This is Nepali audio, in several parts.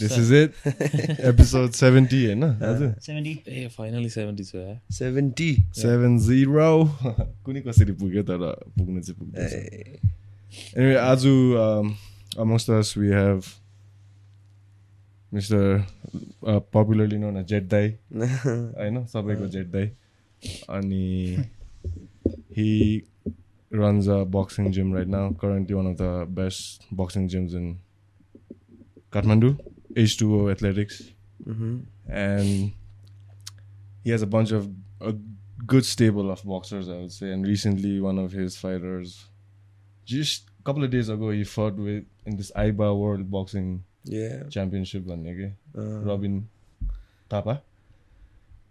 This is it episode seventy होइन हजुर सेभेन्टी ए फाइनली छ कुनै कसरी पुग्यो तर पुग्नु चाहिँ पुग्दैछ एनिवे आज amongst us we have mister popularly known Jet दाई होइन सबैको जेट दाई अनि he runs a boxing gym right now. Currently one of the best boxing gyms in kathmandu. H2O Athletics, mm-hmm. and he has a bunch of a good stable of boxers, I would say. And recently, one of his fighters, just a couple of days ago, he fought with in this IBA World Boxing yeah. Championship. Okay? Uh, uh-huh. Robin Tapa.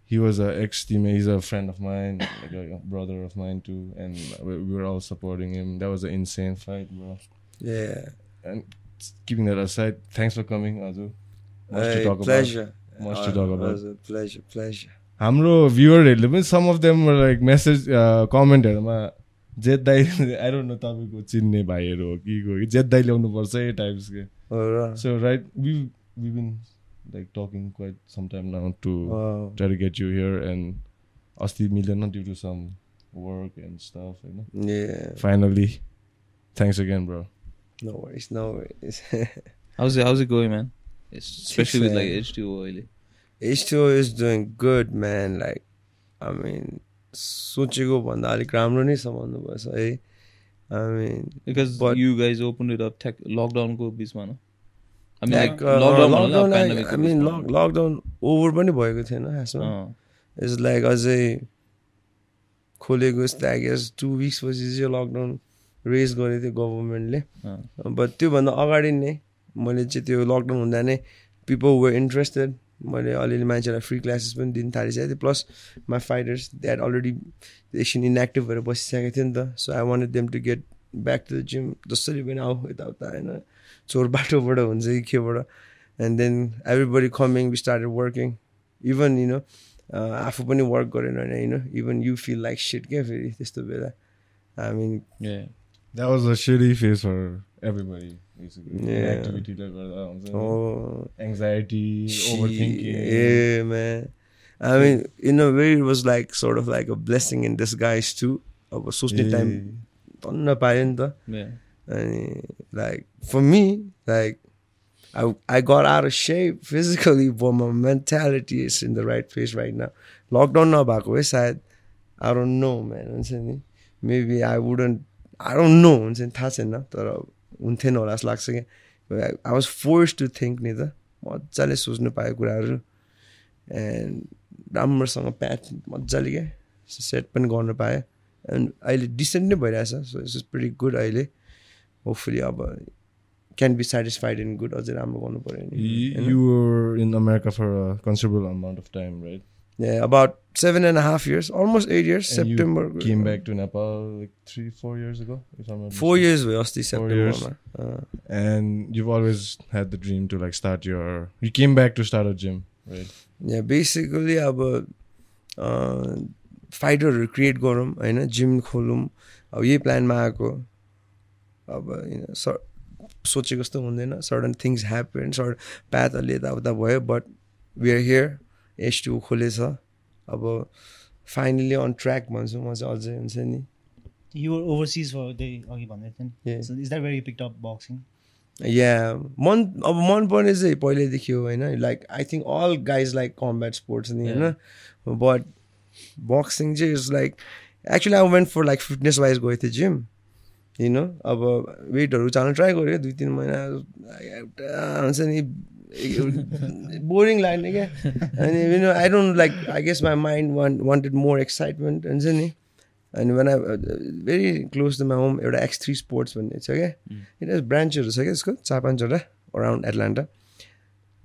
He was an ex teammate. He's a friend of mine, like a brother of mine too, and we were all supporting him. That was an insane fight, bro. Yeah. And keeping that aside, thanks for coming, Azu. Much Hey, to talk pleasure. Much to talk Uh, about. a pleasure, pleasure. हाम्रो भ्युवरहरूले पनि some of them like message कमेन्टहरूमा Jet दाई आई डोन्ट नो तपाईँको चिन्ने भाइहरू हो कि को जेत दाई ल्याउनुपर्छ ए टाइप्स के Oh, right. So right, we we've been like talking quite some time now to Wow. try to get you here, and Asti Milana due to some work and stuff. You know. Yeah. Finally, thanks again, bro. No worries, no worries. How's it how's it going man especially with like man. H2O अहिले H2O is doing good, man. Like, I mean, सोचेको भन्दा अलिक राम्रो नै छ भन्नुपर्छ है I mean because But- you guys opened it up tech lockdown को बिचमा न I mean like like lockdown भन्नु लकडाउन न, pandemic को आई मिन बिचमा। लकडाउन ओभर पनि भएको थिएन खासमा अँ, इट्स लाइक अझै खोलेको जस्तो आई गेस टु विक्स पछि चाहिँ लकडाउन रेज गरेको थियो गभर्मेन्टले बट त्योभन्दा अगाडि नै मैले चाहिँ त्यो लकडाउन हुँदा नै पिपल वर इन्ट्रेस्टेड मैले अलिअलि मान्छेलाई फ्री क्लासेस पनि दिन थालिसकेको थिएँ। Plus my fighters that already एकछिन इनएक्टिभ भएर बसिसकेको थियो नि त। So I wanted them to get back to the gym जसरी पनि आऊ यताउता होइन चोर बाटोबाट हुन्छ कि केबाट। And then everybody coming be started working even you know आफू पनि वर्क गरेन भने होइन even you feel like shit क्या फेरि त्यस्तो बेला। I mean That was a shitty phase for everybody. Basically, Yeah. activity like that. oh Anxiety, Shit, overthinking. Yeah, man. I mean, in a way, it was like sort of like a blessing in disguise too. अब सोच्ने टाइम तन्न पायो नि त yeah अनि like for me like I, I got out of shape physically, but my mentality is in the right place right now. Lockdown नभएको भए सायद I don't know, man. हुन्छ नि मेबी don't know हुन्छ नि थाहा छैन तर हुन्थेन होला जस्तो लाग्छ कि। I was force to think नि त मजाले सोच्नु पाएको कुराहरू। एन्ड राम्रोसँग प्याच मजाले क्या सेट पनि गर्नु पाएँ एन्ड अहिले डिसेन्ट नै भइरहेछ so it's is pretty good अहिले। होपफुली अब can be satisfied in good अझै राम्रो गर्नु पऱ्यो नि। You, होइन? you were in America for a considerable amount of time, right? Yeah, about seven and a half years, almost eight years. And you September Came back to Nepal like three, four years ago, if I'm not Four mistaken. years भयो अस्ति Four years. सेप्टेम्बरमा अँ, And you've always had the dream to like start your. You came back to start a gym, right? yeah, basically अब फाइटरहरू क्रिएट गरौँ होइन जिम खोलौँ अब यही प्लानमा आएको अब होइन स सोचेको जस्तो हुँदैन सर्टन थिङ्स ह्यापन सर्ट प्याथहरूले यताउता भयो but we are here H two खोलेछ अब फाइनली अन ट्र्याक भन्छु म चाहिँ अझै हुन्छ नि यु वर ओभरसिज अघि भन्दै या मन अब मनपर्ने चाहिँ पहिल्यैदेखि हो होइन like I think all guys like combat sports नि होइन बट बक्सिङ चाहिँ is like actually I went for like fitness wise गएको थिएँ जिम होइन अब वेटहरू उचाल्नु ट्राई गरेँ दुई तिन महिना एउटा हुन्छ नि बोरिङ लाग्ने क्या अनि you know I don't like I guess my mind want wanted more excitement हुन्छ नि अनि one I very close to my home एउटा एक्स थ्री स्पोर्ट्स भन्ने छ क्या यता ब्रान्चहरू छ क्या यसको चार पाँचवटा अराउन्ड एटलान्टा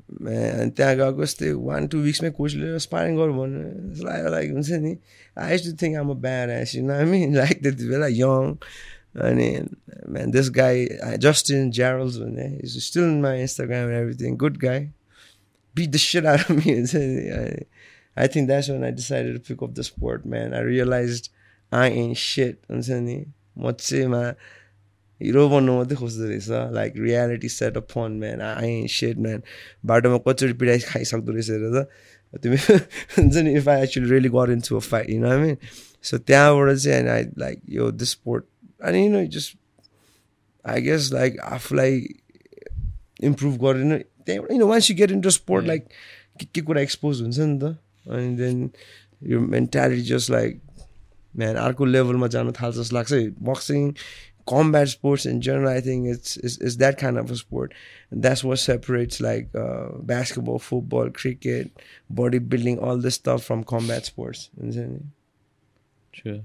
अनि त्यहाँ गएको यस्तै वान टू विक्समै कोचले स्पारिङ गर भन्नु लाग्यो लाइक हुन्छ नि I to think I'm bad as you नामी लाइक त्यति बेला यङ अनि man this guy Justin Charles भन्ने is still in my Instagram and everything good guy beat the shit out of me. I, I think that's when I decided to pick up the sport, man. I realized I ain't shit. हुन्छ नि म चाहिँ मा हिरो बन्नु मात्रै खोज्दो रहेछ like reality set of fun man I set man बाटोमा कचोटि पिडाइ खाइसक्दो रहेछ हेरेर त तिमी हुन्छ नि इफ आई एक्चुली रियली गर in to a fight you know mean so त्यहाँबाट चाहिँ अनि आई लाइक यो दिस स्पोर्ट अनि you know just I guess like आफूलाई इम्प्रुभ गरेन त्यहाँबाट you know once you get into sport like के के कुरा एक्सपोज हुन्छ नि त अनि देन यो मेन्टालिटी जस्ट लाइक म्यान अर्को लेभलमा जानु थाल्छ जस्तो लाग्छ boxing combat sports in general, I think it's is, is that kind of a sport. And that's what separates like uh, basketball, football, cricket, bodybuilding, all this stuff from combat sports. Understand? Sure.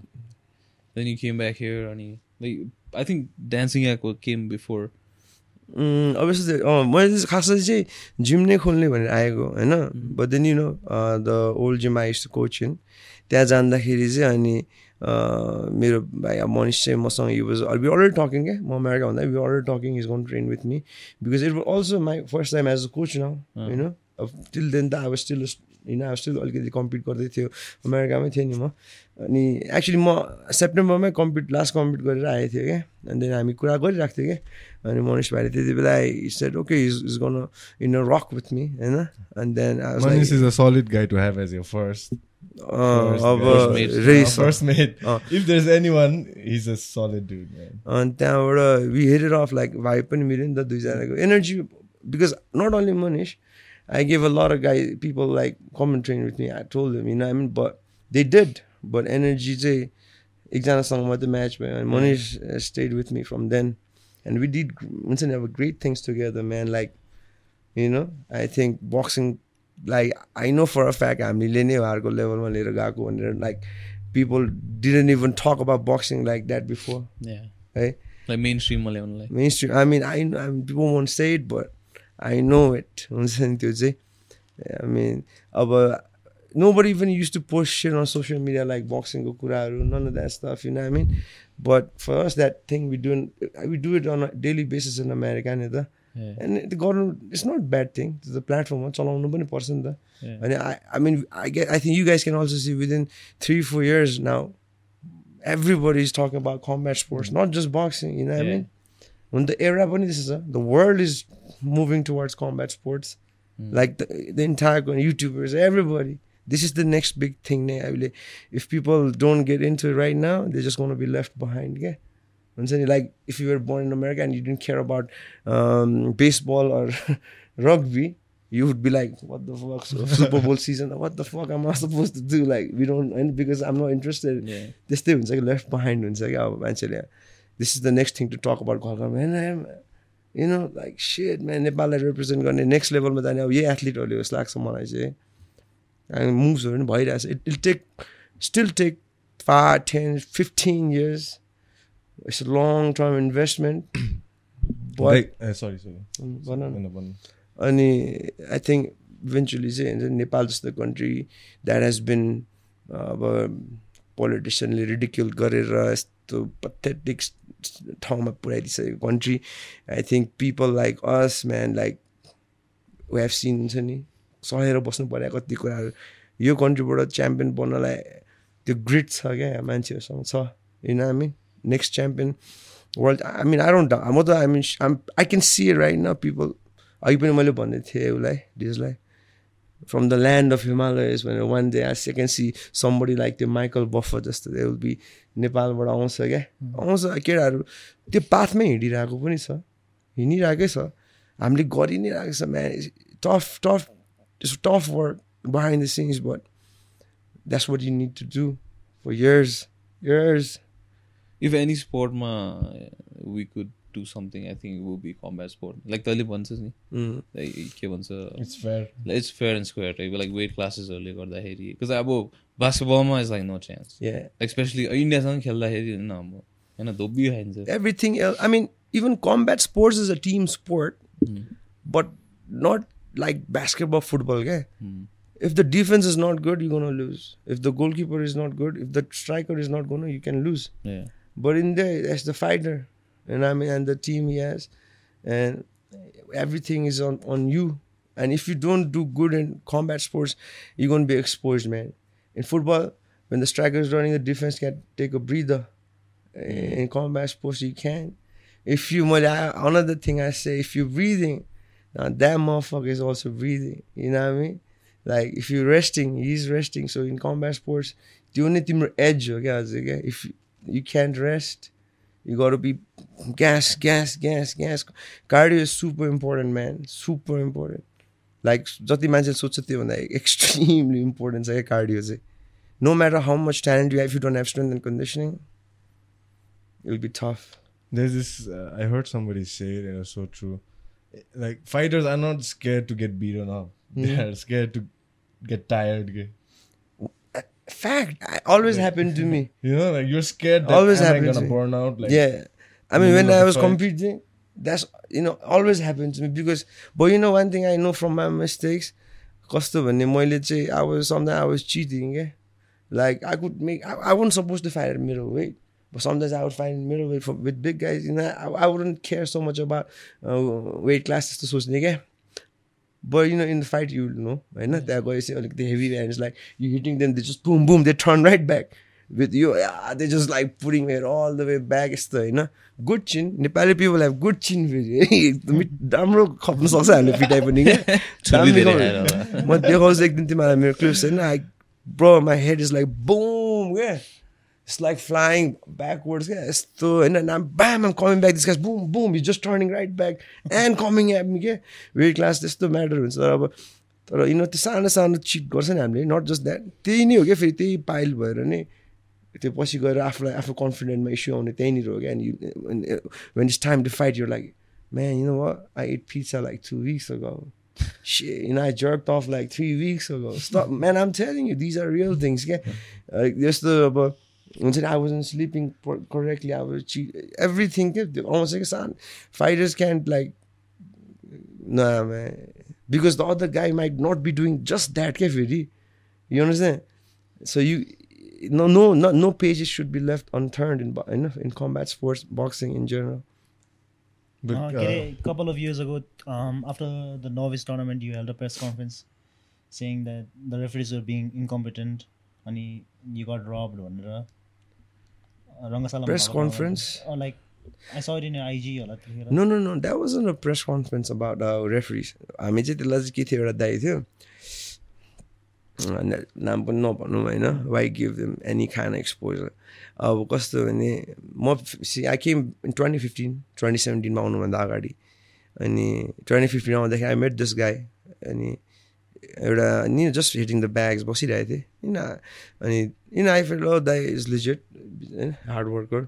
Then you came back here and you, like I think dancing aqua came before. Mm, obviously, अँ मैले खासै चाहिँ जिम नै खोल्ने भनेर आएको होइन? But then you know the old gym I to coach in त्यहाँ जाँदाखेरि चाहिँ अनि uh, मेरो भाइ अब मनिष चाहिँ मसँग you was we already talking क्या? म अमेरिका भन्दा we already talking is gone train with me because it was also my first time as a coach now होइन अब टिल देन त अब स्टिल होइन स्टिल अलिकति कम्पिट गर्दै थियो अमेरिकामै थिएँ नि म अनि एक्चुली म सेप्टेम्बरमै कम्पिट लास्ट कम्पिट गरेर आएको थिएँ क्या अनि देन हामी कुरा गरिरहेको थियौँ क्या अनि मनिष भाइले त्यति बेला said okay is is going a rock with me होइन अनि then mate. Uh. If there's anyone, he's a solid dude, man. अनि त्यहाँबाट वी हेडेड अफ लाइक भाइ पनि मिल्यो नि त दुईजनाको energy because not only Manish I gave a lot of guys, people like come and train with me. I told them, you know what I mean? But they did. But energy, they, Ikzana song about the match, man. And Monish uh, stayed with me from then. And we did, once and ever, great things together, man. Like, you know, I think boxing, like, I know for a fact, I'm level and like, people didn't even talk about boxing like that before. Yeah. Right? Like mainstream, only. mainstream. I mean, I, I people won't say it, but I know it. हुन्छ नि त्यो चाहिँ I mean, अब nobody even used to post shit on social media like boxing को कुराहरू none of that stuff, you know what I mean? But for us, that thing we do, we do it on a daily basis in America नि त Yeah. and it गर्नु it's not bad thing it's the platform हो चलाउनु पनि पर्छ नि त Yeah. अनि I, I mean I get I think you guys can also see within three four years now everybody is talking about combat sports not just boxing you know what I When the era पनि is the world is moving towards combat sports Mm. like the, the entire YouTubers everybody this is the next big thing नै अहिले if people don't get into it right now they're just going to be left behind yeah हुन्छ नि like if you were born in America and you didn't care about um, baseball or rugby you would be like what the fuck so Super Bowl season what the fuck am I supposed to do like we don't and because I'm not interested. त्यस्तै हुन्छ कि लेफ्ट बिहाइन्ड हुन्छ कि अब मान्छेले this is the next thing to talk about घरमा you know like set man नेपाललाई रिप्रेजेन्ट गर्ने नेक्स्ट लेभलमा जाने अब यही एथलिटहरूले जस्तो लाग्छ मलाई चाहिँ. अनि मुभ्सहरू पनि भइरहेछ. It will take still take five ten fifteen years it's long term investment Like, sorry, sorry. भन. अनि आई थिङ्क इभेन्चुली चाहिँ हुन्छ नेपाल जस्तो कन्ट्री द्याट हेज बिन अब पोलिटिसियनले रिडिक्युल गरेर यस्तो पथेटिक ठाउँमा पुऱ्याइदिइसकेको country I think people like us man like we have seen हुन्छ नि सहेर बस्नु पऱ्यो कति कुराहरू यो कन्ट्रीबाट च्याम्पियन बन्नलाई त्यो ग्रिट छ क्या मान्छेहरूसँग छ। I mean next champion world I mean I don't म त I mean I can see right न पिपल अघि पनि मैले भन्दै थिएँ उसलाई डिजलाई from the land of Himalayas भनेर one day I second see somebody like त्यो माइकल बफर जस्तो दे विल बी नेपालबाट आउँछ क्या आउँछ केटाहरू त्यो पाथमै हिँडिरहेको पनि छ हिँडिरहेकै छ हामीले गरि नै रहेको छ man tough tough it's tough work behind the scenes but that's what you need to do for years years If any sport ma we could do something, I think it would be combat sport. Like तैँले भन्छस् नि like के भन्छ It's fair. It's fair and square type like weight क्लासेसहरूले गर्दाखेरि बिकज अब बास्केटबलमा is like no chance Yeah. Like especially इन्डियासँग खेल्दाखेरि होइन अब होइन धोबी खाइन्छ everything else. I mean, even combat sports is a team sport, but not like basketball, football. Okay? If the defense is not good, you're gonna lose. If the goalkeeper is not good, if the striker is not gonna, you can lose. Yeah. But in there, that's the fighter, and I mean, and the team he has, and everything is on on you. And if you don't do good in combat sports, you're gonna be exposed, man. In football, when the striker is running, the defense can take a breather. Mm. In combat sports, you can. If you, another thing I say, if you're breathing, now that motherfucker is also breathing. You know what I mean? Like if you're resting, he's resting. So in combat sports, the only thing edge, okay, if you, you can't rest, you gotta be gas gas gas gas cardio is super important man super important like जति मान्छेले सोध्छ त्योभन्दा एक्सट्रिमली इम्पोर्टेन्ट छ क्या कार्डियो चाहिँ no matter how much talent you have you don't have strength and conditioning will be tough There's this. Uh, I heard somebody say it, and it's so true. Like fighters are not scared to get beaten up. They are scared to get tired. okay? Fact always happened to me You know, like you're scared that Always am I happens, gonna eh? burn out? Like, yeah I mean middle when of I the was fight. competing that's you know always happened to me because but you know one thing I know from my mistakes कस्तो भन्ने मैले चाहिँ I was something I was cheating yeah like I could make I, I wasn't supposed to fight at middleweight but sometimes I would fight in middleweight for, with big guys you know I, I wouldn't care so much about uh, weight class त्यस्तो सोच्ने क्या But you know, in the fight, you know, होइन त्यहाँ गएपछि अलिकति heavy hands like you hitting them, they just boom boom, they turn right back. With you, yeah, they just like putting it all the way back. यस्तो होइन गुड चिन नेपाली पिपल हेभ गुड चिन फेरि राम्रो खप्नु सक्छ हामीले पिटाइ पनि क्या दामी। म देखाउँछु एक दिन तिमीलाई मेरो क्लिप्स होइन I bro my head is like boom क्या इट्स लाइक फ्लाइङ ब्याकवर्ड्स क्या यस्तो होइन नाम ब्याम I'm coming back this guys boom boom you just turning right back and coming at me के वेट क्लास त्यस्तो म्याटर हुन्छ तर अब तर यिनीहरू त्यो सानो सानो चिट गर्छ नि हामीले नट जस्ट द्याट त्यही नै हो क्या फेरि त्यही पाइल भएर नै त्यो पछि गएर आफूलाई आफू कन्फिडेन्टमा इस्यु आउने त्यहीँनिर हो क्या and when it's time to fight your like man you know I ate pizza like two weeks ago shit, you know, I jerked off like three weeks ago. Stop, man, I'm telling you, these are real things. Yeah. Like, just the, but until I wasn't sleeping correctly. I was. Everything. Almost like a son. Fighters can't like. no man. Because the other guy might not be doing just that. You understand? So you no no no no pages should be left unturned in in, combat sports boxing in general. Uh, uh, a couple of years ago, um, after the novice tournament, you held a press conference saying that the referees were being incompetent and you got robbed. Rangashala Press conference? Like I saw it in your IG होला त्यतिखेर No, no, no. That wasn't a press conference about uh, referees. हामी चाहिँ त्यसलाई चाहिँ के थियो एउटा दाइ थियो नाम पनि नभनौँ होइन वाइ गिभ देम एनी खान एक्सपोजर अब कस्तो भने म see I came twenty fifteen twenty सेभेन्टिनमा आउनुभन्दा अगाडि अनि ट्वेन्टी फिफ्टिन आउँदाखेरि आई मेट दिस गाई अनि एउटा नि जस्ट हिटिङ द ब्याग्स बसिरहेको थिएँ। किन अनि इन आई फिल दाई इज लिजेट होइन हार्ड वर्कर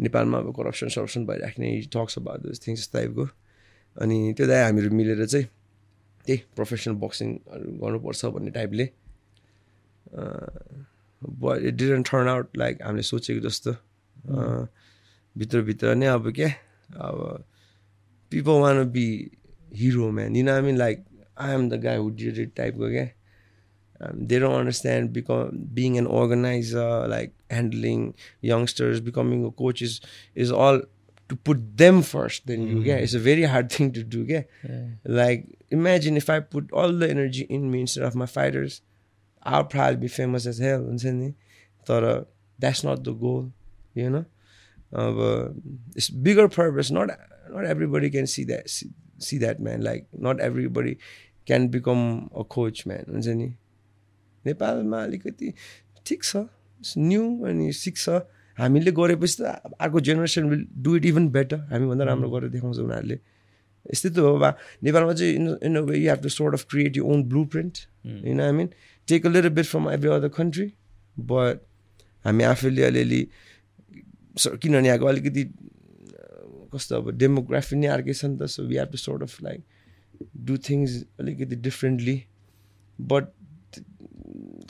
नेपालमा अब करप्सन सरप्सन भइराख्ने टक्स अब दिस थिङ्स टाइपको अनि त्यो दाइ हामीहरू मिलेर चाहिँ त्यही प्रोफेसनल बक्सिङहरू गर्नुपर्छ भन्ने टाइपले it didn't turn out like हामीले सोचेको जस्तो। भित्रभित्र नै अब क्या अब people want be hero man you know I mean like I am the guy who did it type okay. Um, they don't understand because being an organizer, like handling youngsters, becoming a coach is is all to put them first Then you. get mm. it's a very hard thing to do. Yeah? yeah, like imagine if I put all the energy in me instead of my fighters, I'll probably be famous as hell. And thought uh, that's not the goal, you know. Uh, it's bigger purpose. Not not everybody can see that see, see that man. Like not everybody can become a coach man. हुन्छ नि नेपालमा अलिकति ठिक छ न्यू अनि सिक्छ हामीले गरेपछि त अर्को generation will do it even better हामीभन्दा राम्रो गरेर देखाउँछ उनीहरूले यस्तै त हो बा नेपालमा चाहिँ in in a way you have to sort of create you own blueprint होइन I mean take a little bit from every other country but हामी आफैले अलिअलि किनभने यहाँको अलिकति अ, कस्तो अब डेमोग्राफी नै अर्कै छ नि त so we have to sort of like do things अलिकति डिफ्रेन्टली बट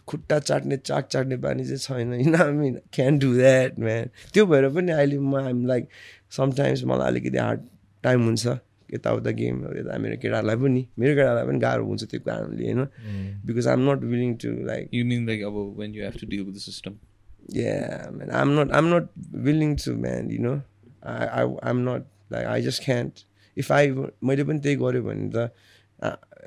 खुट्टा चाट्ने चाक चाट्ने बानी चाहिँ छैन। होइन I mean can do that man त्यो भएर पनि अहिले म आइम लाइक समटाइम्स मलाई अलिकति हार्ड टाइम हुन्छ। यताउता गेमहरू यता मेरो केटाहरूलाई पनि। मेरो केटालाई पनि गाह्रो हुन्छ त्यो कारणले होइन? Because I am not willing to like You mean like about when you have to deal with the system? yeah man. I'm not i'm not willing to man you know? I, I am not like I just can't. If I Madiban take whatever, the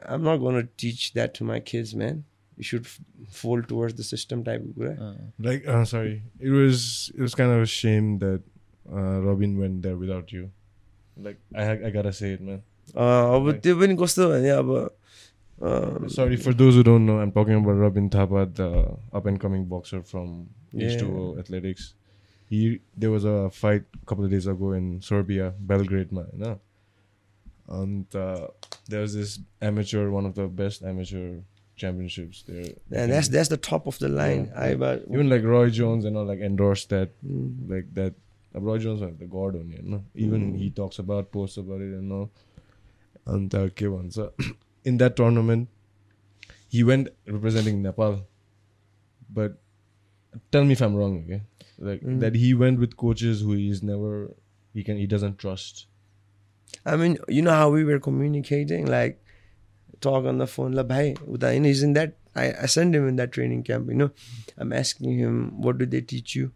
I'm not going to teach that to my kids, man. You should f- fold towards the system type. of Uh, like, I'm sorry. It was it was kind of a shame that uh, Robin went there without you. Like, I I gotta say it, man. Uh, but they've been yeah, but. Uh, sorry for those who don't know. I'm talking about Robin Thapa, the up and coming boxer from H2O yeah. Athletics he there was a fight a couple of days ago in Serbia, Belgrade, man. And uh, there was this amateur, one of the best amateur championships there. And that's that's the top of the line. Yeah. I but even like Roy Jones, you know, like endorsed that, mm. like that. Uh, Roy Jones was the god you know. Even mm. he talks about, posts about it, you know. And uh, so in that tournament, he went representing Nepal. But tell me if I'm wrong, okay? Like Mm. that he went with coaches who he's never he can he doesn't trust. I mean, you know how we were communicating, like talk on the phone. La you know, he's in that. I, I send him in that training camp. You know, I'm asking him, what do they teach you?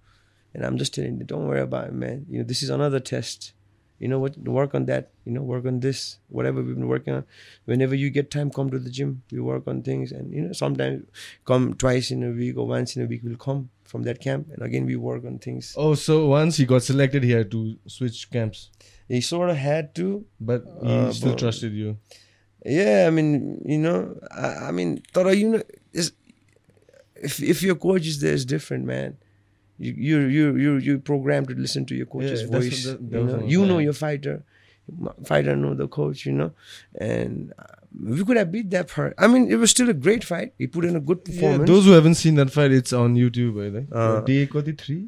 And I'm just telling him, don't worry about it, man. You know, this is another test. You know what? Work on that. You know, work on this. Whatever we've been working on. Whenever you get time, come to the gym. We work on things, and you know, sometimes come twice in a week or once in a week. We'll come from that camp, and again we work on things. Oh, so once he got selected, he had to switch camps, He sort of had to, but he Uh, still but- trusted you. Yeah, I mean, you know, I, I mean, Tara, you know, if if your coach is there, it's different, man. You you you you you programmed to listen to your coach's Yeah, voice. what- that- that you know, you know your fighter, fighter know the coach. You know, and uh, we could have beat that part. I mean, it was still a great fight. He put in a good Yeah, performance. those who haven't seen that fight, it's on YouTube. I think. Uh, day कति three?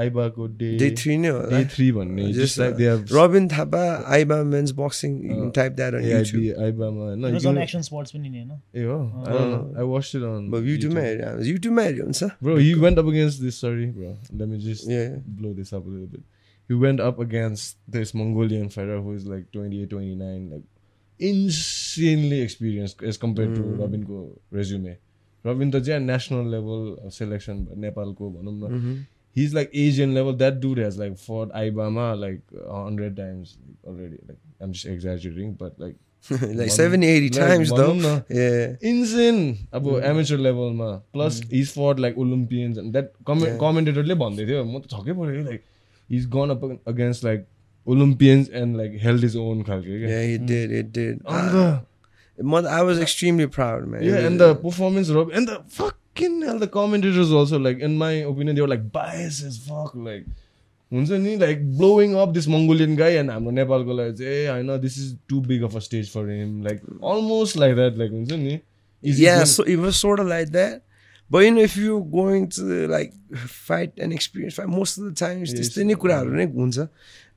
आइबाको day Day three, no. Day three भन्ने Just, just like uh, they have Robin Thapa, Aiba men's boxing. You can Uh, type that on AIB YouTube. आइबामा होइन It was you on can- action sports पनि नि होइन ए हो I don't know. I watched it on But YouTube, man, YouTube, man, हुन्छ. Bro, he went up against this. Sorry, bro. Let me just Yeah. blow this up a little bit. He went up against this Mongolian fighter who is like 28, 29, like insanely experienced as compared to Mm. Robin ko resume. Robin त चाहिँ national level selection नेपालको भनौँ न Mhm. he's like Asian level. That dude has like fought Ibama like a hundred times already. Like I'm just exaggerating, but like like One- 70, 80 like, times though. भनौँ न, Yeah. insane अब amateur levelमा plus he's fought like Olympians and that comment Yeah. commentatorले भन्दै थियो म त छक्कै पऱ्यो like he's gone up against like Olympians and like held his own खालके क्या Yeah, he did. It did. And Ah, the, Mother, I was extremely proud, man. It yeah, was- and the performance, Rob, and the fucking hell, the commentators also, like, in my opinion, they were like biased as fuck. Like, हुन्छ नि like blowing up this Mongolian guy and हाम्रो नेपालको लागि चाहिँ ए होइन this is too big of a stage for him like almost like that like हुन्छ नि Is he yeah, going- so it was sort of like that. But you know, if you're going to like fight and experience fight, most of the times Yes. त्यस्तै नै कुराहरू नै हुन्छ.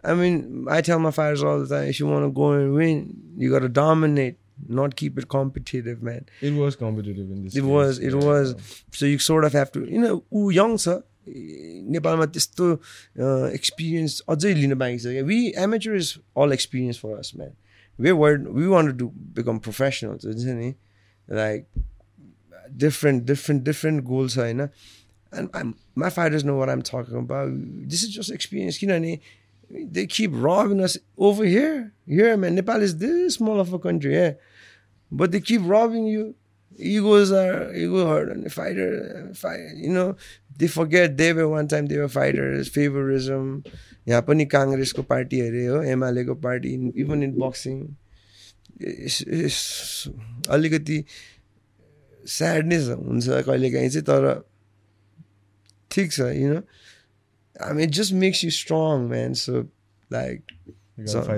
I mean, I tell my fighters all the time, if you want to go and win, you got to dominate, not keep it competitive, man. it was competitive in this It case. was, it Yeah. was. So you sort of have to, you know, ऊ यङ छ नेपालमा त्यस्तो एक्सपिरियन्स अझै लिन बाँकी छ क्या we amateur is all experience for us man way word we want to become professional हुन्छ नि like different different different goal छ होइन and my fighters no what I'm talking about this is just experience किनभने they keep robbing us over here here man Nepal is this small of a country yeah but they keep robbing you egos are ego hurt on the fighter fight, you know they forget they were one time they were fighters favorism यहाँ पनि काङ्ग्रेसको पार्टी अरे हो एमालेको पार्टी इभन इन बक्सिङ अलिकति स्याडनेस हुन्छ कहिलेकाहीँ चाहिँ तर ठिक छ you know may just makes you strong man so like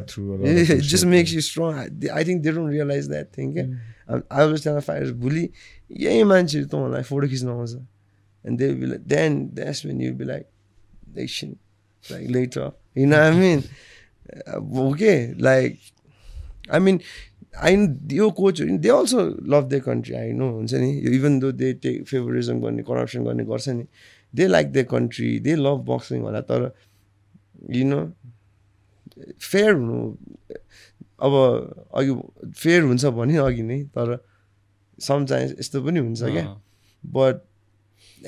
through just makes you strong I think they don't realise that think क्या अब त्यहाँ फाइभ भुलि यही मान्छेहरू त मलाई फोटो खिच्न आउँछ and they be then that men you be like देक्सिन like later युन I mean okay like I mean I yo coach, they also love their country. I know, हुन्छ नि even though they take favorism गर्ने corruption गर्ने गर्छ नि they like their country, they love boxing होला तर you know फेयर हुनु अब अघि फेयर हुन्छ भने अघि नै तर समटाइम्स यस्तो पनि हुन्छ क्या। बट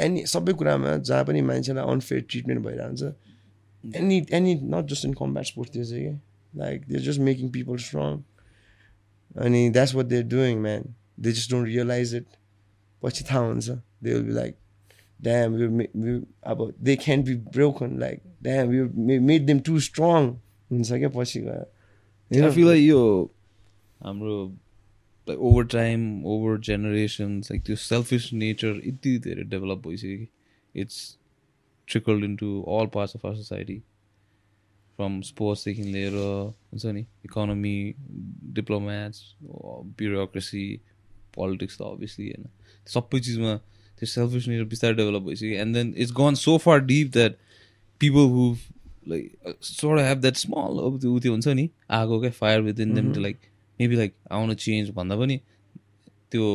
एनी सबै कुरामा जहाँ पनि मान्छेलाई अनफेयर ट्रिटमेन्ट भइरहेको हुन्छ any any not just in combat sport त्यो चाहिँ क्या like they just making people strong अनि that's what they're doing man they just don't realise it पछि थाहा हुन्छ they will be like damn यो अब they can be broken like damn यो मेड देम टु स्ट्रङ हुन्छ क्या पछि गएर I feel like यो हाम्रो like over time, over generations, like त्यो selfish nature यति धेरै डेभलप भइसक्यो कि it's trickled into all parts of our society. From स्पोर्ट्सदेखि लिएर हुन्छ नि इकोनोमी डिप्लोमेट्स ब्युरोक्रेसी पोलिटिक्स त अभियसली होइन सबै चिजमा त्यो सेल्फिस नेचर बिस्तारै डेभलप भइसक्यो and then it's gone so far deep that people who like sowed have that small अब त्यो त्यो हुन्छ नि आगो क्या fire within them to like maybe like आउन चेन्ज भन्दा पनि त्यो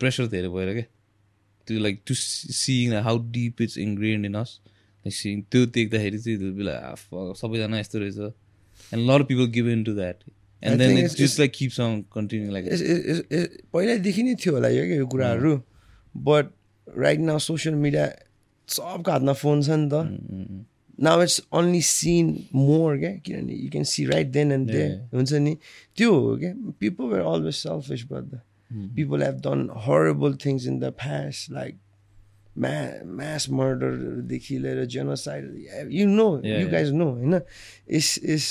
प्रेसर धेरै भएर क्या त्यो like to seeing how deep it's ingrained in us seeing त्यो देख्दाखेरि चाहिँ बेला सबैजना यस्तो रहेछ. And lot people give in to that and then it's like keeps on continue like पहिल्यैदेखि नै थियो होला यो क्या यो कुराहरू। But right now social media सबको हातमा फोन छ नि त। Now it's only seen more क्या? किनभने you can see right then and they हुन्छ नि? त्यो हो क्या? People were always selfish brother people have done horrible things in the past like म्या म्यास मर्डरदेखि लिएर genocide you know you. Guys know होइन? इस इस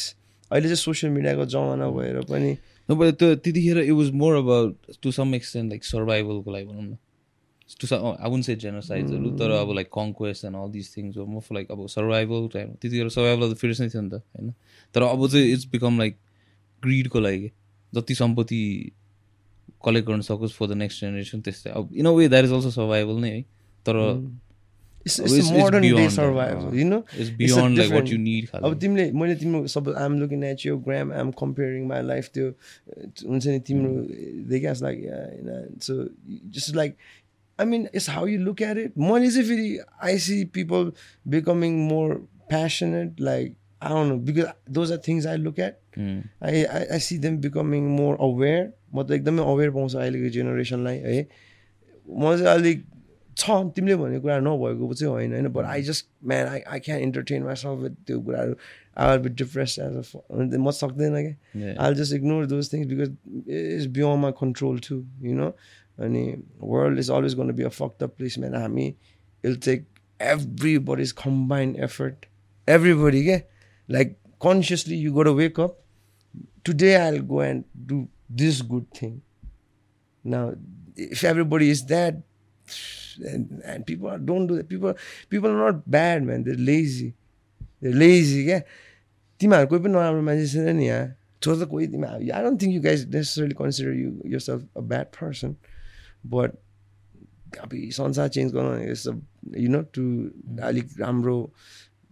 अहिले चाहिँ सोसियल मिडियाको जमाना भएर पनि त्यो त्यतिखेर it was more about to some extent like सर्भाइभलको लागि भनौँ न। To some I won't say जेनोसाइड्सहरू तर अब like conquest and all this things more for like अब सर्भाइभल टाइम त्यतिखेर सर्भाइभल त फेरि नै थियो नि त होइन? तर अब चाहिँ इट्स बिकम लाइक ग्रिडको लागि। जति सम्पत्ति कलेक्ट गर्न सकोस् फर द नेक्स्ट जेनेरेसन त्यस्तै। अब in a way that is also survival नै है। तर अब तिमीले मैले तिम्रो सब आइएम लुकिङ एट यो gram I'm comparing my life त्यो हुन्छ नि तिम्रो देखिहास् लाइक होइन so just like I mean it's how you look at it मैले चाहिँ फेरि I see people becoming more passionate like no because those are things I look at I I I see them becoming more aware म त एकदमै अवेर पाउँछु अहिलेको जेनेरेसनलाई है। म चाहिँ अलिक छ तिमीले भनेको कुरा नभएको चाहिँ होइन होइन but I just man I I can entertain myself with त्यो कुराहरू I will be depress as a म सक्दैन क्या I just ignore those things because is beyond my control to you know अनि world is always gonna be a fuck the place man हामी will take every body's combined effort everybody क्या like consciously you got wake up today I'll go and do this good thing. Now, if everybody is that, and, and people are, don't do that, people people are not bad, man. They're lazy. They're lazy, yeah. तिमीहरू कोही पनि नराम्रो मान्छे छैन नि यहाँ छोड त कोही तिमीहरू I don't think you guys necessarily consider you yourself a bad person but अब यो संसार चेन्ज गर्नु यु नो टु अलिक राम्रो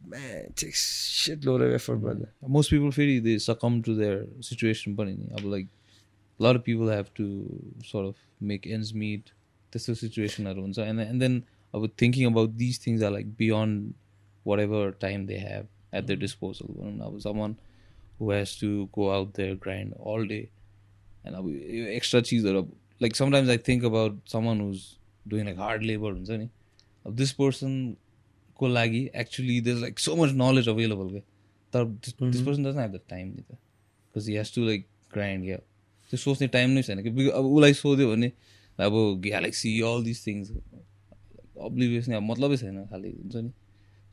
सिट लोड एफर्ट गर्दा most people फेरि they succumb to their situation पनि नि अब like a lot of people have to sort of make ends meet त्यस्तो सिचुएसनहरू हुन्छ and and then अब thinking about these things are like beyond whatever time they have at their disposal भनौँ न अब someone who has to go out there grind all day and अब यो extra चिजहरू अब like sometimes I think about someone who's doing like hard labor हुन्छ नि अब this person को लागि actually there's like so much knowledge available क्या तर this person doesn't have the time नि त because he has to like grind क्या त्यो सोच्ने टाइम नै छैन कि बिकज अब उसलाई सोध्यो भने अब ग्यालेक्सी अल दिस थिङ्स अब्लिस अब मतलबै छैन खालि हुन्छ नि।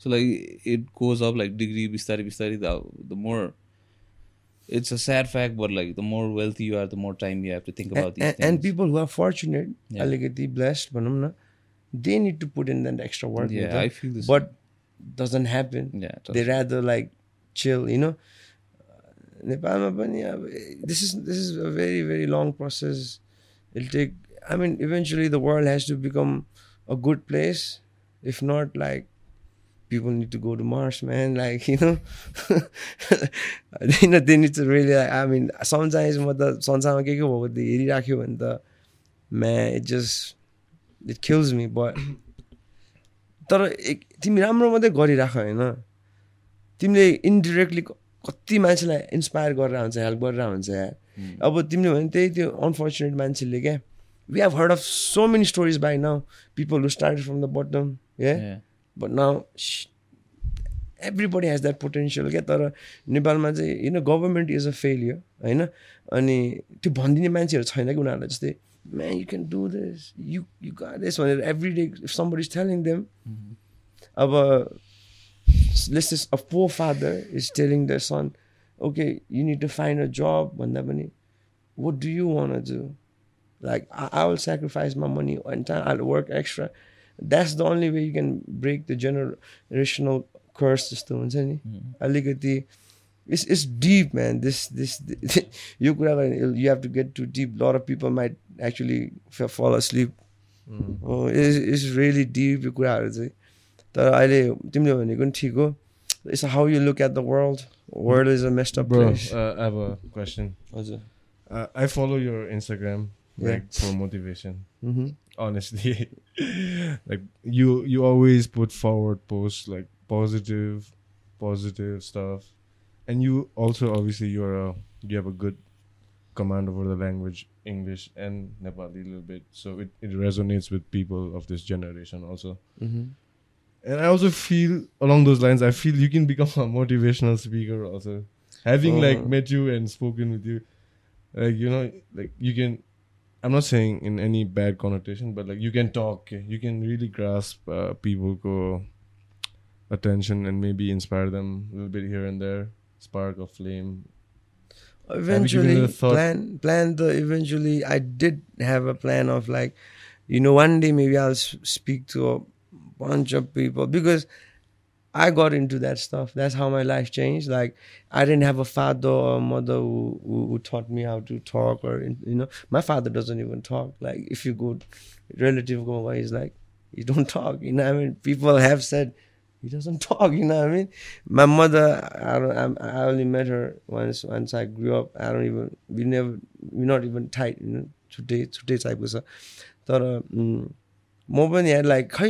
So like it goes up like degree बिस्तारै बिस्तारै the more it's a sad fact but like the more wealth wealthy you're the more time you're थिङ्कको and people who are fortunate अलिकति ब्लेस्ड भनौँ न they need to put in then extra work I feel but doesn't happen they has the like chill you no नेपालमा पनि अब this is this is a very very long process it'll take I mean, eventually the world has to become a good place. If not, like people need to go to Mars, man. Like you know, you know they need to really. Like, I mean, sometimes म त संसारमा के के भएको त हेरिराख्यो भने त म्या it just it kills me but तर एक तिमी राम्रो मात्रै गरिराख होइन तिमीले इन्डिरेक्टली कति मान्छेलाई इन्सपायर गरेर हुन्छ हेल्प गरेर हुन्छ यार अब तिमीले भने त्यही त्यो अनफर्चुनेट मान्छेले क्या we have heard of so many stories by now people who start from the bottom yeah but now everybody has that potential क्या तर नेपालमा चाहिँ you know government is a failure होइन अनि त्यो भनिदिने मान्छेहरू छैन कि उनीहरूलाई जस्तै man, you can do this. You you got this. When every day, if somebody's telling them, of a let's just a forefather is telling their son, okay, you need to find a job. भन्दा पनि, What do you want to do? Like I, I will sacrifice my money one time. I'll work extra. That's the only way you can break the generational curse जस्तो हुन्छ नि अलिकति it's it's deep man this this, यो कुरा गर्यो you have to get too deep a lot of people might actually fa- fall asleep oh, it's, it's really deep यो कुराहरू चाहिँ तर अहिले तिमीले भनेको पनि ठिक हो it's how you look at the world world is a messed up Bro, place uh, I have a question. हजुर Uh, I follow your Instagram yeah. like for motivation. Mhm. Honestly, like you you always put forward posts like positive, positive stuff, and you also obviously you're a you have a good command over the language English and Nepali a little bit, so it, it resonates with people of this generation also. Mhm. And I also feel along those lines, I feel you can become a motivational speaker also. Having like Uh-huh. met you and spoken with you, like you know, like you can. I'm not saying in any bad connotation, but like you can talk, you can really grasp uh, people go attention and maybe inspire them a little bit here and there, spark a flame. eventually it a thought? plan plan the eventually i did have a plan of like you know one day maybe i'll speak to a bunch of people because i got into that stuff that's how my life changed like i didn't have a father or mother who, who, who taught me how to talk or you know my father doesn't even talk like if you go relative go away he's like you don't talk you know what i mean people have said he doesn't talk you know what i mean my mother i don't I'm, i only met her once once i grew up i don't even we never we're not even tight you know today today टाइपको छ तर उम्, म पनि यहाँ लाइक खै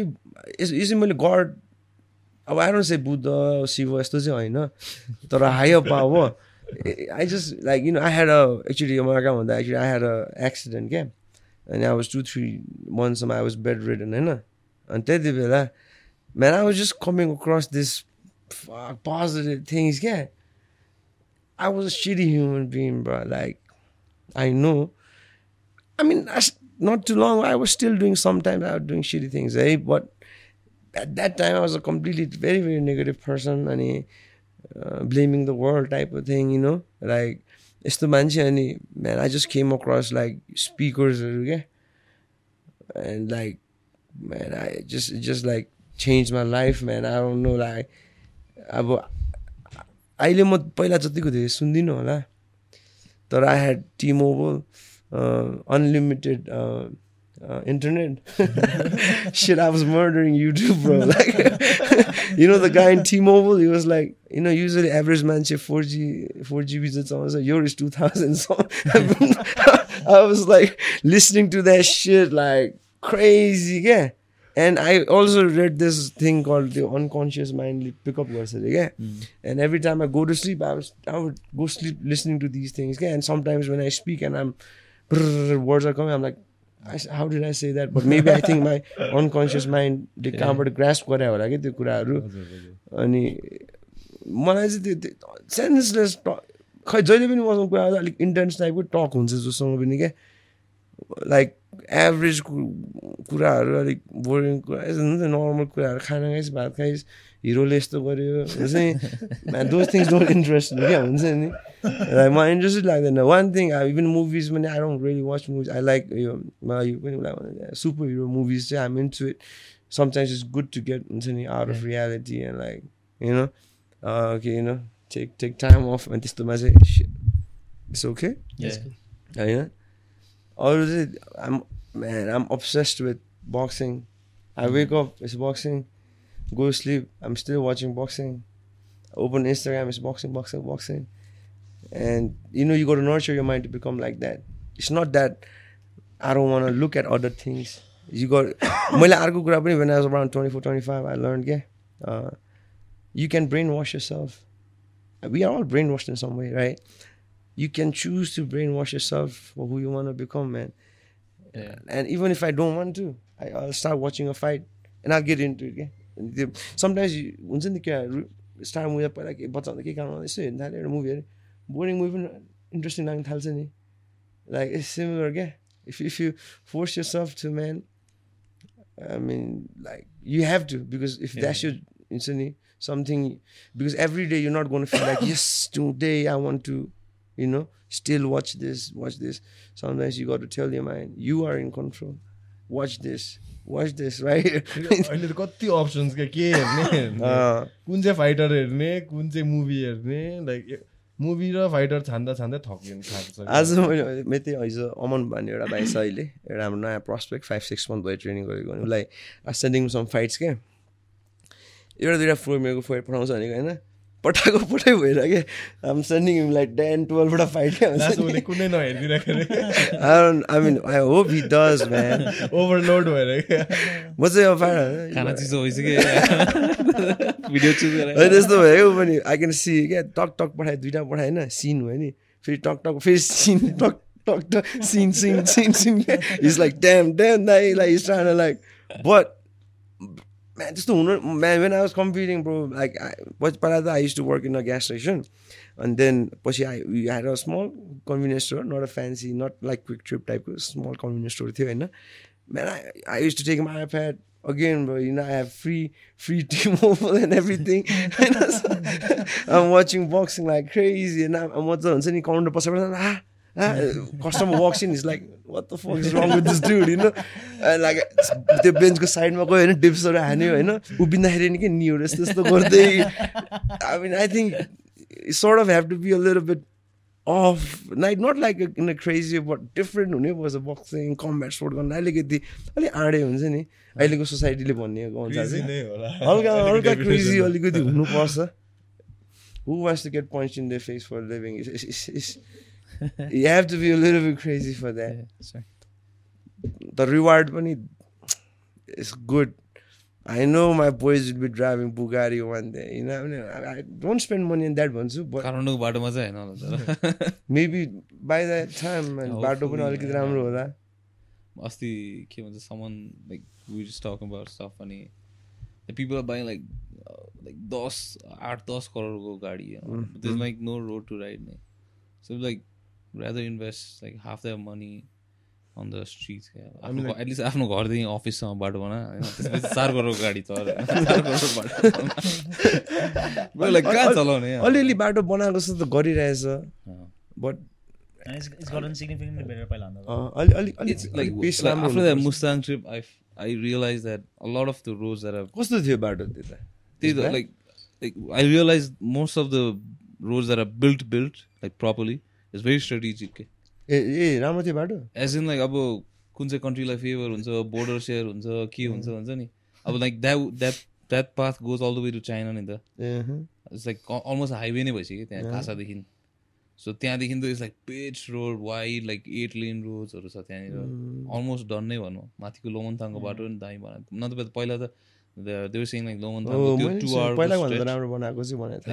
यस यो चाहिँ मैले गड अब I don't say Buddha Shiva यस्तो चाहिँ होइन तर higher power I just like you know I had a actually मलाई कहाँ भन्दा actually I had a accident क्या अनि आई वाज टु थ्री मन्थसम्म आई वाज बेड रिडन होइन अनि त्यति बेला man, I was just coming across this fuck, positive things. Yeah, I was a shitty human being, bro. Like, I know. I mean, I, s- not too long. I was still doing. Sometimes I was doing shitty eh? I was a completely very very negative person, and eh, uh, blaming the world type of thing. You know, like. यस्तो मान्छे अनि just came across like speakers, yeah, and like man, I just it just like changed my life, man. I don't know, like अब अहिले म पहिला जतिको धेरै सुन्दिनँ होला तर I had T mobile uh, internet. Shit, I was murdering YouTube, bro. Like, you know, the guy in T-Mobile, he was like, you know, usually average man chip 4G, 4 GB and so on. So yours is 2000. So I was like listening to that shit like crazy, yeah. And I also read this thing called the unconscious mind pickup verses, yeah. Mm. And every time I go to sleep, I was I would go sleep listening to these things, yeah. And sometimes when I speak and I'm words are coming, I'm like I, s- how did I say that? But maybe I think my unconscious mind ले कहाँबाट ग्रास्प गरे होला कि त्यो कुराहरू अनि मलाई चाहिँ त्यो- सेन्सलेस खै जहिले पनि मसँग कुरा अलिक इन्टेन्स टाइपको टक हुन्छ जोसँग पनि क्या लाइक एभरेज कुराहरू अलिक बोरिङ कुरा हुन्छ नर्मल कुराहरू खाना खाइस् भात खाइस् हिरोले यस्तो गर्यो हुन्छ दोज थिङ्स डोन्ट इन्ट्रेस्ट क्या हुन्छ नि लाइक मलाई इन्ट्रेस्टै लाग्दैन वान थिङ इभन मुभिज पनि I don't really watch movies I like यो मलाई यो पनि उसलाई सुपर हिरो मुभिज चाहिँ हामी into it sometimes it's good to get हुन्छ नि out of reality and like you know okay you know take take time off अनि त्यस्तोमा चाहिँ इट्स ओके Yes. होइन अरू चाहिँ I'm man I'm obsessed with boxing I wake up it's boxing go sleep, I'm still watching boxing. Open Instagram, it's boxing, boxing, boxing. And you know, you got to nurture your mind to become like that. It's not that I don't want to look at other things. You got मैले अर्को कुरा पनि when I was around 24, 25, I learned yeah, uh, you can brainwash yourself. We are all brainwashed in some way, right? You can choose to brainwash yourself for who you want to become, man. Yeah. And even if I don't want to, I, I'll start watching a fight and I'll get into it. Yeah? त्यो समटाइम्स हुन्छ नि क्या स्टार मुभी पहिला के बच्चा हुँदा केही काम यसो हेर्नु थाल्यो एउटा मुभी हेऱ्यो बोरिङ मुभी पनि इन्ट्रेस्टिङ लाग्न थाल्छ नि लाइक सिमिलर क्या if if you force yourself to man I mean like you have to because if that's your it's any something because every day you're not going to feel like yes today I want to you know still watch this watch this sometimes you got to tell your mind you are in control watch this watch this right? अहिले त कति अप्सन्स क्या के हेर्ने कुन चाहिँ फाइटर हेर्ने कुन चाहिँ मुभी हेर्ने? लाइक मुभी र फाइटर छान्दा छान्दै थाक्छ आज मैले मैले त्यही हिजो अमन भन्ने एउटा भाइ छ अहिले एउटा हाम्रो नयाँ प्रस्पेक्ट फाइभ सिक्स मन्थ भयो ट्रेनिङ गरेको उसलाई सेन्डिङ सम फाइट्स क्या एउटा दुइटा फोर मेरो फोर पठाउँछ भनेको होइन? पठाएको पठाइ भएर क्या आम सेन्डिङ लाइक टेन टुवेल्भवटा फाइट कुनै I mean I hope he does man overload भएर म चाहिँ अब खाना चिसो भइसक्यो। भिडियो चुज होइन गरेर त्यस्तो भयो पनि आई क्यान सी क्या? टक टक पठाएँ दुइटा पठाएँ होइन? सिन भयो नि। फेरि टक टक फेरि सिन टक टक talk seen seen seen seen is like damn damn दाइ like is like but man त्यस्तो हुनु man when I was competing bro like पछि पहिला त I use to work in a gas station अनि देन पछि I you a small convenience store not a fancy not like quick trip टाइपको स्मल कन्भिनियन्स स्टोर थियो होइन man I I use to take my pad again, bro, you know, I have free free T-Mobile and everything. And I'm watching boxing like crazy, and I'm, I'm any counter ah, customer walks in, he's like, "What the fuck is wrong with this dude?" You know, and like त्यो बेन्चको साइडमा गयो होइन डिप्सहरू हान्यो होइन उभिँदाखेरि नि के निहरू यस्तो यस्तो गर्दै I mean I think sort of have to be a little bit off like not like a, in a crazy but different हुने पर्छ बक्सिङ कम्ब्याट स्पोर्ट गर्न अलिकति अलिक आँडे हुन्छ नि अहिलेको सोसाइटीले भन्ने हल्का हल्का क्रेजी। अलिकति हुनुपर्छ who wants to get punched in the face for a have to be a little bit crazy for that the reward पनि is good I know my boys will be driving Bugatti one day you know I, mean, I, I don't spend money on that भन्छु but काठमाडौँको बाटोमा चाहिँ होइन by that time man, बाटो पनि अलिकति. राम्रो होला अस्ति के भन्छ समन लाइक टक अबाउट स्टफ अनि पिपल बाइङ लाइक लाइक दस आठ दस करोडको गाडी like no road to ride नै so like rather invest like half the money on the mean, like- at least आफ्नो घरदेखि अफिससम्म बाटो बना होइन चार करोडको गाडी लाइक कहाँ चलाउने? अलिअलि बाटो बनाएको जस्तो त गरिरहेछ. But I realized that a lot of the roads that I've कस्तो थियो बाटो त्यता they, Is bad? like like I realized most of the roads that are built built like properly is very strategic. के. ए ए राम्रो थियो बाटो As in like अब कुन चाहिँ कन्ट्रीलाई फेभर हुन्छ बोर्डर सेयर हुन्छ के हुन्छ भन्छ नि अब like that that that path goes all the way to China नि त। इट्स लाइक अलमोस्ट हाइवे नै भइसक्यो त्यहाँ. खासादेखि सो त्यहाँदेखि त it's like page road wide like eight lane रोड्सहरू छ त्यहाँनिर. अलमोस्ट डन नै भनौँ माथिको लोमनथाङको बाटो पनि दामी बनाएको न त पहिला त लाइक त्यो टु पहिला भन्दा राम्रो बनाएको चाहिँ भनेको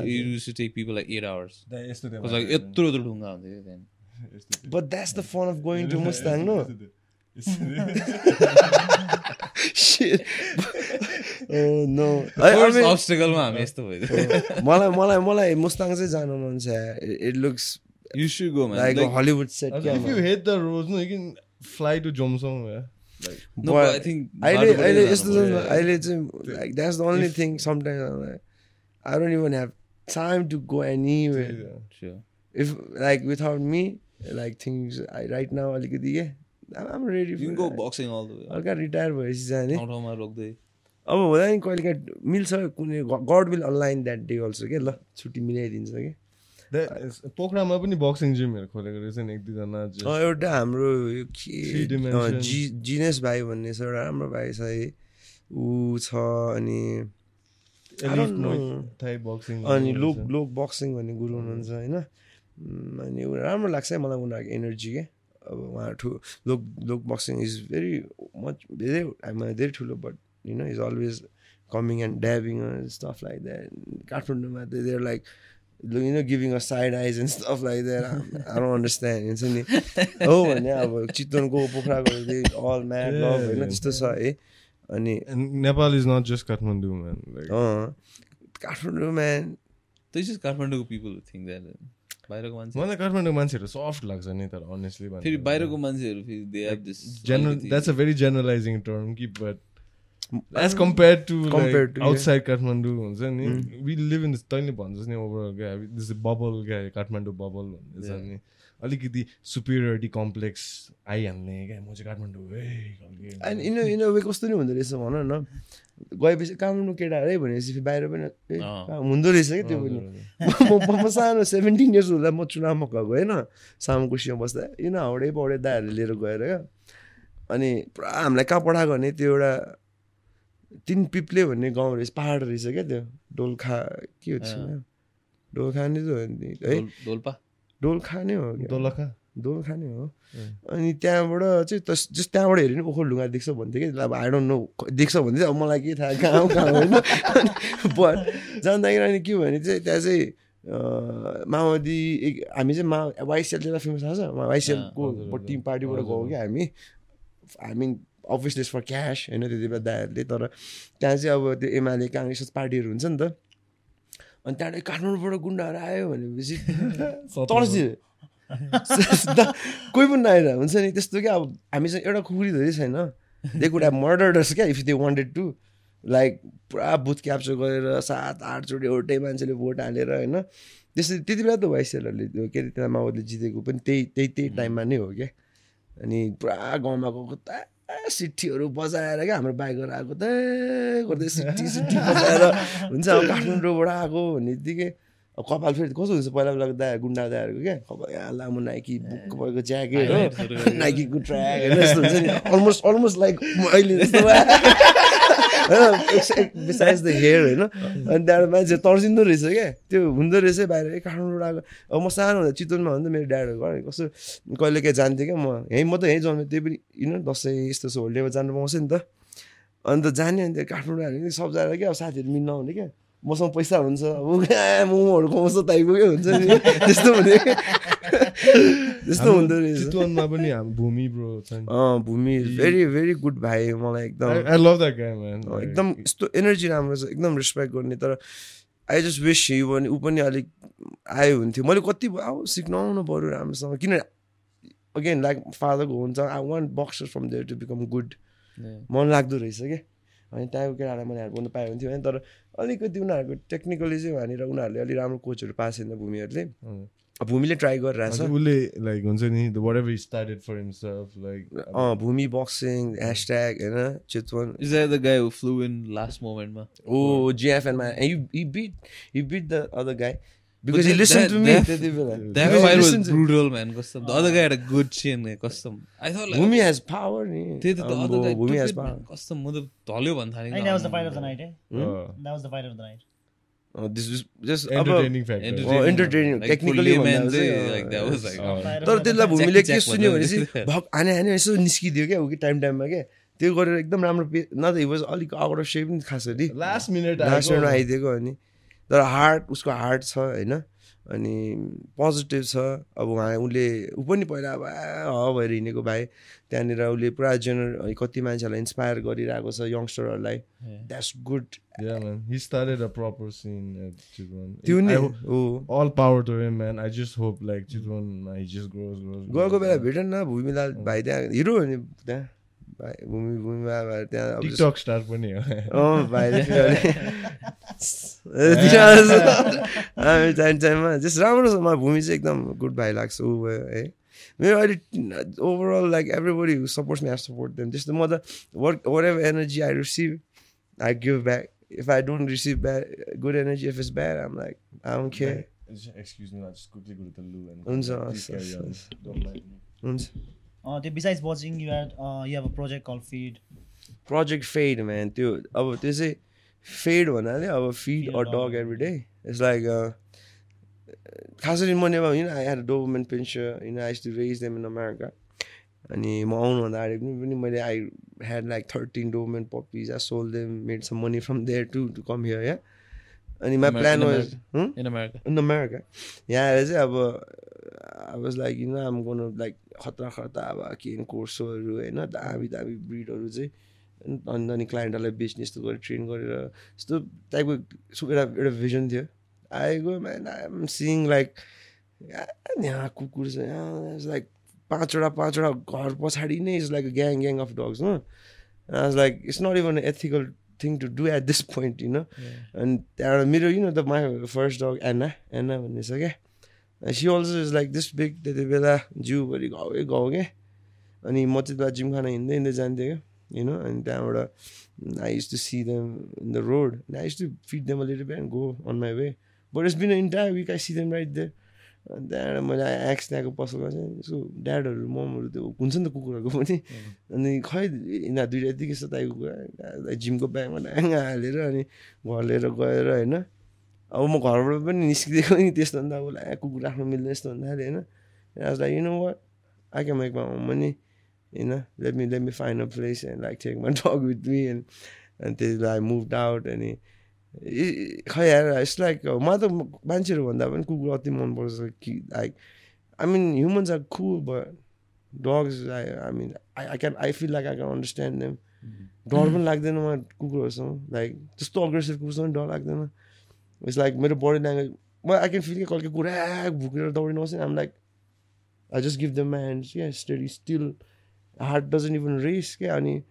यस्तो। यत्रो यत्रो ढुङ्गा हुन्थ्यो। But that's the fun of going to Mustang no oh हामी यस्तो मलाई मलाई मलाई मुस्ताङ चाहिँ जानु मन छ it looks You should go man. Like Like, Hollywood set Also, if you hate the roads, no, you can fly to Jomsong. Yeah. Like, no, but I think अहिले यस्तो चाहिँ like that's the only thing sometimes I don't even have time to go yeah. Sure. If like without me like things I right now अलिकति के आम ready You can go boxing all the way. हल्का रिटायर भएपछि जाने अब हुँदा नि कहिले काहीँ मिल्छ कुनै god will online that day also के ल छुट्टी मिलाइदिन्छ कि पोखरामा पनि बक्सिङ जिमहरू खोलेको रहेछ नि एक दुईजना एउटा हाम्रो यो के जि जिनेस भाइ भन्ने छ एउटा राम्रो भाइ छ है ऊ छ अनि अनि लोक। लोक बक्सिङ भन्ने गुरु हुनुहुन्छ होइन अनि राम्रो लाग्छ है मलाई उनीहरूको एनर्जी के अब उहाँ ठु लोक लोक बक्सिङ इज भेरी मच धेरै धेरै ठुलो but you know is always coming and dabbing stuff like that काठमाडौँमा there like you know giving a side eyes and stuff like that I don't understand हुन्छ नि हो भने अब चितवनको पोखराको अल म्याट लभ होइन त्यस्तो छ है अनि And Nepal is not just Kathmandu, man. Like, अँ Kathmandu man There's just Kathmandu people who think that. uh, बाहिरको मान्छे मलाई काठमाडौँ मान्छेहरू सफ्ट लाग्छ नि तर अनेस्टली फेरि बाहिरको मान्छेहरू फेरि they have this general that's a very generalizing term कि but as compared to Compared like to, yeah. outside Kathmandu हुन्छ नि we live in this तैँले भन्छस् नि ओभर दिस बबल क्या काठमाडौँ बबल भन्ने छ नि। अलिकति सुपिरियरिटी कम्प्लेक्स आइहाल्ने क्या म चाहिँ काठमाडौँ है खालके। अनि इन इन वे कस्तो नि हुँदो रहेछ भन न। गएपछि काठमाडौँ केटाहरू है भनेपछि फेरि बाहिर पनि हुँदो रहेछ क्या त्यो पनि? म सानो सेभेन्टिन इयर्स हुँदा म चुनावमा गएको होइन? सामु कुर्सीमा बस्दा यिन हाउडे पौडे दाहरूले लिएर गएर क्या। अनि पुरा हामीलाई कहाँ पठाएको भने त्यो एउटा तिन पिप्ले भन्ने गाउँ रहेछ पाहाड रहेछ क्या त्यो। डोल्खा के हो? डोल्खा नै त हो? नि है दोल्पा डोल्खा नै हो क्या? दोलखा दोलखा नै हो। अनि त्यहाँबाट चाहिँ तस जस्ट त्यहाँबाट हेऱ्यो भने ओखर ढुङ्गा देख्छ भन्थ्यो कि अब आई डोन्ट नो देख्छ भन्दै अब मलाई के थाहा कहाँ हो कहाँ होइन। बट जाँदाखेरि अनि के भने चाहिँ त्यहाँ चाहिँ माओवादी एक- हामी चाहिँ मा वाइसिएल फेमस थाहा छ। वाइसिएलको। टिम पार्टीबाट गएको क्या हामी। I mean obviously for cash होइन त्यति बेला दाहरूले तर त्यहाँ चाहिँ अब त्यो एमाले काङ्ग्रेस पार्टीहरू हुन्छ नि त। अनि त्यहाँबाट काठमाडौँबाट गुन्डाहरू आयो भनेपछि तर्सियो। कोही पनि नआएर हुन्छ नि त्यस्तो क्या अब हामीसँग एउटा खुकुरी धेरै छैन। दे कुड हेभ मर्डर्स क्या if they wanted to like पुरा बुथ क्याप्चर गरेर सात आठचोटि एउटै मान्छेले भोट हालेर होइन। त्यसरी त्यति बेला त वाइसिएलहरूले त्यो के अरे त्यहाँ माओवादीले जितेको पनि त्यही त्यही त्यही टाइममा नै हो क्या। अनि पुरा गाउँमा गएको त सिट्ठीहरू बजाएर क्या हाम्रो बाइकहरू आएको त गर्दै सिट्ठी सिट्ठी बजाएर हुन्छ अब काठमाडौँबाट आएको भन्ने बित्तिकै अब कपाल फेरि कस्तो हुन्छ पहिला पहिलाको दाया गुन्डा दायाहरूको क्या? कपाल यहाँ लामो नाइकी बुक भएको ज्याकेट हो। नाइकीको ट्र्याक होइन यस्तो हुन्छ नि। अलमोस्ट अलमोस्ट लाइक अहिले होइन बिसाइज द हेयर होइन अनि त्यहाँबाट मान्छे तर्सिँदो रहेछ क्या? त्यो हुँदो रहेछ बाहिर। ए काठमाडौँबाट आएको अब म सानो हुँदा चितवनमा भन्दा मेरो ड्याडहरू घर कस्तो कहिले काहीँ जान्थेँ क्या म? यहीँ म त यहीँ जन्मेँ। त्यही पनि किन दसैँ यस्तो यस्तो होलिडेमा जानु पाउँछ नि त। अन्त जाने अनि त्यो काठमाडौँ हाल्यो सबजना क्या? अब साथीहरू मिल्न आउने क्या? मसँग पैसा हुन्छ। अब कहाँ मोमोहरू खुवाउँछ टाइपको के हुन्छ नि। त्यस्तो हुने। त्यस्तो हुँदो रहेछ। चितवनमा पनि हाम्रो भूमि ब्रो भूमि भेरी भेरी गुड भाइ मलाई एकदम। आई लभ द्याट म्यान एकदम यस्तो एनर्जी राम्रो छ एकदम रेस्पेक्ट गर्ने। तर आई जस्ट विस यु भने ऊ पनि अलिक आयो हुन्थ्यो। मैले कति अब सिक्नु आउनु पऱ्यो राम्रोसँग किन अगेन लाइक फादरको हुन्छ I want boxer from there to become good मन लाग्दो रहेछ क्या अनि त्यहाँको केटाहरूलाई मैले हेर्नु पाएँ हुन्थ्यो होइन तर अलिकति उनीहरूको टेक्निकली चाहिँ भनेर उनीहरूले अलिक राम्रो कोचहरू पाएको छैन भूमिहरूले। भूमिले ट्राई गरिरहेछ। उसले लाइक हुन्छ नि the whatever started for himself like अँ भूमि बक्सिङ ह्यासट्याग होइन Chitwan. Is that the guy who flew in last moment, ma? Oh, GFN man, and you he because he that- listened that- to me. that- त्यति बेला. That he fight was brutal, man. Custom. The other guy had a good chin, eh, custom. I thought like Bhumi has power नि. त्यही त the other guy Bhumi took has power. man. Custom म त ढल्यो भन्नु I think that was the fight of the night, eh? uh, That was the fight of the night. Oh, this is just entertaining factor Entertaining, Oh, entertaining. Like, Technically चाहिँ, चाहिँ, like that was like तर त्यसलाई. भूमिले के सुन्यो भनेपछि भक हाने हाने यसो निस्किदियो क्या ऊ कि टाइम टाइममा क्या त्यो गरेर एकदम राम्रो पे न त वाज अलिक आउट अफ सेप नि खास गरी लास्ट मिनट लास्ट राउन्ड आइदिएको अनि तर हार्ट उसको हार्ट छ होइन अनि पोजिटिभ छ अब उहाँ उसले ऊ पनि पहिला अब ह भएर हिँडेको भाइ त्यहाँनिर उसले पुरा जेनर कति मान्छेहरूलाई इन्सपायर गरिरहेको छ यङ्स्टरहरूलाई. That's good proper scene at Chitwan. हो all power to him, man. I just hope like Chitwan, he just grows, grows. गएको बेला. भेट न भूमिलाल भाइ त्यहाँ हिरो हो नि त्यहाँ भूमि भूमिमा त्यहाँ TikTok star पनि हो. अँ भाइले टाइम टाइममा जस्ट राम्रो छ मलाई भूमि चाहिँ एकदम गुड भाइ लाग्छ ऊ भयो है मेरो अहिले overall like everybody supports me I support them त्यस्तो म त work whatever energy I receive I give back if I don't receive back good energy if is bad um like I don't care Just Excuse me, I'll just quickly go to the loo and हुन्छ please carry on. हस्, Don't mind me. हुन्छ Uh, the- besides watching, you had uh, you have a project called Feed. Project feed man त्यो अब त्यो चाहिँ फेड भन्नाले अब feed Feed a a dog dog. Every day it's like खास गरी म नेपाल होइन आई हेड डोभमेन्ट पेन्सन होइन I to raise them in America अनि म आउनुभन्दा अगाडि पनि पनि मैले I had like thirteen डोभमेन्ट puppies I sold them made some money from there to to come here yeah अनि my Amer- plan in was In America. In America यहाँ आएर चाहिँ अब I was like you know um गर्नु लाइक खतरा खतरा अब के कोर्सहरू होइन दामी दामी ब्रिडहरू चाहिँ अनि अनि क्लाइन्टहरूलाई बेच्ने यस्तो गरेर ट्रेन गरेर यस्तो टाइपको एउटा एउटा भिजन थियो। आएको म्यान एम सिइङ लाइक यहाँ कुकुर छ यहाँ लाइक पाँचवटा पाँचवटा घर पछाडि नै is like gang gang of dogs हो was like it's not even ethical thing to do at this point you know अनि त्यहाँबाट मेरो you know the my first dog Anna Anna भन्ने छ क्या? See also is like this big त्यति बेला जिउभरि गाउँ गाउँ क्या अनि म त्यति बेला जिमखाना हिँड्दै हिँड्दै जान्थेँ क्या know, and त्यहाँबाट them in the road. And I used to feed them a little bit and go on my way. But it's been an entire week I see them right there. अनि त्यहाँबाट मैले एक्स त्यहाँको पसलमा चाहिँ यसो ड्याडहरू ममहरू त्यो हुन्छ नि त कुकुरहरूको पनि अनि खै यिनीहरू दुइटा यतिकै सताएको कुरा जिमको ब्यागमा ढ्याङ्ग हालेर अनि घर लिएर गएर होइन अब म घरबाट पनि निस्किदिएको नि त्यस्तो भन्दा अब ला कुकुर राख्नु मिल्दैन यस्तो भन्दाखेरि होइन। Like you know what I can make my money know, let me let me find a place and like take my dog with me and until I moved out अनि खै यार इट्स लाइक मलाई त मान्छेहरू भन्दा पनि कुकुर अति मनपर्छ कि like I mean humans are cool but dogs I I mean I I can I feel like I can understand them डर पनि लाग्दैन मलाई कुकुरहरूसँग लाइक त्यस्तो अग्रेसिभ कुकुरसँग डर लाग्दैन। इट्स लाइक मेरो बडी ल्याङ्ग्वेज म आई क्यान फिल कि कहिले कुरा भुकेर दौडिनुहोस् um like I just give them my hands क्या study still heart doesn't even race. Yeah, and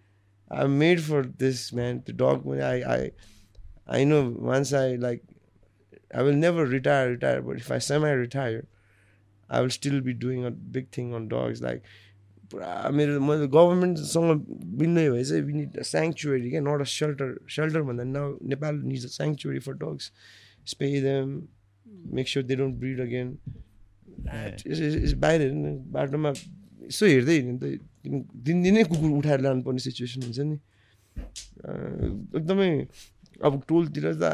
I'm made for this, man. The dog, I, I, I know once I like, I will never retire, retire. But if I semi-retire, I will still be doing a big thing on dogs. Like, मेरो मैले गभर्मेन्टसँग भिन्नै भए चाहिँ वी निड स्याङ्चुरी क्या नट अ सेल्टर सेल्टर भन्दा now Nepal needs a sanctuary for dogs spay them make sure they don't breed again बाहिर बाटोमा यसो हेर्दै हिँड्यो नि त दिनदिनै कुकुर उठाएर लानुपर्ने सिचुएसन हुन्छ नि एकदमै अब टोलतिर त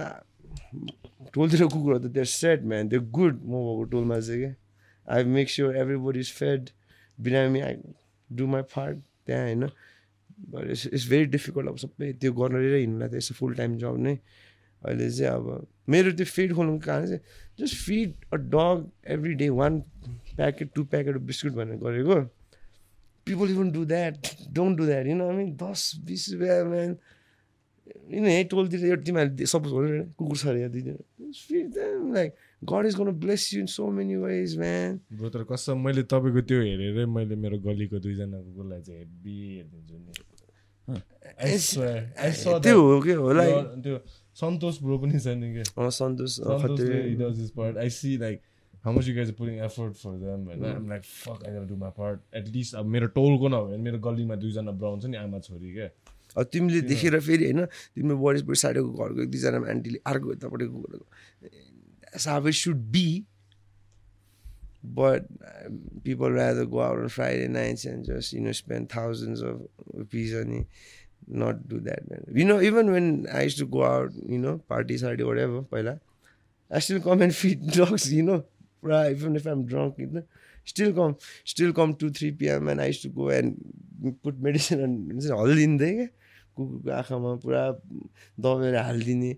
टोलतिर कुकुरहरू त देयर सेट म्यान त्यो गुड म भएको टोलमा चाहिँ क्या I make sure everybody is fed बिरामी आई डु माई पार्ट त्यहाँ होइन इट्स इट्स भेरी डिफिकल्ट अब सबै त्यो गरेर हिँड्नुलाई त यसो फुल टाइम जब नै अहिले चाहिँ अब मेरो त्यो फिड खोल्नुको कारण चाहिँ just feed a dog every day one packet two packet biscuit भनेर गरेको that. Don't do that. You know what I mean? दस बिस रुपियाँ म्यान किन है टोलतिर एउटा तिमीहरूले सपोज भन्नु कुकुर छ अरे दिँदैन like god is gonna bless you in so many ways man bro तर कसम मैले तपाईँको त्यो हेरेरै मैले मेरो गलीको दुईजना कुकुरलाई चाहिँ हेभी हेरिदिन्छु नि त्यो हो कि होला त्यो सन्तोष ब्रो पनि छ नि क्या Santosh I see like how much you guys are putting effort for them and I'm like fuck I gotta do my part at least अब मेरो टोलको नभए मेरो गल्लीमा दुईजना ब्राउन छ नि आमा छोरी क्या अब तिमीले देखेर फेरि होइन तिम्रो वरिपरि साइडको घरको दुईजना आन्टीले अर्को यतापट्टिको घरको how it should be but uh, people rather go out on Friday nights and just you know spend thousands of rupees on it, not do that. You know, even when I used to go out, you know, party, whatever, I still come and feed dogs, you know. right? Even if I'm drunk, still come, still come 2, 3 p.m. and I used to go and put medicine and हालिदिँदै क्या कुकुरको आँखामा पुरा दबाएर हालिदिने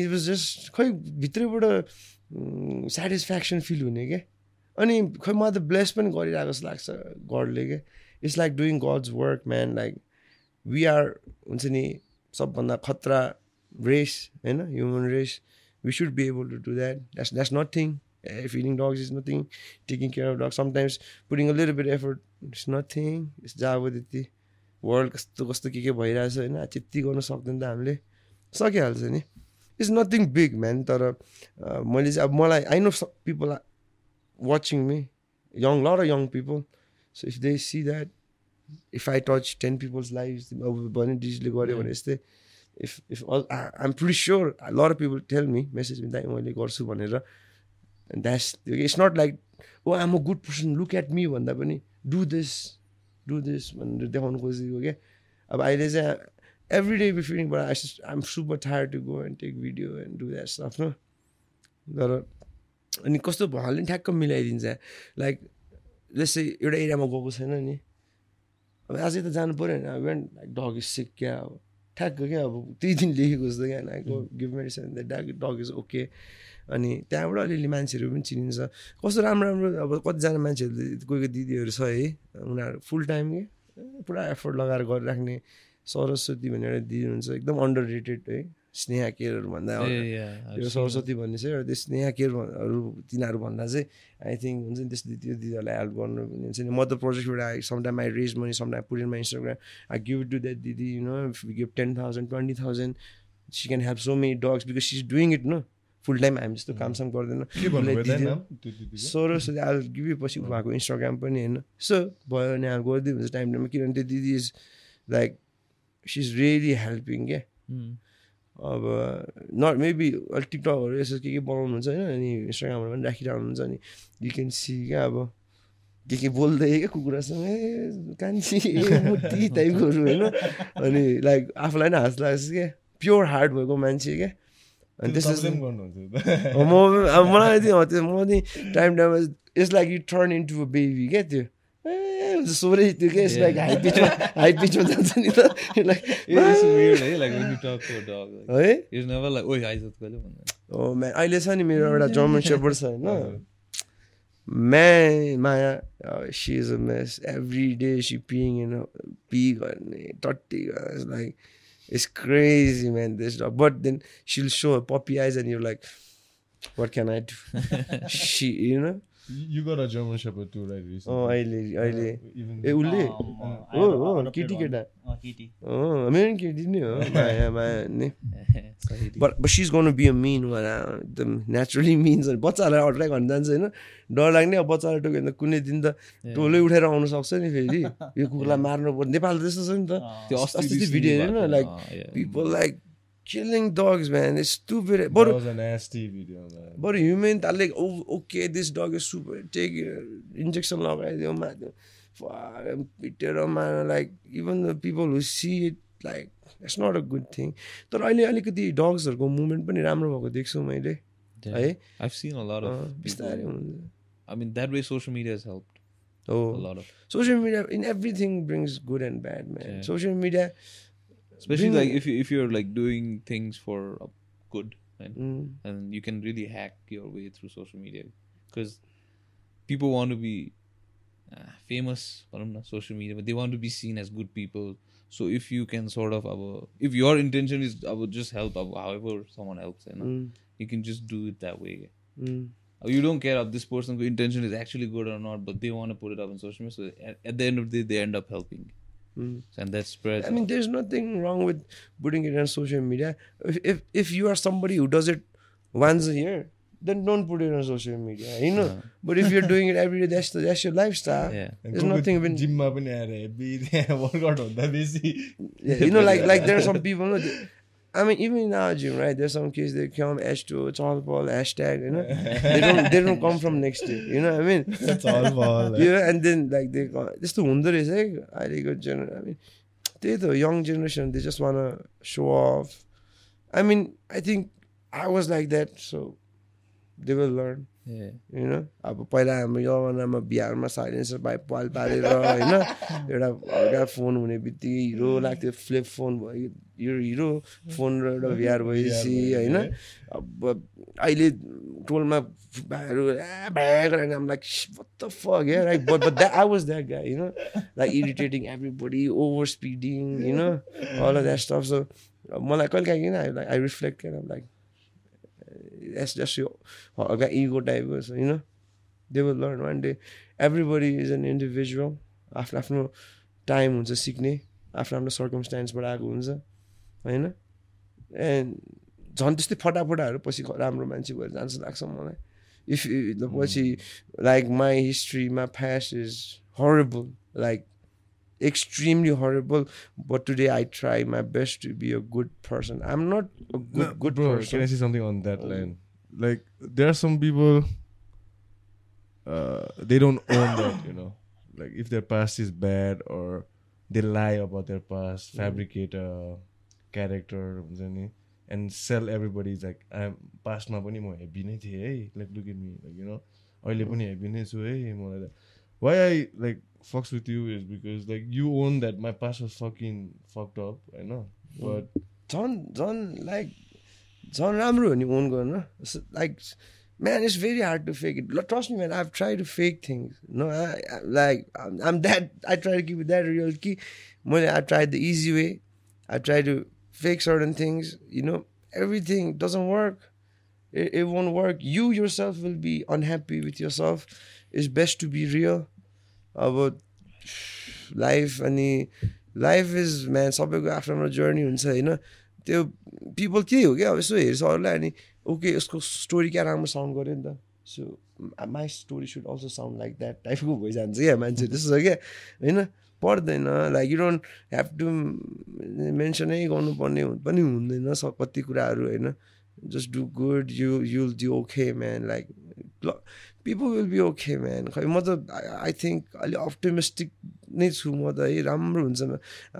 इट वाज जस्ट खै भित्रैबाट सेटिस्फ्याक्सन फिल हुने क्या अनि खै मलाई त ब्लेस पनि गरिरहेको जस्तो लाग्छ गडले क्या it's like doing god's work man like we are हुन्छ नि सबभन्दा खतरा रेस होइन? Human race we should be able to do that that's that's nothing feeding dogs is nothing. Taking care of dogs. Sometimes putting a little bit effort it's nothing. It's जहाँ अब त्यति वर्ल्ड कस्तो कस्तो के के भइरहेछ होइन? त्यति गर्नु सक्दैन त हामीले। सकिहाल्छ नि। इट्स नथिङ बिग म्यान तर मैले चाहिँ अब मलाई I know people watching me young lot young people so if they see that if I touch ten people's life अब भने डिजिटले गऱ्यो भने यस्तै if if I'm pretty sure lot people tell me message दाइ मैले गर्छु भनेर that's it's not like oh um a good person look at me भन्दा पनि डु दिस डु दिस भनेर देखाउनु खोजेको क्या अब अहिले चाहिँ every day फिलिङबाट I I'm super tired to go and take video and do that stuff न तर अनि कस्तो पनि ठ्याक्क मिलाइदिन्छ लाइक जस्तै एउटा एरियामा गएको छैन नि अब अझै त जानु पऱ्यो होइन। लाइक डग इज सिक क्या? अब ठ्याक्क क्या? अब त्यही दिन लेखेको जस्तो क्या? Like give medicine that dog is okay अनि त्यहाँबाट अलिअलि मान्छेहरू पनि चिनिन्छ। कस्तो राम्रो राम्रो अब कतिजना मान्छेहरू कोही कोही दिदीहरू छ है उनीहरू फुल टाइम के? पुरा एफोर्ट लगाएर गरिराख्ने सरस्वती एउटा दिदी हुनुहुन्छ एकदम अन्डर रेटेड है। स्नेहा केयरहरू भन्दा seen सरस्वती भन्ने चाहिँ एउटा त्यो स्नेहा केयरहरू तिनीहरू भन्दा चाहिँ आई थिङ्क हुन्छ नि त्यस्तो त्यो दिदीहरूलाई हेल्प गर्नु पनि हुन्छ नि। म त प्रोजेक्टबाट I sometime I raise money sometime put in my Instagram I give to that दिदी you know give ten thousand twenty thousand she can help so many dogs because she is doing it न फुल टाइम हामी जस्तो कामसाम गर्दैन? सरस्वती आल गिभ पछि उहाँको इन्स्टाग्राम पनि होइन? सो भयो भने हामी गरिदियो हुन्छ टाइम टाइममा किनभने त्यो दिदी is like she is really helping क्या. अब नट मेबी अलिक टिकटकहरू यसो के के बनाउनुहुन्छ होइन अनि इन्स्टाग्रामहरू पनि राखिरहनुहुन्छ अनि यु क्यान सी क्या अब के के बोल्दै क्या कुकुरासँग ए कान्छी टाइपकोहरू होइन। अनि लाइक आफूलाई नै हाँस लाग्छ क्या। प्योर हार्ट भएको मान्छे क्या। अनि त्यो त्यस्तो म मलाई त्यो त्यो म नि टाइम टाइममा it's like you turn into a baby क्या त्यो। ए सोरै त्यो क्या इट्स लाइक हाई पिचमा हाई पिचमा जान्छ नि त लाइक eh? है? it's never like, "Oi, hi, Sat Kale," भन्दैन। ओ म्या अहिले छ नि मेरो एउटा जर्मन सेपर्ड छ होइन? My Maya she is a mess every day she peeing in pee गर्ने टट्टी like it's crazy man this but then she'll so puppy eyes and you like what can I do see you know You got a German Shepherd too, right? Recently. अँ अहिले अहिले Even ए उसले हो हो केटी. केटा मेरो केटी नै हो माया माया नि बट बट सिज गर्नु बी अ मिन वाला एकदम नेचुरली मिन्स बच्चाहरूलाई अट्र्याक गर्न जान्छ होइन डर लाग्ने अब बच्चालाई टोक्यो भने त कुनै दिन त टोलै उठेर आउनु सक्छ नि फेरि यो कुकुरलाई मार्नु पर्छ नेपाल त त्यस्तो छ नि त त्यो अस्ति video हेरेन like. People like Killing dogs man it's to that बरु was a nasty video, man. बरु ह्युमेन त like okay this dog is super take injection लगाइदियो माथि पिटेर मार like even the people who see it like it's not a good thing तर अहिले अलिकति डग्सहरूको मुभमेन्ट पनि राम्रो भएको देख्छु मैले Yeah. है I've seen a lot of अँ, people. बिस्तारै हुन्छ I mean, that way social media has helped हो a lot of, social media in everything brings good and bad man Yeah. Social media especially like if you if you're like doing things for uh, good, and mm, and you can really hack your way through social media because people want to be uh, famous on social media, but they want to be seen as good people. So if you can sort of, uh, if your intention is, I would just help, uh, however someone helps, you, know, mm, you can just do it that way. mm. Uh, You don't care if this person's intention is actually good or not, but they want to put it up on social media. So at, at the end of the day, they end up helping. And that spreads. I mean, there's nothing wrong with putting it on social media. If if, if you are somebody who does it once a year, then don't put it on social media. You know. But if you're doing it every day, that's the, that's your lifestyle. yeah. There's nothing even. Workout हुँदा बेसी Yeah, you know, like like there are some people. No, I mean, even in our gym, right? There's some kids they come H2, it's all Paul, hashtag, you know. they don't they don't come from next year. You know what I mean? That's all ball. You know, and then like they go just the wonder is like I good generation. I mean, they the young generation, they just wanna show off. I mean, I think I was like that, so they will learn. होइन अब पहिला हाम्रो जमानामा बिहारमा साइलेन्सर पाइ पाल पारेर होइन? एउटा हल्का फोन हुने बित्तिकै हिरो लाग्थ्यो फ्लिप फोन भयो यो हिरो फोन र एउटा भिआर भएपछि होइन? अब अहिले टोलमा भाइहरू लाइक त fuck yeah like but but that I was that guy you know? Like irritating everybody over speeding you know? All of that stuff. So मलाई कहिले काहीँ किन I I reflect of like that's just your हल्का ego type was you know they will learn one day everybody is an individual आफ्नो आफ्नो टाइम हुन्छ सिक्ने आफ्नो आफ्नो सर्कमस्टान्सबाट आएको हुन्छ होइन एन्ड झन् त्यस्तै फटाफटाहरू पछि राम्रो मान्छे भएर जान्छ लाग्छ मलाई इफ पछि like my history my past is horrible like extremely horrible but today i try my best to be a good person i'm not a good No, good bro, person Can I say something on that line? Like, there are some people, uh, they don't own that, you know. Like, if their past is bad or they lie about their past, fabricate a character, हुन्छ नि, and sell everybody like, I'm past मा पनि म हेभी नै थिएँ है, like, look at me, like, you know, अहिले पनि हेभी नै छु है, मलाई त- Why I, like, fucks with you is because, like, you own that my past was fucking fucked up, I know, but झन् झन् लाइक झन् राम्रो हो नि ओन गर्न। Like man it's very hard to fake it trust me man I try to fake things no like um that I try to give that real कि मैले I try the easy way I try to fake certain things you know everything doesn't work. It, won't work. You yourself will be unhappy with yourself. It's best to be real about life. अनि लाइफ इज म्यान सबैको आफ्नो आफ्नो जर्नी हुन्छ होइन? त्यो पिपल त्यही हो क्या? अब यसो हेर्छ अरूलाई अनि ओके यसको स्टोरी क्या राम्रो साउन्ड गऱ्यो नि त। So my story should also sound like that टाइपको भइजान्छ क्या मान्छे त्यस्तो छ क्या? होइन? पर्दैन। Like you don't have to मेन्सनै गर्नुपर्ने पनि हुँदैन स कति कुराहरू होइन? Just do good you you'll do okay man like People will be okay man खै म त आई थिङ्क अलिक अप्टिमिस्टिक नै छु म त है राम्रो हुन्छ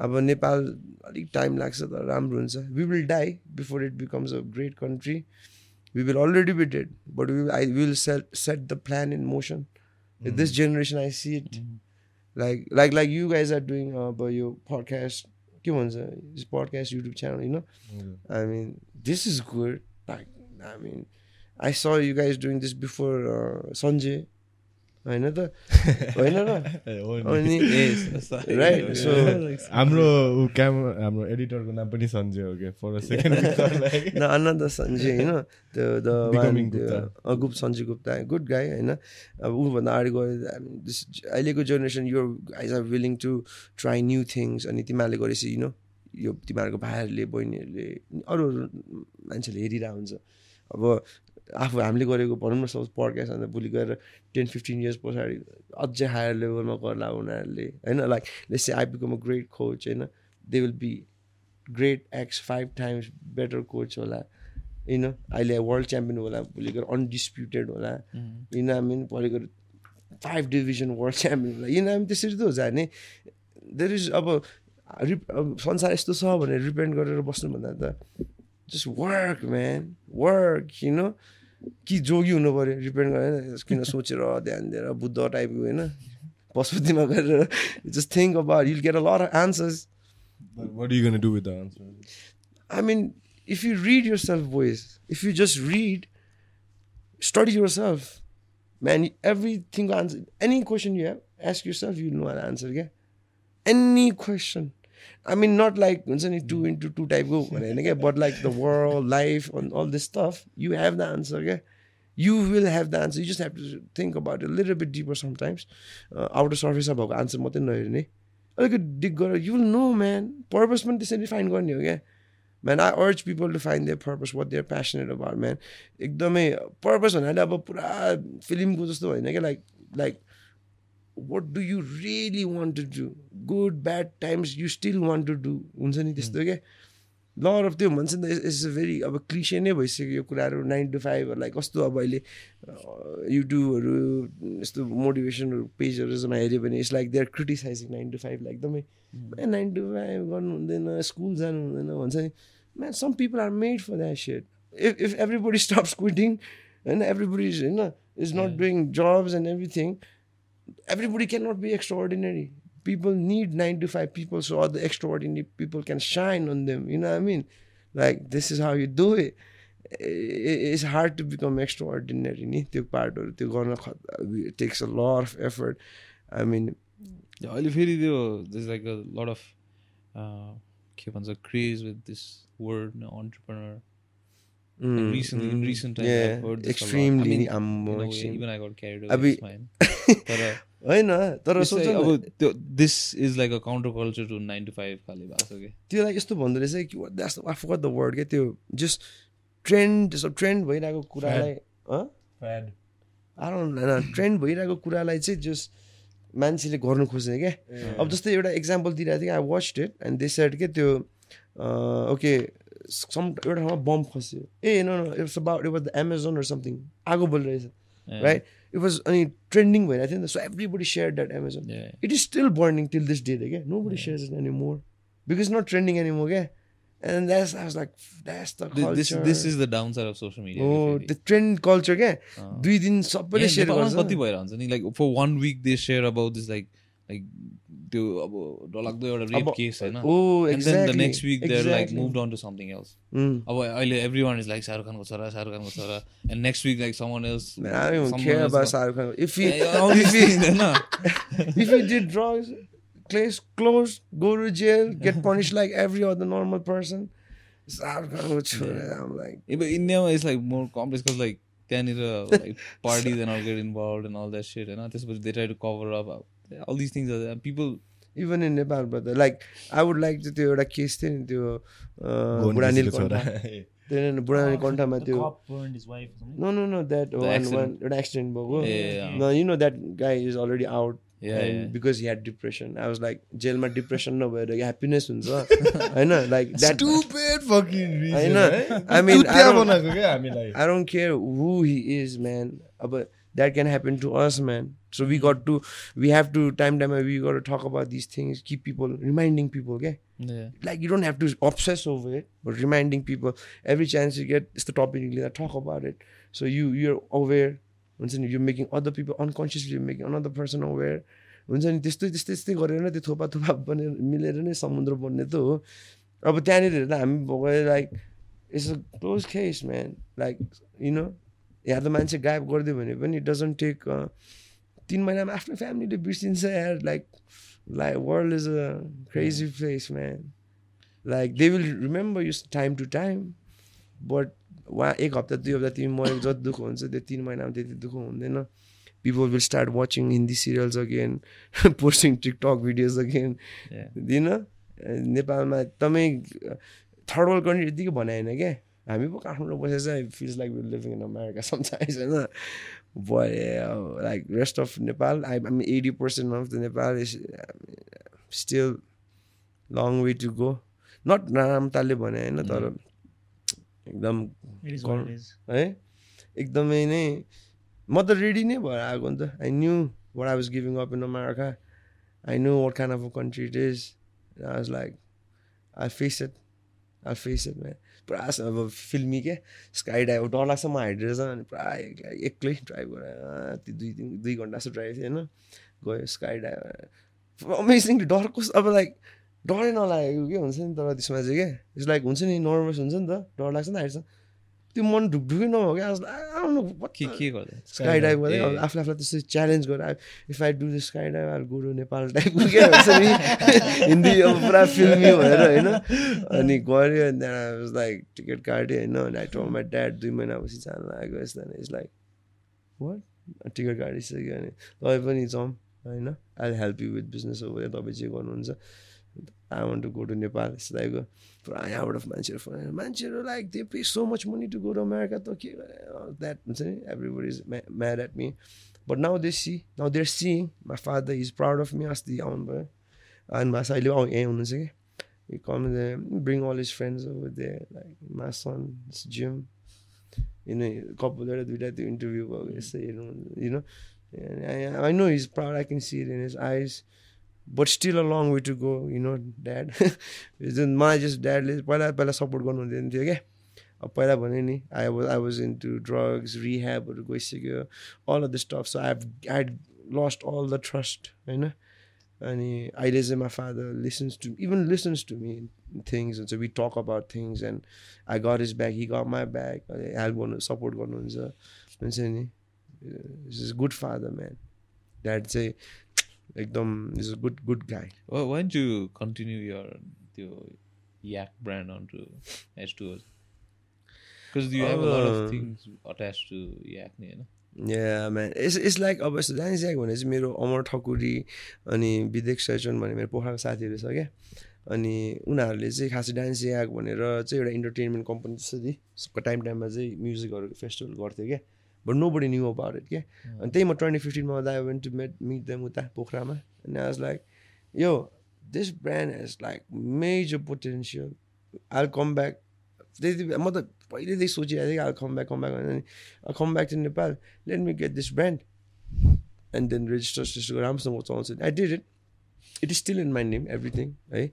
अब नेपाल अलिक टाइम लाग्छ तर राम्रो हुन्छ we will die before it becomes a great country we will already be dead but we I will set set the plan in motion this generation I see it like like like you guys are doing अब यो पडकास्ट के भन्छ पडकास्ट युट्युब च्यानल होइन I mean, this is good. Like, I mean, Saw you guys doing this before uh, Sanjay. होइन त होइन र अनि Right, so- हाम्रो क्यामरा हाम्रो एडिटरको नाम पनि सन्जय हो क्या फर सेकेन्ड न अनन्द सञ्जय होइन त्यो the. Gupta Sanjay Gupta good guy होइन अब ऊभन्दा अगाडि गयो दिस अहिलेको जेनेरेसन यो guys are willing to try new things अनि तिमीहरूले गरेपछि यु नो यो तिमीहरूको भाइहरूले बहिनीहरूले अरू अरू मान्छेले हेरिरहेको हुन्छ अब आफू हामीले गरेको भनौँ न सपोज पड्कास्ट अन्त भोलि गएर टेन फिफ्टिन इयर्स पछाडि अझै हायर लेभलमा गर्ला उनीहरूले होइन? Like let's I become a great coach होइन? They will be great x five times better coach होला होइन अहिले वर्ल्ड च्याम्पियन होला भोलि गएर अनडिस्प्युटेड होला होइन हामी भोलि गएर फाइभ डिभिजन वर्ल्ड च्याम्पियन होला यिनीहरू हामी त्यसरी त हो जाने। देयर इज अब रिप अब संसार यस्तो छ भनेर रिपेन्ट गरेर बस्नुभन्दा त जस्ट वर्क म्यान वर्क किन कि जोगी हुनु पऱ्यो रिपेन्ट गरेर किन सोचेर ध्यान दिएर बुद्ध टाइपको होइन पशुपतिमा गएर just think about you'll get a lot of answers What are you gonna do with the answer? I mean, if you read yourself, boys, if you just read, study yourself, man, everything answer, any question you have, ask yourself, you know an answer, yeah? Any question. I mean, not like हुन्छ into two type go, okay? but like the world, life, and all this stuff, you have the answer, yeah? You will have the answer. You just have to think about it a little bit deeper sometimes. Uh, outer surface भएको आन्सर मात्रै नहेर्ने अलिकति डिग गरेर you will know man purpose पनि त्यसरी फाइन गर्ने हो क्या man I urge people to find their purpose what their passionate about man एकदमै पर्पज भन्नाले अब पुरा फिल्मको जस्तो होइन क्या like like what do you really want to do good bad times you still want to do हुन्छ नि त्यस्तो क्या लर अफ त्यो भन्छ नि त इट्स अ भेरी अब क्लिसे नै भइसक्यो यो कुराहरू नाइन टु फाइभहरूलाई कस्तो अब अहिले युट्युबहरू यस्तो मोटिभेसनहरू पेजहरूमा हेऱ्यो भने it's like they're criticising nine to फाइभलाई एकदमै ए नाइन टु फाइभ गर्नु हुँदैन स्कुल जानु हुँदैन भन्छ नि। Man some people are made for that set if if everybody stop quitting होइन एभ्रीबडी इज होइन is not doing jobs and everything everybody cannot be extraordinary. People need nine to five people so all the extraordinary people can shine on them. You know what I mean? Like this is how you do it. I- It's hard to become extraordinary. नि त्यो पार्टहरू त्यो गर्न it takes a lot of effort. I mean, अहिले फेरि त्यो this like a lot of के भन्छ craze with this word entrepreneur Mm, recently in recent times yeah, I've heard this extremely. a lot. I mean, I'm in a more way, extreme. even I got carried अबि- away. It's fine. तर होइन तर सोच अब त्यो this is like a counter culture to nine to five खाले भएको छ कि त्यो लाइक यस्तो भन्दो रहेछ कि that's I for the word क्या त्यो जस्ट ट्रेन्ड ट्रेन्ड भइरहेको कुरालाई होइन ट्रेन्ड भइरहेको कुरालाई चाहिँ जस्ट मान्छेले गर्नु खोज्ने क्या अब जस्तै एउटा इक्जाम्पल दिइरहेको थियो I watch it and they set के त्यो ओके सम एउटा ठाउँमा बम खस्यो। ए no no it's about it was the Amazon or something आगो बलिरहेछ राइट इट वाज अनि ट्रेन्डिङ भइरहेको थियो नि त। So everybody share that Amazon. It is still burning till this day क्या nobody shares it any more because not trending any more क्या and that's I was like that's the Th- This this is the downside of social media. हो. त्यो ट्रेन्ड कल्चर क्या. दुई दिन सबैले सेयर गर्छ। कति भएर हुन्छ नि? Like for one week they share about this like like त्यो अब डरलाग्दो एउटा रेप अब- केस होइन oh And then the exactly next week they're like moved on to something else. अब अहिले every one is like Shahrukh खानको छोरा शाहरुख खानको छोरा and next week like someone else Man, I don't even care about Shahrukh Khan. If he, if if he, if he did drugs, case closed, go to jail, get punished like every other normal person. Shahrukh खानको छोरा I'm like Yeah, but India is like more complex because like त्यहाँनिर like parties and all get involved and all that shit होइन त्यसपछि they try to cover up all these things are there. people even in नेपालबाट लाइक आई वुड लाइक त्यो एउटा केस थियो नि त्यो अँ, गोवन बुढा केसीको छोरा नीलकण्ठ त्यो. No no no that one accident. One एउटा एक्सिडेन्ट भएको you know that guy is already out. Because he had depression I was like जेलमा डिप्रेसन नभएर ह्याप्पिनेस हुन्छ होइन like that Stupid fucking reason, होइन है? आई मिन चुतिया बनाएको क्या हामीलाई I don't care who he is, man. Uh, But that can happen to us, man. So we got to, we have to, time time we got to talk about these things, keep people, reminding people, okay? yeah Like you don't have to obsess over it, but reminding people every chance you get, it's the topic, you talk about it. So you you're aware. हुन्छ नि you're making other people unconsciously you're making another person aware हुन्छ नि त्यस्तै त्यस्तै त्यस्तै गरेर नै त्यो थोपा थोपा बनेर मिलेर नै समुद्र बन्ने त हो अब त्यहाँनिर हेर्दा हामी गएर like it's a close case man like you know यहाँ त मान्छे गायब गरिदियो भने पनि इट डजन्ट टेक तिन महिनामा आफ्नो फ्यामिलीले बिर्सिन्छ यार। Like like world is a crazy place man like they will remember you time to time but उहाँ एक हप्ता दुई हप्ता तिमी मरेको जति दुःख हुन्छ त्यो तिन महिनामा त्यति दुःख हुँदैन। People will start watching Hindi serials again posting TikTok videos again दिन नेपालमा एकदमै थर्ड वर्ल्ड कन्ट्री यतिकै भने होइन क्या। हामी पो काठमाडौँ बसेर चाहिँ feels like will living in America sometimes होइन like rest of Nepal I I eighty percent of the Nepal is still long way to go not नराम्रो भने होइन तर एकदम It is what it is. है एकदमै नै म त रेडी नै भएर आएको नि त I knew what I was giving up in America I know what kind of a country it is I was like I face it I face it man पुरा अब फिल्मी क्या स्काई डाइभ डर लाग्छ म हाइट रहेछ अनि पुरा एक्लै एक्लै ड्राइभ गरेर त्यो दुई तिन दुई घन्टा जस्तो ड्राइभ थियो होइन। गयो स्काई डाइभ अमेजिङ डर कस्तो अब लाइक डरै नलागेको के हुन्छ नि तर त्यसमा चाहिँ क्या लाइक हुन्छ नि नर्भस हुन्छ नि त डर लाग्छ नि हाइट्छ त्यो मन ढुकढुकै नभयो क्या। के के गर्दा? स्काई डाइभ गर्दै। आफूले आफूलाई त्यस्तो च्यालेन्ज गरेर if I do the sky dive I go to Nepal टाइपको के हुन्छ नि? हिन्दी अब पुरा फिल्मी भएर होइन? अनि गऱ्यो अनि त्यहाँबाट लाइक टिकट काट्यो होइन? अनि आई टोल माई ड्याड दुई महिनापछि जानु लागेको यस्तो इज लाइक वाट टिकट काटिसक्यो अनि तपाईँ पनि जाउँ होइन? I help you with business हो तपाईँ जे गर्नुहुन्छ। I want to go to Nepal यस्तो टाइपको पुरा यहाँबाट मान्छेहरू फोन आएर मान्छेहरू like they pay so much money to go to America त के द्याट हुन्छ नि everybody is mad at me but now they see now they're seeing my father is proud of me अस्ति आउनु भयो अनि मास अहिले आउ यहीँ हुनुहुन्छ कि come bring all his friends over they like मा सन जिम यिनी कपाल एउटा दुइटा त्यो इन्टरभ्यू भएको यस्तो हेर्नु you know I know is proud I can see it in his eyes But still a long way to go you know dad जुन मलाई जस्ट ड्याडले पहिला पहिला सपोर्ट गर्नु हुँदैन थियो क्या अब पहिला भने नि I was I was into drugs रिह्याबहरू गइसक्यो all of the stuff so I I lost all the trust होइन? अनि अहिले चाहिँ my father listens to even listens to me things हुन्छ we talk about things and I got his back he got my back help गर्नु सपोर्ट गर्नुहुन्छ हुन्छ नि? Is good father man dad चाहिँ एकदम इज अ गुड गुड गाई don't you continue your त्यो onto H2O? Because you have a lot of Uh, things attached to yak, ni, होइन? या इट्स इट्स लाइक अब यस्तो जानिसकेको भने चाहिँ मेरो अमर ठकुरी अनि विवेक सचन भन्ने मेरो पोखराको साथीहरू छ क्या? अनि उनीहरूले चाहिँ खासै डान्स याक भनेर चाहिँ एउटा इन्टरटेनमेन्ट कम्पनी जस्तो सबको टाइम टाइममा चाहिँ म्युजिकहरू फेस्टिभल गर्थ्यो क्या? but nobody knew about it क्या अनि त्यही म twenty फिफ्टिनमा I went to met meet them उता पोखरामा अनि आई वाज लाइक यो this brand has like major potential I come back त्यति बेला म त पहिल्यैदेखि सोचिरहेको थिएँ I come back come back भने I come back to Nepal let me get this brand and then register register राम्रोसँग चलाउँछु I did it it is still in my name everything है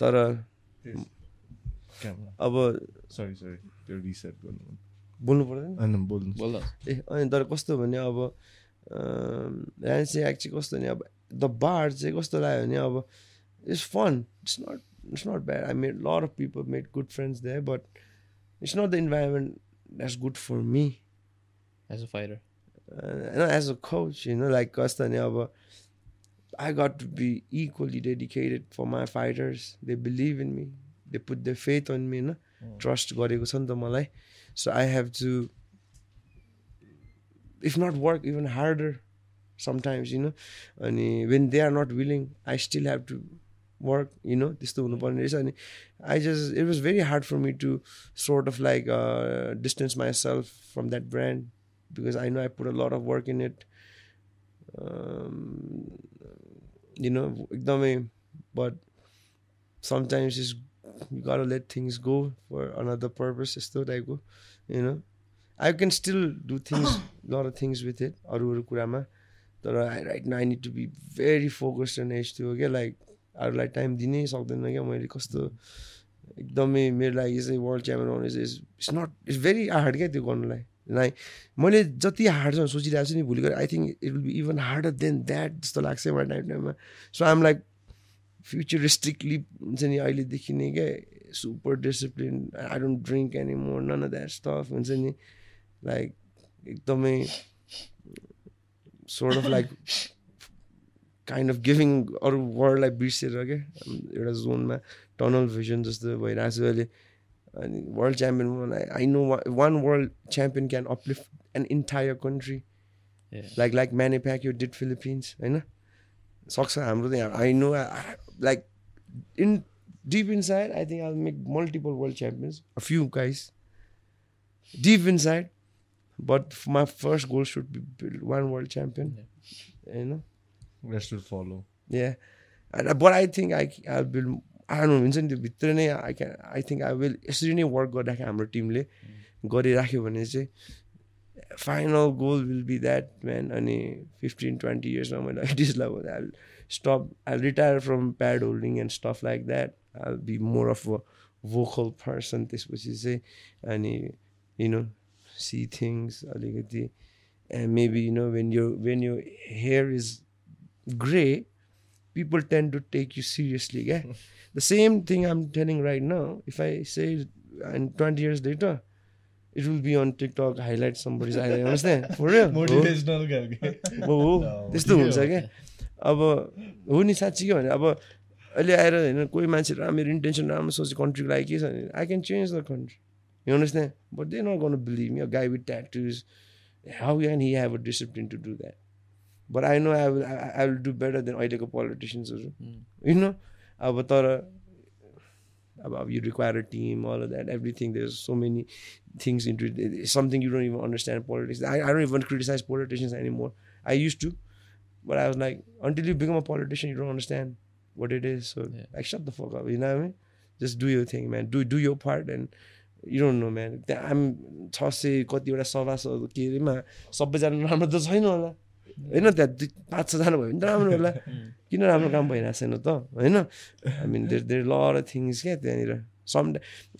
तर क्यामेरा अब सरी सरी त्यो रिसेट गर्नु बोल्नु पर्दैन होइन बोल्नु बोल न। ए अनि तर कस्तो भने अब ऱ्यान्सी एक्ट चाहिँ कस्तो भने अब द बार चाहिँ कस्तो लाग्यो भने अब it's fun it's not it's not bad I made lot of people made good friends there but it's not the environment that's good for me As a fighter. uh, as a coach, you know, like कस्तो भने अब I got to be equally dedicated for my fighters. They believe in me. They put the faith on me होइन Oh. ट्रस्ट गरेको छ नि त मलाई. So I have to if not work even harder sometimes you know अनि when they are not willing I still have to work you know त्यस्तो हुनुपर्ने रहेछ। अनि I just it was very hard for me to sort of like distance myself from that brand because I know I put a lot of work in it you know एकदमै but sometimes it's you gotta let things go for another purpose यस्तो टाइपको you know? I can still do things lot of things with it. अरू अरू कुरामा तर I right now I need to be very focused and as त्यो क्या लाइक अरूलाई टाइम दिनै सक्दैन क्या मैले कस्तो एकदमै मेरो लागि चाहिँ वर्ल्ड च्याम्पियन आउने चाहिँ it's not it's very hard क्या त्यो गर्नुलाई लाइक मैले जति हार्ड सोचिरहेको छु नि भोलि गएर I think it will be even harder than that जस्तो लाग्छ मलाई टाइम टाइममा सो आइम लाइक फ्युचरिस्टिकली हुन्छ नि अहिलेदेखि नै क्या super discipline I don't drink any more none that stuff हुन्छ नि लाइक एकदमै sort of like kind of giving अरू वर्ल्डलाई बिर्सेर क्या एउटा जोनमा टनल भिजन जस्तो भइरहेको छ अहिले अनि world champion I know one world champion can uplift an entire country. Like like Manny Pacquiao did Philippines होइन सक्छ हाम्रो त यहाँ I know like in deep inside I think I make multiple world champions a few guys deep inside but my first goal should be one world champion होइन will follow i think i i'll build I don't know हुन्छ नि त्यो भित्र नै I can I think I will यसरी नै वर्क गरिराख्यो हाम्रो टिमले गरिराख्यो भने चाहिँ Final goal will be that man अनि फिफ्टिन ट्वेन्टी इयर्समा मैले डिसलाई I stop I retire from pad holding and stuff like that I be more of a vocal person त्यसपछि चाहिँ अनि यु नो सी थिङ्स अलिकति and maybe you know when you when you hair is grey people tend to take you seriously. Yeah, the same thing I'm telling right now. If I say and 20 years later, it will be on TikTok highlight somebody's understand? For real. खालके हो, त्यस्तो हुन्छ क्या? अब हो नि साँच्ची के भने अब अहिले आएर होइन कोही मान्छे राम्रो मेरो इन्टेन्सन राम्रो सोचे कन्ट्रीको लागि के छ भने I can change the country you understand but they not गर्नु believe me guy with tattoos how can he have a discipline to do that but I know I will I will do better than अहिलेको पोलिटिसियन्सहरू यु नो अब तर अब अब you require a team all that everything there so many things into something you don't even understand politics I I don't even criticise politicians any more I use to but I was like until you become a politician you don't understand what it is so Yeah. Like shut the fuck up you know I just do your thing man do do your part and you don't know man त्यहाँ आम छ सय कतिवटा अरेमा सबैजना राम्रो त छैन होला होइन त्यहाँ दुई पाँच छजना भयो भने त राम्रो होला। किन राम्रो काम भइरहेको छैन त? होइन? I mean there there lot things क्या त्यहाँनिर। Some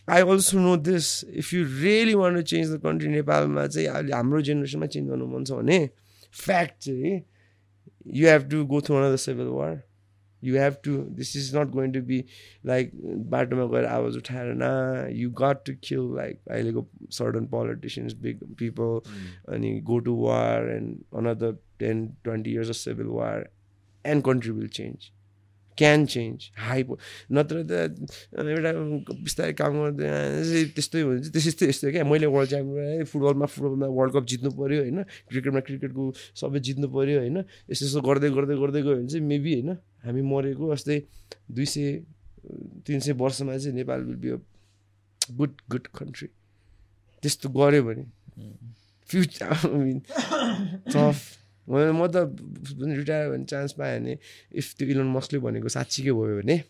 I also know this if you really want to change the country नेपालमा चाहिँ अहिले हाम्रो जेनेरेसनमा चेन्ज गर्नु मन छ भने फ्याक्ट चाहिँ you have to go through another civil war you have to this is not going to be like बाटोमा गएर आवाज उठाएर न you got to kill like अहिलेको सर्टन पोलिटिसियन्स बिग पिपल अनि go to war and another ten twenty years of civil war and country will change can change high नत्र त एउटा बिस्तारै काम गर्दै त्यस्तै हुन्छ त्यस्तै यस्तै क्या मैले वर्ल्ड च्याम्पियन फुटबलमा फुटबलमा वर्ल्ड कप जित्नु पऱ्यो होइन क्रिकेटमा क्रिकेटको सबै जित्नु पऱ्यो होइन यस्तो यस्तो गर्दै गर्दै गर्दै गयो भने चाहिँ मेबी होइन हामी मरेको जस्तै दुई सय तिन सय वर्षमा चाहिँ Nepal will be a good good country त्यस्तो गऱ्यो भने फ्युचर मिन टफ म त रिटायर भन्ने चान्स पाएँ भने इफ त्यो इलोन मस्कले भनेको साँच्चीकै भयो भने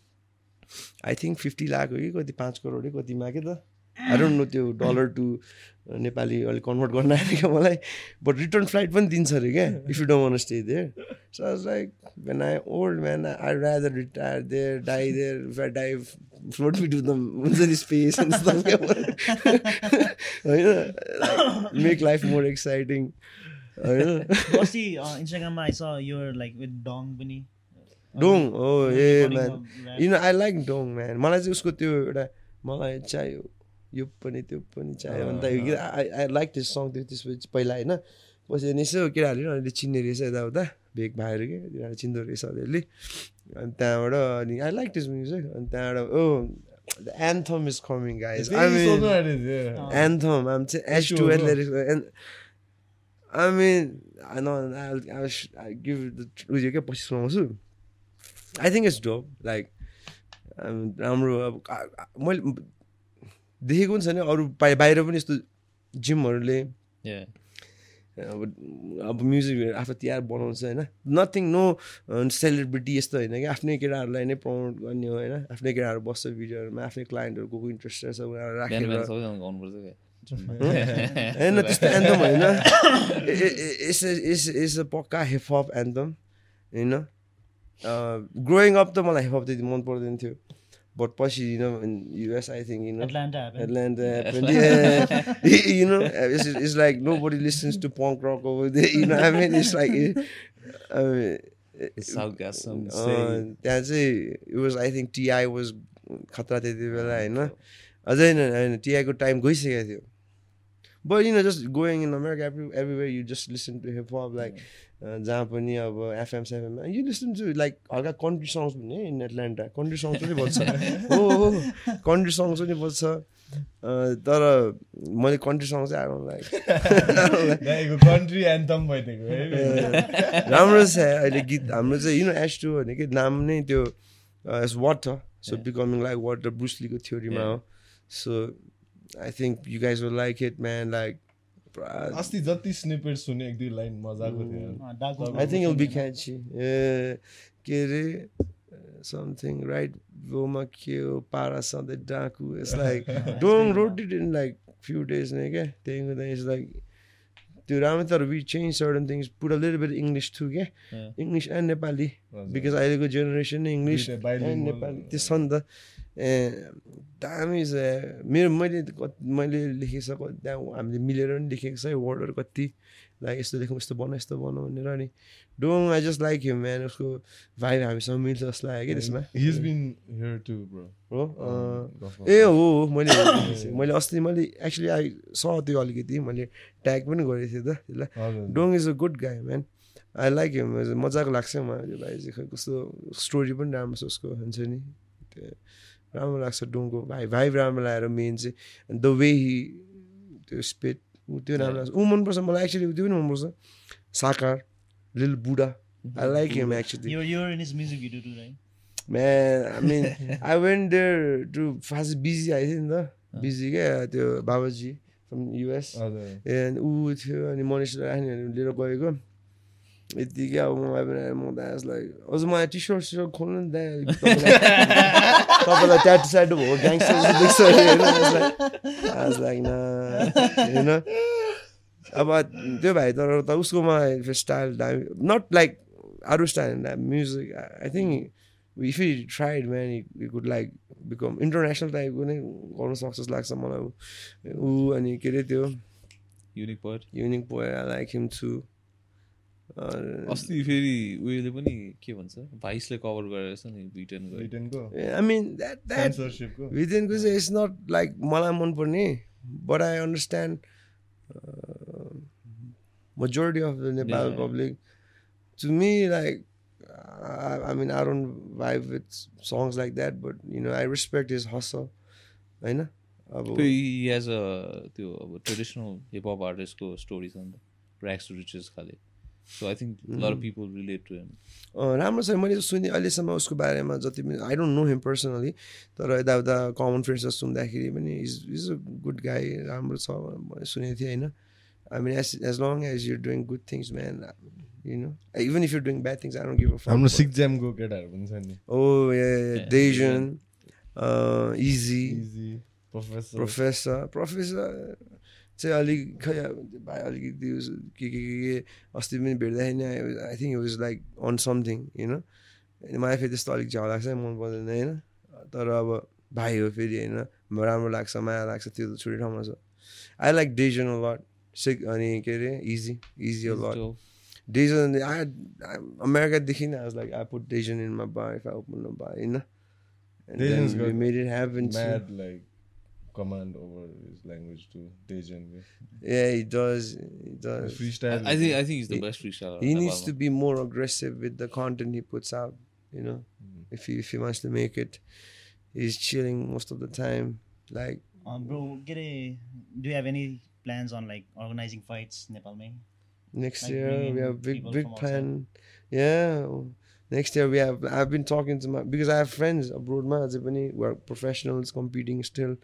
आई थिङ्क फिफ्टी लाख हो कि कति पाँच करोड कि कतिमा के त। डोन्ट नो त्यो डलर टु नेपाली अलिक कन्भर्ट गर्न आएन क्या मलाई बट रिटर्न फ्लाइट पनि दिन्छ अरे क्या if you don't stay there so आज like when I old man I rather retire there die there if I die float me to the हुन्छ नि स्पेस होइन मेक लाइफ मोर एक्साइटिङ अस्ति इन्स्टाग्राममा आइस यो लाइक विथ डङ पनि। डोङ हो ए man. You I like Dong man मलाई चाहिँ उसको त्यो एउटा मलाई चाहियो। यो पनि त्यो पनि चाहियो। अन्त I I like this song त्यो त्यसपछि पहिला होइन पछि अनि यसो केटाहरूले अलिअलि चिन्ने रहेछ यताउता। भेग भाइहरू के? तिनीहरू चिन्दो रहेछ अलिअलि। अनि त्यहाँबाट अनि आई लाइक दिस म्युजिक अनि त्यहाँबाट ओ the anthem is coming, guys. I mean, anthem. I'm t- H2 H2O. athletics, and I mean, I know I'll, I'll, sh- I'll give it the Uyo क्या पछि सुनाउँछु I think it's dope like राम्रो अब मैले देखेको पनि छैन अरू बाहि- बाहिर पनि यस्तो जिमहरूले Yeah. अब अब म्युजिक आफ्नो तिहार बनाउँछ होइन? नथिङ नो सेलिब्रिटी यस्तो होइन कि आफ्नै केटाहरूलाई नै प्रमोट गर्ने हो होइन? आफ्नै केटाहरू बस्छ भिडियोहरूमा आफ्नै क्लाइन्टहरू को को इन्ट्रेस्टेड छ उनीहरू राखेर होइन त्यस्तो एन्थम होइन इस पक्का हिपहप एन्थम होइन ग्रोइङ अप त मलाई हिपहप त्यति मन पर्दैन थियो बट पछि in US I think in Atlanta happened. Atlanta happened. Yeah, you know, it's, it's like nobody listens to punk rock over there. You know, what I mean, it's like, I mean, South gas some uh, say त्यहाँ चाहिँ it was I think TI was खतरा त्यति बेला होइन अझै होइन होइन टिआईको टाइम गइसकेको थियो but you know just going in America every everywhere you just listen to hip hop like जहाँ पनि अब एफएम सेफएममा यु लिसन टु लाइक हल्का कन्ट्री सङ्ग्स पनि इन एटलान्टा कन्ट्री सङ्ग्स पनि बज्छ हो हो कन्ट्री सङ्ग्स पनि बज्छ तर मैले कन्ट्री सङ्ग चाहिँ आएर लाइक कन्ट्री एन्थम भइदिएको राम्रो छ अहिले गीत हाम्रो चाहिँ यु नो एस टू भनेको नाम नै त्यो water so becoming like water ब्रुसलीको थ्योरीमा हो so I think you guys will like it man like अस्ति जति स्निपेट सुने एक दुई लाइन मजाको थियो आई थिङ्क बी. क्याची ए के अरे समथिङ राइट गोमा के हो पारा सधैँ डाकु it's like Dong wrote it in like few days नै क्या त्यहाँदेखिको त इट्स लाइक त्यो राम्रो तर we change certain things a little bit English too क्या Yeah. English and Nepali. Because अहिलेको जेनेरेसन नै इङ्ग्लिस एन्ड। नेपाली त्यो छ नि त दामी छ। मेरो मैले कति मैले कति त्यहाँ हामीले मिलेर पनि लेखेको छ वर्डहरू कति। लाइक यस्तो लेखौँ यस्तो बनाऊ यस्तो बनाऊ भनेर अनि Dong I just like you man उसको भाइ हामीसँग मिल्छ जस्तो लाग्यो कि त्यसमा. हो? ए हो मैले मैले अस्ति मैले एक्चुली आई स त्यो अलिकति मैले ट्याग पनि गरेको थिएँ त। त्यसलाई। Dong is a good guy man I like him मजाको लाग्छ मलाई भाइ चाहिँ कस्तो स्टोरी पनि राम्रो छ उसको हुन्छ नि। त्यो राम्रो लाग्छ डोङको भाइ भाइ राम्रो लागेर मेन चाहिँ द वे हि त्यो स्पेट त्यो राम्रो लाग्छ। ऊ मनपर्छ मलाई एक्चुली त्यो पनि मनपर्छ। Sacar Lil Buddha I like him actually You're, you're in his music video too, right? Man I mean I went there too fast busy आएको थियो नि त बिजी क्या त्यो बाबाजी फ्रम युएस हजुर। ए अनि ऊ थियो अनि मनिष राख्ने लिएर गएको। यत्तिकै अब मलाई पनि म त यसलाई अझ मलाई टी सर्ट सर्ट खोल्नु नि त्यहाँ तपाईँलाई ट्याटु स्याटु भएको ग्याङ्स्टर देख्छ होइन लाइक होइन अब त्यो भाइ तर त उसकोमा स्टाइल दामी नट लाइक अरू style music I think if you tried man you could like become international टाइपको नै गर्नु सक्छ जस्तो लाग्छ मलाई ऊ अनि के अरे त्यो? Uniq Poet Uniq I like him too अस्ति फेरि उयोले पनि के भन्छ भाइसले कभर गरेर छ नि ब्रिटेनको ब्रिटेनको आई मिन द्याट द्याट चाहिँ इट्स नट लाइक मलाई मनपर्ने but I understand Nepal Yeah. public. To me, like, I, I mean, I don't vibe with songs like that, but you know, I respect his hustle. होइन अब हेज अ त्यो अब ट्रेडिसनल हिपहप आर्टिस्टको स्टोरी छ नि त ऱ्याक्स टु रिचेस खाले so I think lot people relate to him राम्रो छ. मैले सुने अहिलेसम्म उसको बारेमा जति पनि I don't know him personally तर यताउता कमन फ्रेन्ड्सहरू सुन्दाखेरि पनि इज इज अ गुड गाई राम्रो छ भनेर सुनेको थिएँ होइन? I mean as as long as you doing good things man you know even if you doing bad things I don't give a हाम्रो सिक्स ज्यामको केटाहरू पनि छ नि। Oh डेजन Easy Easy professor professor professor चाहिँ अलिक खै अब भाइ अलिकति उस- के के के के अस्ति पनि भेट्दाखेरि नि I think was like on something होइन मलाई फेरि त्यस्तो अलिक झ्याउ लाग्छ मन पर्दैन होइन तर अब भाइ हो फेरि होइन राम्रो लाग्छ माया लाग्छ त्यो त छुट्टै ठाउँमा छ I like Dijon lot sick अनि के अरे easy easy lot Dijon I अमेरिकादेखि नै I like I put Dijon in मा बार इफ आई ओपन मा बार होइन command over his language to Dejan. Yeah, he does. He does. Freestyle. I, I, think. I think he's the he, best freestyler. He needs to be more aggressive with the content he puts out. You know, mm. if he if he wants to make it, he's chilling most of the time. Like, um, bro, get a, do you have any plans on like organizing fights in Nepal? me? Next like year we have big big plan. Outside. Yeah. Next year we have. I've been talking to my because I have friends abroad. Ma, who are professionals competing still.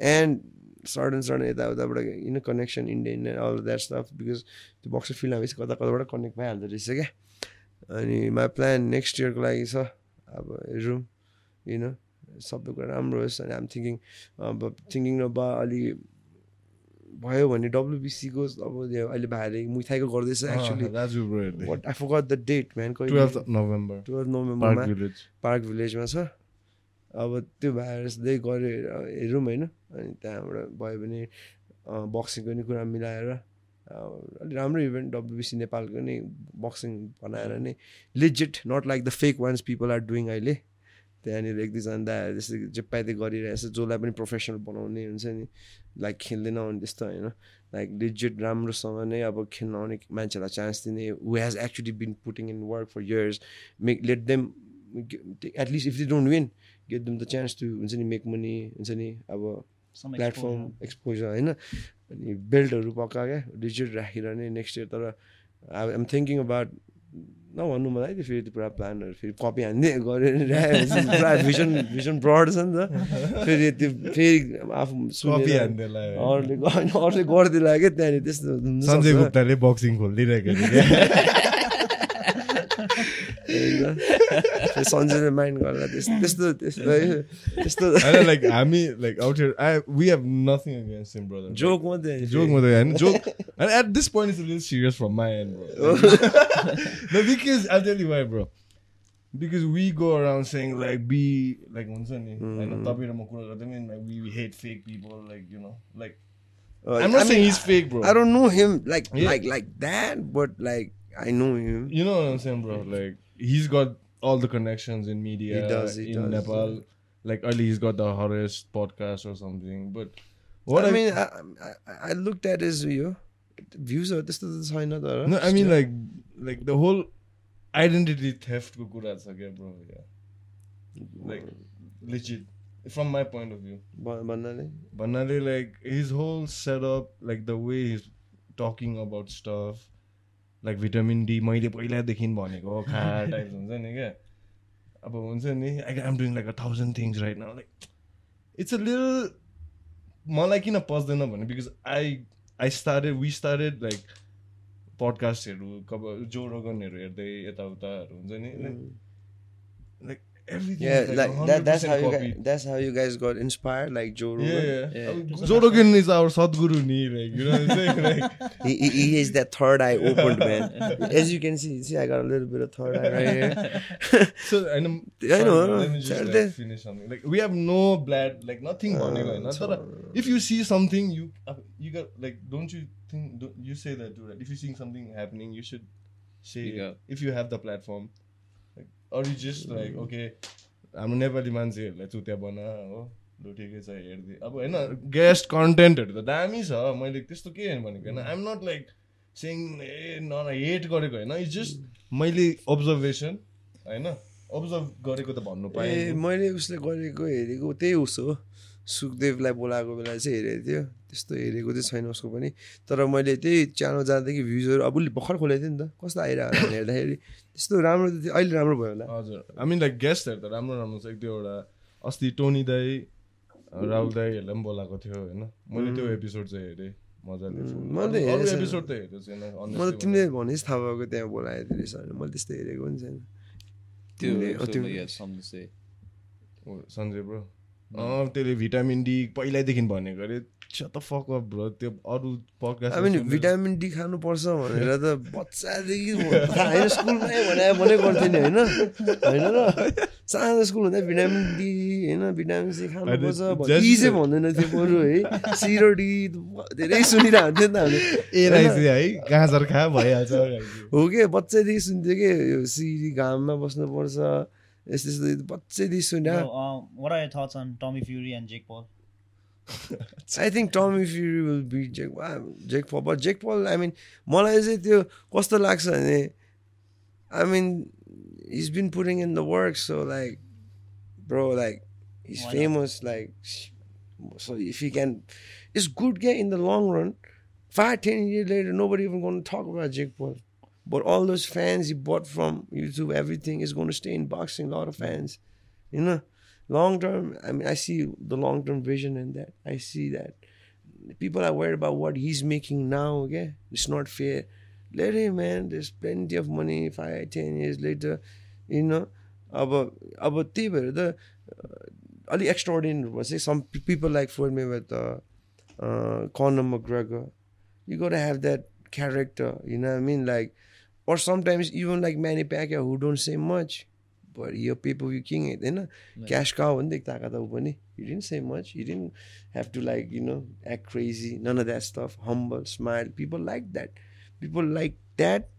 And certain certain यताउताबाट connection Indian and all of that stuff because त्यो बक्सर फिल्डमा बेसी कता कताबाट कनेक्ट भइहाल्दो रहेछ क्या अनि माई प्लान नेक्स्ट इयरको लागि छ अब हेरौँ know सबै कुरा राम्रो होस् अनि आम थिङ्किङ अब थिङ्किङ नभए अलि भयो भने डब्लुबिसीको अब अहिले भाइले मुथाइको गर्दैछ actually what I forgot the date man twelfth November twelve नोभेम्बरमा पार्क भिलेजमा छ अब त्यो भाइरसले गऱ्यो हेरौँ होइन। अनि त्यहाँबाट भयो भने बक्सिङको नि कुरा मिलाएर अलिक राम्रो इभेन्ट डब्लुबिसी नेपालको नै बक्सिङ बनाएर नै legit not like the fake ones people are doing अहिले। त्यहाँनिर एक दुईजना दाहरू जस्तै पाइदै गरिरहेछ जसलाई पनि प्रोफेसनल बनाउने हुन्छ नि लाइक खेल्दै नआउने त्यस्तो होइन। लाइक लिजिट राम्रोसँग नै अब खेल्न आउने मान्छेलाई चान्स दिने who has actually been putting in work for years make let them at least if they don't win get them the chance to हुन्छ नि मेक मनी हुन्छ नि अब प्लेटफर्म. एक्सपोजर होइन? अनि बेल्टहरू पक्का क्या? डिजिट राखेर नै नेक्स्ट इयर तर आई एम थिङ्किङ अबाउट नभन्नु मलाई त्यो फेरि त्यो पुरा प्लानहरू फेरि कपी हान्ने गरेर पुरा भिजन भिजन ब्रड छ नि त। फेरि त्यो फेरि आफू कपी अरूले अरूले गरिदिएला क्या? त्यहाँनिर त्यस्तो सञ्जय। गुप्ताले बक्सिङ खोलिदिइरहेको थियो होइन? फेरि सञ्जयले माइन्ड गर्ला त्यस्तो त्यस्तो त्यस्तो है, त्यस्तो होइन लाइक हामी like out here I we have nothing against him brother joke मात्रै जोक मात्रै होइन joke and at this point it's a little serious from my end bro no because I'll tell you why bro because we go around saying like be like हुन्छ नि होइन तपाईँ र म कुरा गर्दा पनि like we hate fake people like you know like I'm not I saying mean, he's fake bro I don't know him like Yeah. like like that, but like I know him. you know what I'm saying bro like he's got all the connections in media He does, he in does, Nepal like early he's got the Horace podcast or something but what I mean, I, I I looked at his you views are त्यस्तो त छैन तर No, I mean like like the whole identity theft को कुरा छ क्या bro yeah like legit from my point of view भ- भन्नाले भन्नाले like his whole setup like the way he's talking about stuff like vitamin D मैले पहिलादेखि भनेको खा टाइप हुन्छ नि क्या। अब हुन्छ नि I'm doing like a thousand things right now like it's a lil मलाई किन पस्दैन भने because I I started we started like पडकास्टहरू कब जो रोगनहरू हेर्दै यताउताहरू हुन्छ नि like Everything yeah, like, like that, that's how you guys, that's how you guys got inspired, like Joe Rogan. Yeah, yeah. yeah. Joe Rogan is our Sadhguru, nee, like you know what I'm saying. Like he, he, he is that third eye opened man. As you can see, see I got a little bit of third eye right here. so and um, I know. Let me just like, finish something. Like we have no blood, like nothing. Uh, if you see something, you uh, you got like don't you think don't, you say that too? Right? If you seeing something happening, you should say you if you have the platform you just like okay, हाम्रो नेपाली मान्छेहरूलाई चुत्या बना हो। लु ठिकै छ हेर्दै। अब होइन गेस्ट कन्टेन्टहरू त दामी छ। मैले त्यस्तो के भनेको होइन आइएम नट लाइक सिङ ए न हेट गरेको होइन। इट्स जस्ट मैले अब्जर्भेसन होइन अब्जर्भ गरेको त भन्नु पाएँ। मैले उसले गरेको हेरेको त्यही उस हो। सुखदेवलाई बोलाएको बेला चाहिँ हेरेको थियो। त्यस्तो हेरेको चाहिँ छैन उसको पनि। तर मैले त्यही च्यानल जाँदाखेरि भ्युजहरू अब उसले भर्खर खोलेको थियो नि त। कस्तो आइरहेको होला हेर्दाखेरि त्यस्तो राम्रो त थियो। अहिले राम्रो भयो होला। हजुर। मिन लाइक गेस्टहरू त राम्रो राम्रो छ। एक दुईवटा अस्ति टोनी दाई राहुल दाईहरूलाई पनि बोलाएको थियो होइन? मैले त्यो एपिसोड चाहिँ हेरेँ। मजाले. मैले। एपिसोड त हेरेको छैन। मलाई तिमीले भने थाहा भएको त्यहाँ बोलाएको थियो रहेछ मैले त्यस्तो हेरेको पनि छैन। त्यो सञ्जय ब्रो। अँ। त्यसले भिटामिन डी पहिल्यैदेखि भनेको अरे त्यो अरू आई मिन भिटामिन डी खानुपर्छ भनेर त बच्चादेखि होइन स्कुलमै भने भने गर्थ्यो नि होइन? होइन र? सानो स्कुल हुँदा भिटामिन डी होइन? भिटामिन सी खानुपर्छ डी चाहिँ भन्दैन थियो बरु है? सी र डी धेरै सुनिरहेको थियो नि त हामीले। है? गाजर खा भइहाल्छ हो कि? बच्चैदेखि सुन्थ्यो कि? यो सी घाममा बस्नुपर्छ यस्तो यस्तो बच्चैदेखि सुने I think Tommy Fury will be Jake Jake Paul but Jake पल आई मिन मलाई चाहिँ त्यो कस्तो लाग्छ भने I mean is been putting in the work so like bro like He's Why not? famous, like so. If he can, it's good. Get in the long run. Five, ten years later, nobody even going to talk about Jake Paul. But all those fans he bought from YouTube, everything is going to stay in boxing. A lot of fans, you know, long term. I mean, I see the long term vision in that. I see that people are worried about what he's making now. Okay, it's not fair. Let him, man. There's plenty of money. Five, ten years later, you know. अब अब त्यही भएर त uh, अलिक एक्स्ट्राअर्डिनरी भयो चाहिँ some people like for me with Conor McGregor you gotta have that character you know what I mean like or sometimes even like Manny Pacquiao who don't say much but you're pay-per-view king होइन cash cow हो नि त ताका त ऊ पनि he didn't say much he didn't have to like you know act crazy none of that stuff humble smile people like that people like that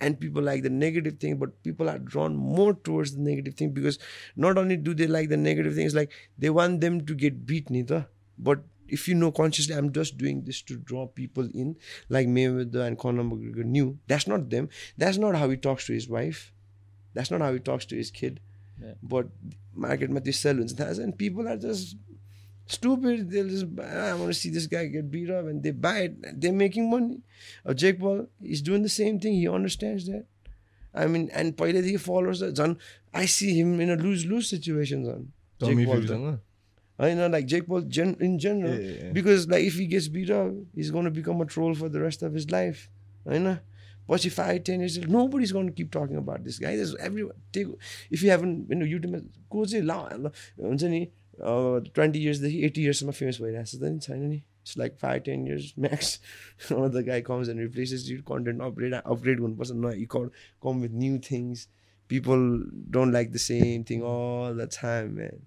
and people like the negative thing but people are drawn more towards the negative thing because not only do they like the negative things like they want them to get beat neither but if you know consciously i'm just doing this to draw people in like mayweather and conor mcgregor knew that's not them that's not how he talks to his wife that's not how he talks to his kid Yeah. but market ma त्यो sell हुन्छ थाहा छ and people are just stupid they'll just buy, i want to see this guy get beat up and they buy it they're making money uh, jake paul is doing the same thing he understands that i mean and पहिल्यैदेखि followers त झन् i see him in a lose lose situation झन् टमी Jake Paul त. फ्युरीसँग होइन like Jake Paul gen- in general Yeah, yeah, yeah. because like if he gets beat up he's going to become a troll for the rest of his life होइन पछि five ten years nobody's going to keep talking about this guy there's everyone take if you haven't you know युट्युबमा को चाहिँ ला ल- हुन्छ नि ट्वेन्टी इयर्सदेखि एट्टी इयर्ससम्म फेमस भइरहेको छ त नि छैन नि it's like five ten years max the guy comes and replaces you content upgrade upgrade गर्नुपर्छ न you come come with new things people don't like the same thing all the time man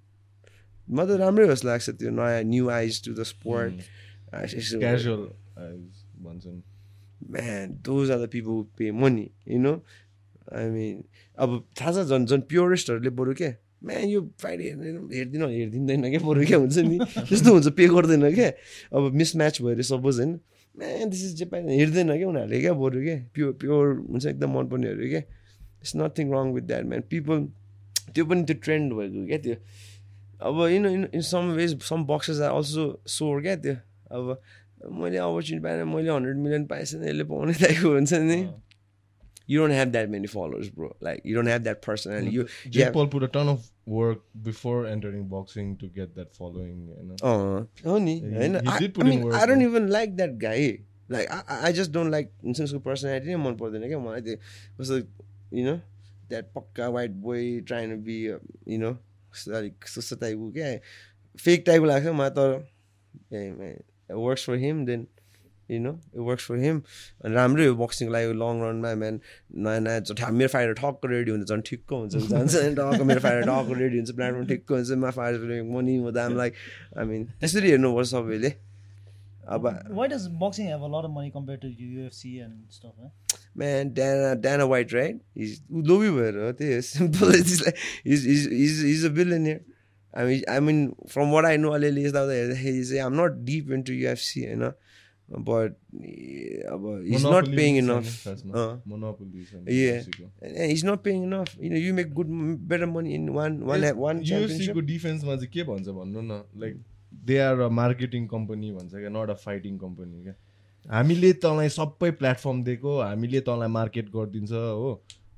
म त राम्रै जस्तो लाग्छ त्यो नयाँ new eyes to the sport casual भन्छन् man, those are the people who pay money, you know? I mean, अब थाहा छ झन् झन् प्योरेस्टहरूले बरु क्या म्यान यो फ्राइडे हेर्दैन हेर्दिन हेरिदिँदैन क्या बरु क्या हुन्छ नि? त्यस्तो हुन्छ पे गर्दैन क्या अब मिसम्याच भयो अरे सपोज होइन? म्यान दिस इज जेपान हेर्दैन क्या उनीहरूले क्या बरु क्या प्योर प्योर हुन्छ एकदम मनपर्नेहरू क्या it's nothing wrong with that man people त्यो पनि त्यो ट्रेन्ड भएको क्या त्यो? अब in in in some ways some boxers are also sore क्या त्यो? अब मैले अपर्च्युनिटी पाएन मैले हन्ड्रेड मिलियन पाएछ यसले पाउने टाइपको हुन्छ नि। You don't have that many followers bro like you don't have that personal हो नि होइन like that guy like I just don't like हुन्छ उसको पर्सनालिटी नै मनपर्दैन क्या मलाई त्यो कस्तो युनो द्याट पक्का white boy trying be you you know अलिक सस्तो टाइपको क्या फेक टाइपको लाग्छ मलाई तर works for him then you know it works for him. अनि राम्रै हो बक्सिङको लागि लङ रनमा म्यान नयाँ नयाँ झन् मेरो फाइटर ठक्क रेडी हुन्छ झन् ठिक्क हुन्छ जान्छ नि टक्क मेरो फाइटर टक्क रेडी हुन्छ प्लेटफर्म ठिक्क हुन्छ मा फाइटर मनी म दाम लाइक आई मिन त्यसरी हेर्नुपर्छ सबैले अब Why does boxing have a lot of money compared to UFC and stuff? Man Dana Dana White right his लोभी भएर हो त्यही हो simple is is is a billionaire I mean I mean from what I know अलिअलि यताउता हेर्दाखेरि चाहिँ आम not deep into UFC होइन बट अब इज नट पेइङ इनफ खासमा। अँ Monopoly छ नि Yeah. UFC को। and he's not paying enough. You know, you make good, better money in one, one, Yes, one UFC championship. को डिफेन्समा चाहिँ के भन्छ भन्नु न like they are a marketing company भन्छ क्या नट अ फाइटिङ कम्पनी क्या हामीले तँलाई सबै प्लेटफर्म दिएको हामीले तँलाई मार्केट गरिदिन्छ हो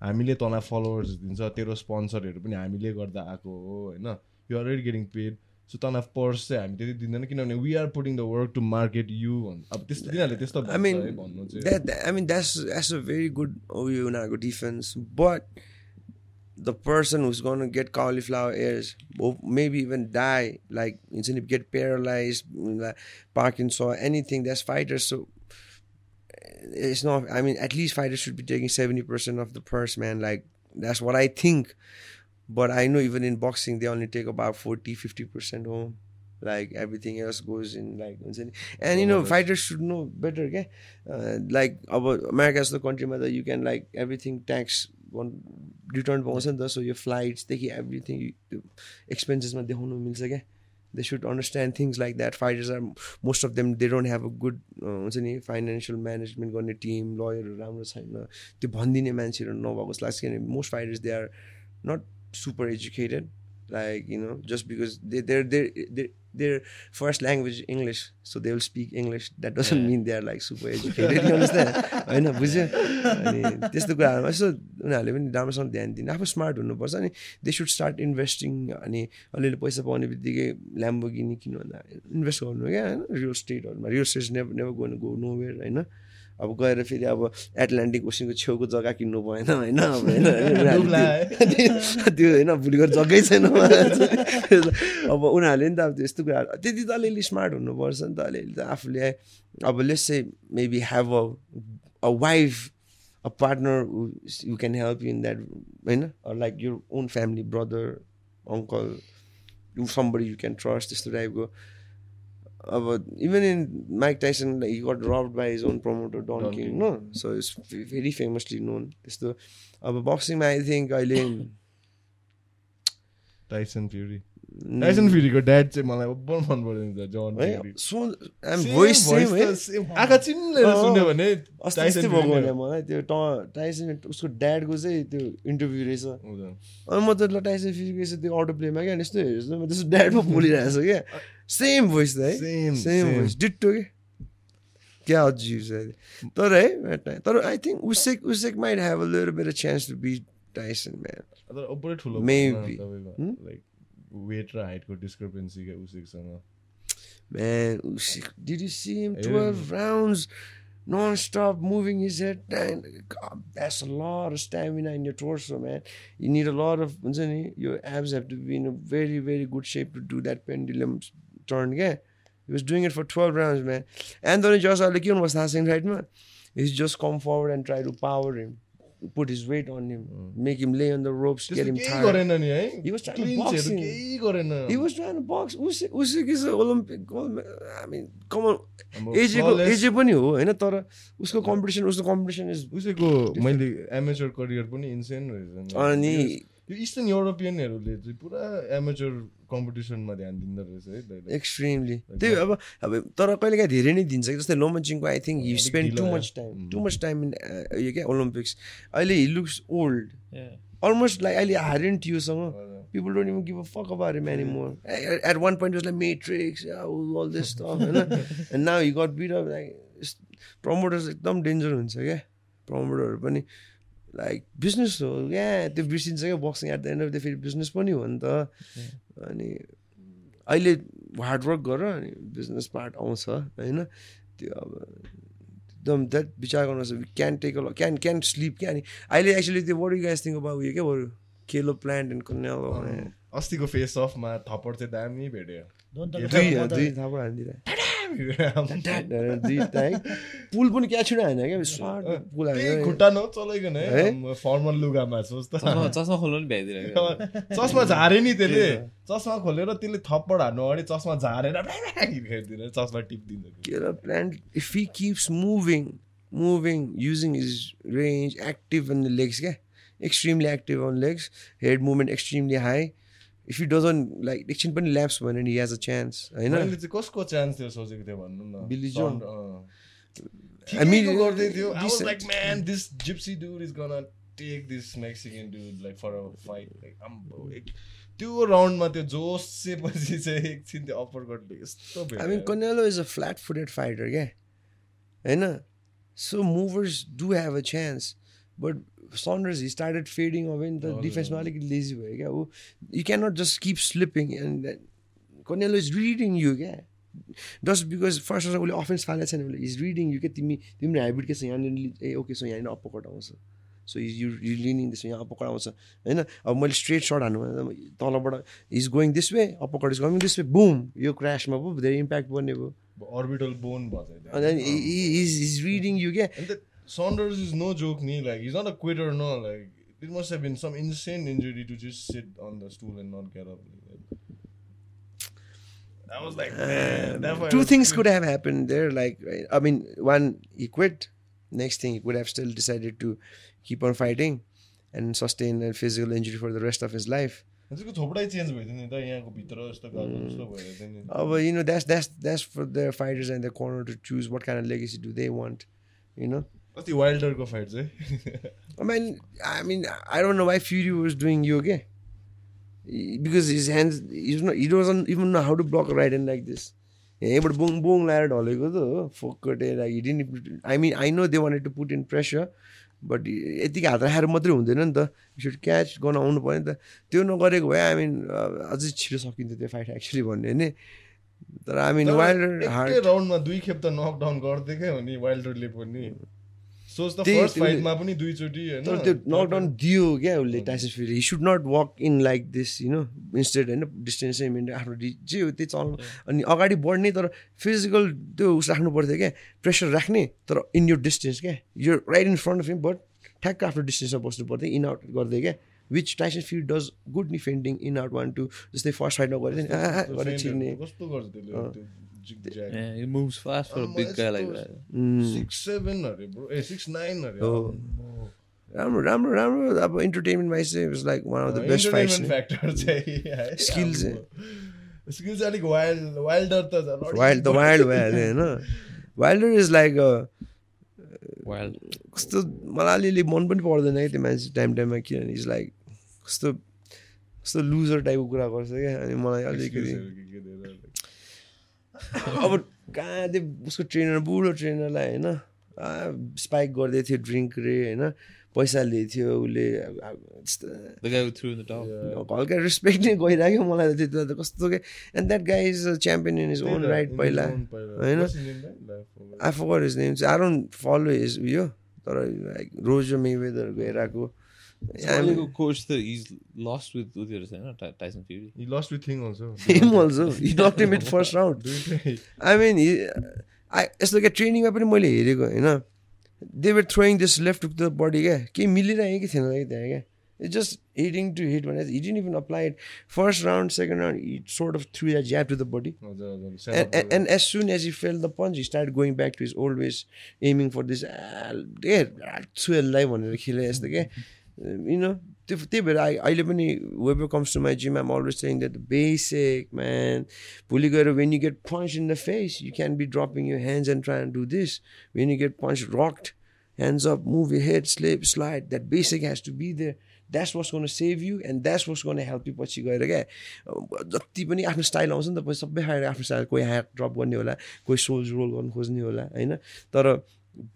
हामीले तँलाई फलोवर्स दिन्छ तेरो स्पोन्सरहरू पनि हामीले गर्दा आएको हो होइन You are already getting paid so तँलाई पर्स चाहिँ हामी त्यति दिँदैन किनभने we are putting the work to market you अब त्यस्तो तिनीहरूले त्यस्तो I भन्छ mean, है भन्नु चाहिँ that, that- I mean that's that's a very good Oyonnaga defense, but the person who's gonna get cauliflower ears or maybe even die, like instead of get paralyzed, like Parkinson, anything. That's fighters. So it's not. I mean, at least fighters should be taking seventy percent of the purse, man. Like that's what I think. But I know even in boxing they only take about 40 50 percent home. Like everything else goes in like हुन्छ नि and you know Overhead. fighters should know better क्या uh, like अब अमेरिका जस्तो कन्ट्रीमा त you can like everything tax return पाउँछ नि त सो यो फ्लाइट्सदेखि एभ्रिथिङ त्यो एक्सपेन्सेसमा देखाउनु मिल्छ क्या they should understand things like that fighters are most of them they don't have a good हुन्छ नि फाइनेन्सियल म्यानेजमेन्ट गर्ने टिम लयरहरू राम्रो छैन त्यो भनिदिने मान्छेहरू नभएको जस्तो लाग्छ किनभने most fighters they are not super educated like you know just because they they're they're, they're their first language English, so they will speak English. That doesn't mean they are like super educated. You understand? होइन बुझ्यो अनि त्यस्तो कुराहरूमा यसो उनीहरूले पनि राम्रोसँग ध्यान दिनु आफू स्मार्ट हुनुपर्छ अनि दे सुड स्टार्ट इन्भेस्टिङ अनि अलिअलि पैसा पाउने बित्तिकै ल्याम्बोगिनी किन्नुभन्दा इन्भेस्ट गर्नु क्या होइन real स्टेटहरूमा real estate never never go go nowhere होइन अब गएर फेरि अब एटलान्टिक ओसनको छेउको जग्गा किन्नु भएन होइन अब होइन त्यो होइन भोलि गएर जग्गै छैन अब उनीहरूले नि त अब त्यस्तो कुराहरू त्यति त अलिअलि स्मार्ट हुनुपर्छ नि त अलिअलि त आफूले। अब लेस चाहिँ maybe have a a wife a partner you can help you in that होइन? Like your own family brother uncle you somebody you can trust त्यस्तो टाइपको अब even in Mike Tyson he got robbed by his own promoter Don King no so it's very famously known त्यस्तो अब बक्सिङमा आई थिङ्क अहिले टाइसन फ्युरी टाइसन फ्युरीको ड्याड चाहिँ मलाई ओभर मन पऱ्यो जन सेम आँखा चिन्लेर सुन्यो भने अस्ति भएको भने मलाई त्यो ट टाइसन उसको ड्याडको चाहिँ त्यो इन्टरभ्यू रहेछ। अनि म त ल टाइसन फ्युरीको यसो त्यो अटो प्लेमा क्या यस्तो हेर्छु म त्यसो ड्याडमा बोलिरहेको छ क्या। सेम भोइस त है? सेम भोइस डिट्टो के? क्या अझ तर है तर I think Usyk Usyk might have a little better chance to be Tyson man Maybe. Like weight र हाइटको डिस्क्रिपेन्सी क्या उसेकसँग Man, Usyk, did you see him? 12 rounds, non-stop moving his head. Man, God, that's a lot of stamina in your torso, man. You need a lot of, your abs have to be in a very, very good shape to do that pendulum turn, yeah? He was doing it for 12 rounds, man. Anthony Joshua, like, you know what's happening right now? He's just come forward and try to power him. Put his weight on him make him lay on the ropes get him Thai गरेन नि है he was trying to box him के गरेन he was trying to box उसे उसे कि Olympic gold I mean come on AJ को एजे पनि हो हैन तर उसको कम्पिटिसन उसको कम्पिटिसन इज उसको मैले एमेचर करियर पनि इन्सेन रहेछ अनि यो इस्टर्न युरोपियनहरूले चाहिँ पुरा एमेचर कम्पिटिसनमा ध्यान दिँदो रहेछ है। एक्सट्रिमली त्यही अब अब तर कहिले काहीँ धेरै नै दिन्छ कि जस्तै लोमचिङको आई थिङ्क हि अलिक spend too much. Time too much time in यो क्या ओलम्पिक्स अहिले he looks old. Almost like अहिले हारेन टियोसँग हजुर। people don't even give a fuck about him anymore. At, at one point, it was like Matrix, yeah, all this stuff, you know? and now he got beat up. Like it's- promoters एकदम डेन्जर हुन्छ क्या प्रमोटरहरू पनि लाइक बिजनेस हो. क्या त्यो बिर्सिन्छ क्या boxing at the end of the फेरि बिजनेस पनि हो नि त। अनि अहिले हार्डवर्क गर अनि बिजनेस पार्ट आउँछ होइन? त्यो अब एकदम द्याट विचार गर्नु can take a can can slip क्या अनि अहिले एक्चुली त्यो बरु गाइस थिङ्क अब उयो क्या बरु केलो प्लान्ट एन्ड कन्यालो अस्तिको फेस अफमा थप्पड चाहिँ दामी भेट्यो। दुई टाइम पुल पनि क्या छिटो हाने क्या। पुल खुट्टा नचलाइकन है? है? फर्मल लुगामा त चस्मा खोल्नु पनि भ्याइदिरहेको चस्मा झारे नि त्यसले। चस्मा खोलेर त्यसले थप्पड हान्नु अगाडि चस्मा झारेर हिर्काइदिएर चस्मा टिपिदिन्छ Killer plant, if he keeps moving, moving, using his range, active on the legs, yeah, extremely active on legs, head movement extremely high. If he doesn't like एकछिन पनि ल्याप्स भयो भने he has a chance, होइन मैले चाहिँ कसको चान्स थियो सोचेको थियो भन्नु न Billy Joe. Son- अँ। I mean, ठिकैको गर्दै थियो I was decent. Like man this gypsy dude is gonna take this Mexican dude like for a fight like आम्बो एक त्यो राउन्डमा त्यो जोसेपछि चाहिँ एकछिन त्यो अप्पर कटले यस्तो I mean, Canelo is a flat-footed fighter, yeah. होइन So movers do have a chance. But He started fading away in the हजुर, डिफेन्समा अलिकति लेजी भयो क्या ऊ you can not just keep sleeping and Canelo is reading you क्या जस्ट बिकज फर्स्ट उसले अफेन्स फालेको छैन भने इज रिडिङ यु क्या तिमी तिम्रो हेबिट के छ यहाँनिर ए ओके सो यहाँनिर अप्पकट आउँछ so you you leaning this यहाँ अप्पकट आउँछ होइन अब मैले स्ट्रेट सर्ट हान्नु भने तलबाट is going this way uppercut is going this way boom यो क्रासमा पो धेरै इम्प्याक्ट पर्ने भयो अर्बिटल बोन भयो And then he, he, he's, Saunders is no joke, Neil. Like he's not a quitter, no. Like it must have been some insane injury to just sit on the stool and not get up. I was like, uh, man. Two things could have happened there. Like, I mean, one he quit. Next thing he could have still decided to keep on fighting and sustain a physical injury for the rest of his life. Mm. Oh, well, you know that's that's that's for the fighters and the corner to choose what kind of legacy do they want, you know. अस्ति वाइल्डरको फाइट चाहिँ mean, I mean, I don't know why Fury was doing yoga. because his hands he's not, he doesn't even know how to block a right hand like this. यहीँबाट बोङ बोङ लगाएर ढलेको त हो फोकटे like hidden I mean I know they wanted to put in pressure but यतिकै हात राखेर मात्रै हुँदैन नि त। सुड क्याच गर्न आउनु पऱ्यो नि त। त्यो नगरेको भए आई मिन अझै छिटो सकिन्थ्यो त्यो फाइट एक्चुली भन्ने नि तर आई मिन वाइल्डर हार्ड राउन्डमा दुई खेप त नकडाउन गरिदिएकै हो नि वाइल्डरले पनि सोच त त्यही- फर्स्ट फाइटमा पनि दुईचोटि तर त्यो नकडाउन दियो क्या उसले Tyson Fury he should not walk in like this you know instead होइन डिस्टेन्स मेन्टेन आफ्नो जे हो त्यही चल्नु अनि अगाडि बढ्ने तर फिजिकल त्यो उस राख्नु पर्थ्यो क्या प्रेसर राख्ने तर इन यो डिस्टेन्स क्या यो right in front of him but ठ्याक्क आफ्नो डिस्टेन्समा बस्नु पर्थ्यो इन आउट गर्दै क्या विच टाइसन फिल्ड डज गुड नि इन आउट वान टू जस्तै फर्स्ट फाइटमा गरेको थियो नि गरेर छिर्ने कस्तो गर्छ त्यसले त्यो जिग Yeah, he moves fast for a big guy like that. Six seven अरे ब्रो ए सिक्स नाइन अरे हो। राम्रो राम्रो राम्रो अब इन्टरटेनमेन्ट वाइज चाहिँ was like one of the best fights factor चाहिँ Skills स्किल चाहिँ अलिक वाइल्ड वाइल्डर त झन् अलिक वाइल्ड द वाइल्ड अरे होइन वाइल्डर इज लाइक Wild. कस्तो मलाई अलिअलि मन पनि पर्दैन है त्यो मान्छे टाइम टाइममा किनभने इज लाइक कस्तो कस्तो लुजर टाइपको कुरा गर्छ क्या अनि मलाई अलिकति Excuseहरू के के दिएर like, अब कहाँ त्यो उसको ट्रेनर बुढो ट्रेनरलाई होइन स्पाइक गर्दै थियो ड्रिङ्क रे होइन पैसा लिएको थियो उसले. हल्का रेस्पेक्ट नै गइरहेको मलाई त त्यति बेला त कस्तो के and that guy is a champion in is own right In his पहिला. होइन? आई फर हिज नेम चाहिँ आई डोन्ट फलो हिज उयो तर लाइक रोजो मेवेदरको हेराको The he's lost with Udyar Sena, Ty- Tyson Fury. He lost with Thing also. Him also he not him it first round. I mean I यस्तो क्या ट्रेनिङमा पनि मैले हेरेको होइन they were throwing this left to the body क्या केही मिलिरहेको थिएन कि त्यहाँ क्या it just hitting to hit भने hitting even apply it first round second round it sort of through that jab to the body and as soon as he felt the punch, he started going back to his old ways, aiming for this. छुएललाई भनेर खेले यस्तो क्या यु नो त्यो त्यही भएर अहिले पनि Weber comes to my gym I'm always saying that basic man भोलि गएर when you get punch in the face you can be dropping you hands and try and do this when you get punch rocked move your head, slip, slide. That basic has to be there. That's what's going to save you and that's what's going to help you पछि गएर क्या जति पनि आफ्नो स्टाइल आउँछ नि त सबै खाएर आफ्नो स्टाइल कोही ह्याट ड्रप गर्ने होला कोही सोल्ज रोल गर्नु खोज्ने होला होइन तर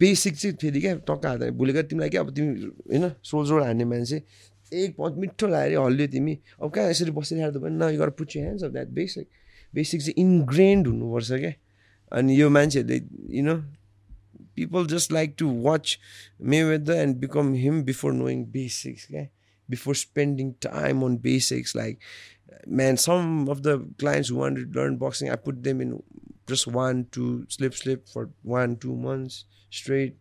बेसिक चाहिँ फेरि क्या टक्का हाल्दा भुलेको तिमीलाई क्या अब तिमी होइन सोलजोड हार्ने मान्छे। एक पद मिठो लायो हल्लियो तिमी। अब कहाँ यसरी बसेर बसिरहेको पनि न यो गएर पुच्यो हे द्याट बेसिक बेसिक चाहिँ इन्ग्रेन्ड हुनुपर्छ क्या। अनि यो मान्छेहरूले you know people just like to watch Mayweather and become him before knowing basics क्या। Before spending time on basics like man some of the clients want learn boxing I put them in just one, two, slip, slip for one, two months straight.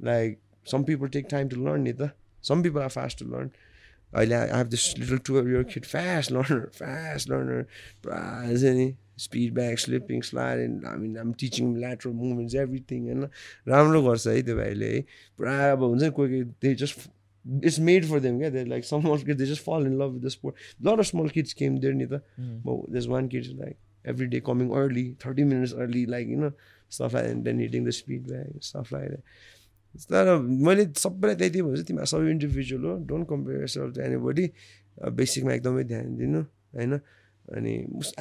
Like, some people take time to learn it. huh? Some people are fast to learn. I I have this little 12 year old kid, fast learner, fast learner. Bruh, isn't he? Speed back, slipping, sliding. I mean, I'm teaching him lateral movements, everything. होइन राम्रो गर्छ है त्यो भाइले है पुरा अब हुन्छ नि कोही कोही they just it's made for them क्या they like some kid they just fall in love with the sport lot of small kids came there नि त there's one kid like every day coming early, 30 minutes early, like you know, stuff like and then hitting the speed stuff like that. तर मैले सबैलाई त्यही त्यही भन्छु तिमीहरू सबै इन्डिभिजुअल हो don't compare yourself to anybody. बेसिकमा एकदमै ध्यान दिनु होइन? अनि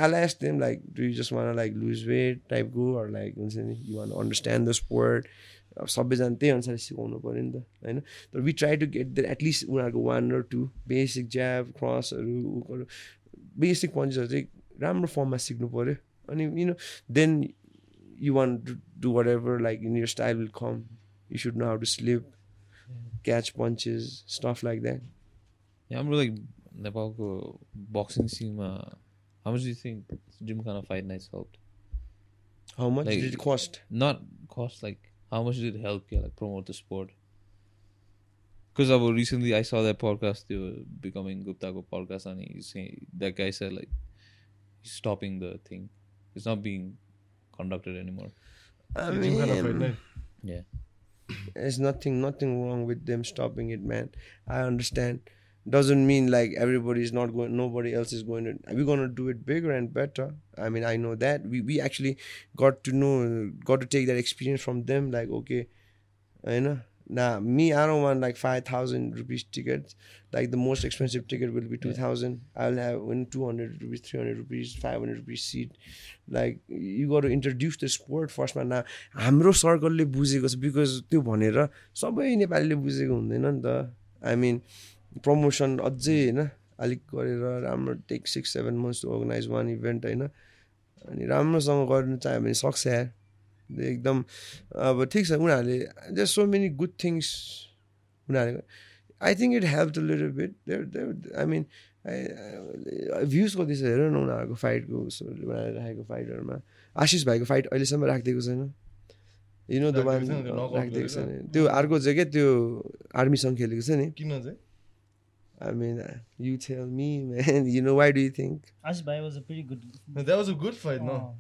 alias them like do you just want like lose weight टाइपको लाइक हुन्छ नि you want understand the sport अब सबैजना त्यही अनुसारले सिकाउनु पऱ्यो नि त होइन? तर we try to get the at least उनीहरूको वान र टू बेसिक ज्याब क्रसहरू बेसिक पन्चहरू चाहिँ राम्रो फर्ममा सिक्नु पऱ्यो अनि you know then you want to do whatever like in your style will come you should know how to slip catch punches stuff like that Yeah, I'm like Nepalको boxing scene. Uh, how much do you think Gymkhana Fight Nights helped? How much Like- did cost Not cost, like how much did it help? Yeah, like promote the sport. Because I was recently I saw that podcast. They were becoming Gupta Go podcast, and he's saying that guy said like he's stopping the thing. It's not being conducted anymore. I Gym kind of fight mean, night. Yeah. there's nothing nothing wrong with them stopping it man i understand doesn't mean like everybody's not going nobody else is going to we're going to do it bigger and better i mean i know that we, we actually got to know got to take that experience from them like okay I know Nah, me, I don't want like 5,000 rupees tickets. Like the most expensive ticket will be 2,000. I'll have when 200 rupees, 300 rupees, 500 rupees seat. Like you got to introduce the sport first मा हाम्रो सर्कलले बुझेको छ बिकज त्यो भनेर सबै नेपालीले बुझेको हुँदैन नि त आई मिन प्रमोसन अझै होइन अलिक गरेर राम्रो take six seven months to organise one event होइन अनि राम्रोसँग गर्नु चाह्यो भने सक्छ यार एकदम अब ठिक छ उनीहरूले there so many good things उनीहरूले I think it help a little bit I mean views कति छ हेर न उनीहरूको फाइटको उनीहरूले राखेको फाइटहरूमा आशिष भाइको फाइट अहिलेसम्म राखिदिएको छैन यु नो द वान राखिदिएको छैन, त्यो अर्को चाहिँ क्या त्यो आर्मीसँग खेलेको छ नि किन चाहिँ I mean, uh, you tell me, man. You know, why do you think? Ash Bhai was a pretty good. That was a good fight, no?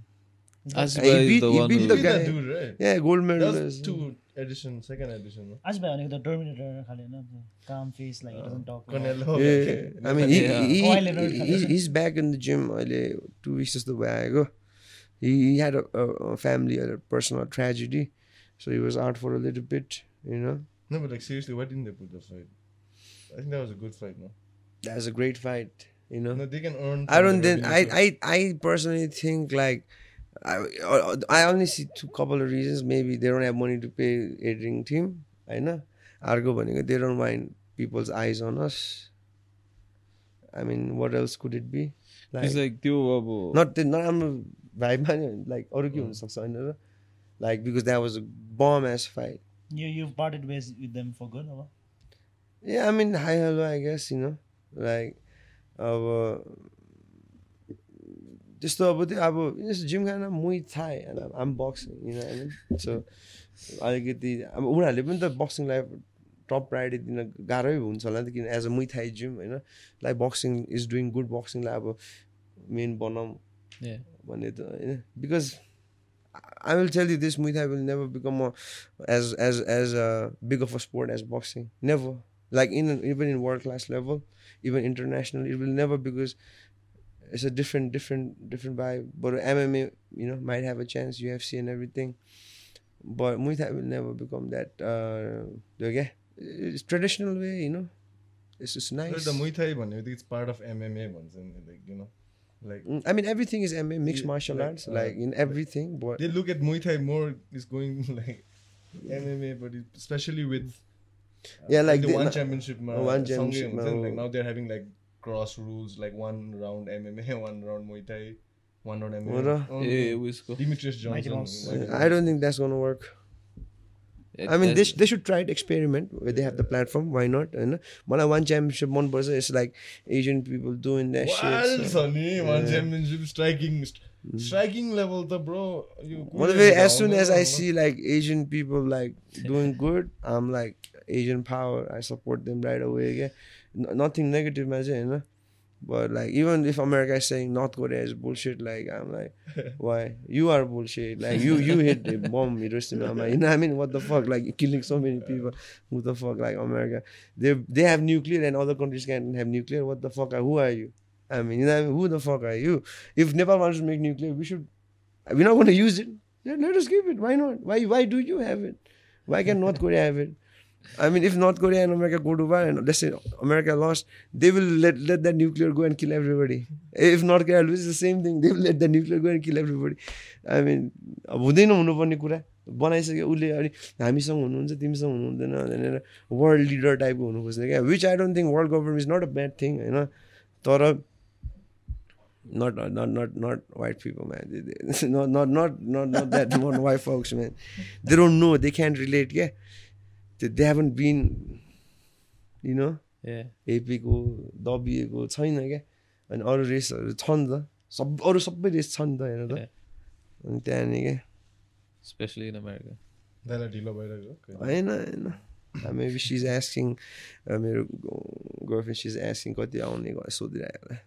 Oh. Ash He Bhai is beat- the he one beat who- the He beat that guy. dude, right? Yeah, gold That was medalist. two edition, second edition, no? Ash Bhai भनेको त टर्मिनेटर खाले होइन calm face like he doesn't talk. Canelo. Yeah, I mean, he, Yeah. he, Oh, I he, learned he- he's, he's back in the gym. अहिले two weeks जस्तो भयो आएको he, he had a, a, a family, a personal tragedy, so he was out for a little bit. You know, No, but like seriously, why didn't they put the fight? I think that was a good fight, no? that was a great fight. You know, No, they can earn. I from don't the think I, revenue too. I I personally think like I I only see two couple of reasons. Maybe they don't have money to pay editing team. I know. Argo भनेको they don't mind people's eyes on us. I mean, what else could it be? Like, It's like त्यो अब not the नराम्रो भाइमा नि लाइक अरू के हुनसक्छ होइन र like because that was bomb ass fight You you've parted ways with them for good, or? Yeah, I mean, hi, hello, I guess, you know, like, अब त्यस्तो अब त्यो अब जस्तो जिम खाना मुई थाहा आम बक्सिङ होइन होइन सो अलिकति अब उनीहरूले पनि त बक्सिङलाई टप प्रायोरिटी दिन गाह्रै हुन्छ होला नि त किन as a Muay Thai gym होइन like boxing is doing good बक्सिङलाई अब मेन बनाऊँ. भन्ने त होइन because I will tell you this Muay Thai will never become as as as uh, big of a sport as boxing. Never. Like in even in world class level, even international, it will never because it's a different different different vibe. But MMA, you know, might have a chance, UFC and everything. But Muay Thai will never become that. Uh, okay, it's traditional way, you know. It's just nice. The Muay Thai one, it's part of MMA ones, and like you know. Like, mm, I mean, everything is MMA, mixed martial like, arts, uh, like in everything. But they look at Muay Thai more is going like yeah. MMA, but especially with uh, yeah, like, like the, the, one championship, uh, one championship, like uh, now they're having like cross rules, like one round MMA, one round Muay Thai, one round What MMA. the- Oh, ए उसको Demetrius Mighty Johnson. Mouse. Mighty I don't think that's gonna work. I mean, they, sh- they should try it, experiment where they have the platform. Why not? होइन मलाई वान च्याम्पियनसिप मनपर्छ it's like Asian people doing that Wild, sit Sonny, one championship striking, striking level, the bro. You मतलब as soon as I see like Asian people like doing good, I'm like Asian power. I support them right away. Yeah, N- nothing negative, man. You know? But like even if America is saying North Korea is bullshit, like I'm like, why you are bullshit? Like you you hit the bomb Hiroshima. I'm like, you know what I mean? What the fuck? Like killing so many people. Who the fuck? Like America, they they have nuclear and other countries can't have nuclear. What the fuck? Are, Who are you? I mean, you know, I mean? who the fuck are you? If Nepal wants to make nuclear, we should. We're not going to use it. Yeah, let us keep it. Why not? Why why do you have it? Why can North Korea have it? I mean, if North Korea and America go to war and let's say America lost, they will let let that nuclear go and kill everybody. If North Korea loses, the same thing. They will let the nuclear go and kill everybody. I mean, अब हुँदैन हुनुपर्ने कुरा बनाइसक्यो उसले अनि हामीसँग हुनुहुन्छ तिमीसँग हुनुहुँदैन भनेर वर्ल्ड लिडर टाइपको हुनु खोज्ने क्या which I don't think world government is not a bad thing होइन तर not not not not not white people man They- they- not not not not not that not white folks man they don't know they can't relate yeah they, they haven't been you know Yeah. एपीको दबिएको छैन क्या अनि अरू रेसहरू छ नि त सब अरू सबै रेस छ नि त हेर त Yeah. अनि त्यहाँनिर क्या Especially in America. त्यसलाई ढिलो भइरहेको होइन होइन मेबी सिज एस्किङ मेरो गर्लफ्रेन्ड सिज एस्किङ कति आउने गरेर सोधिरहेको होला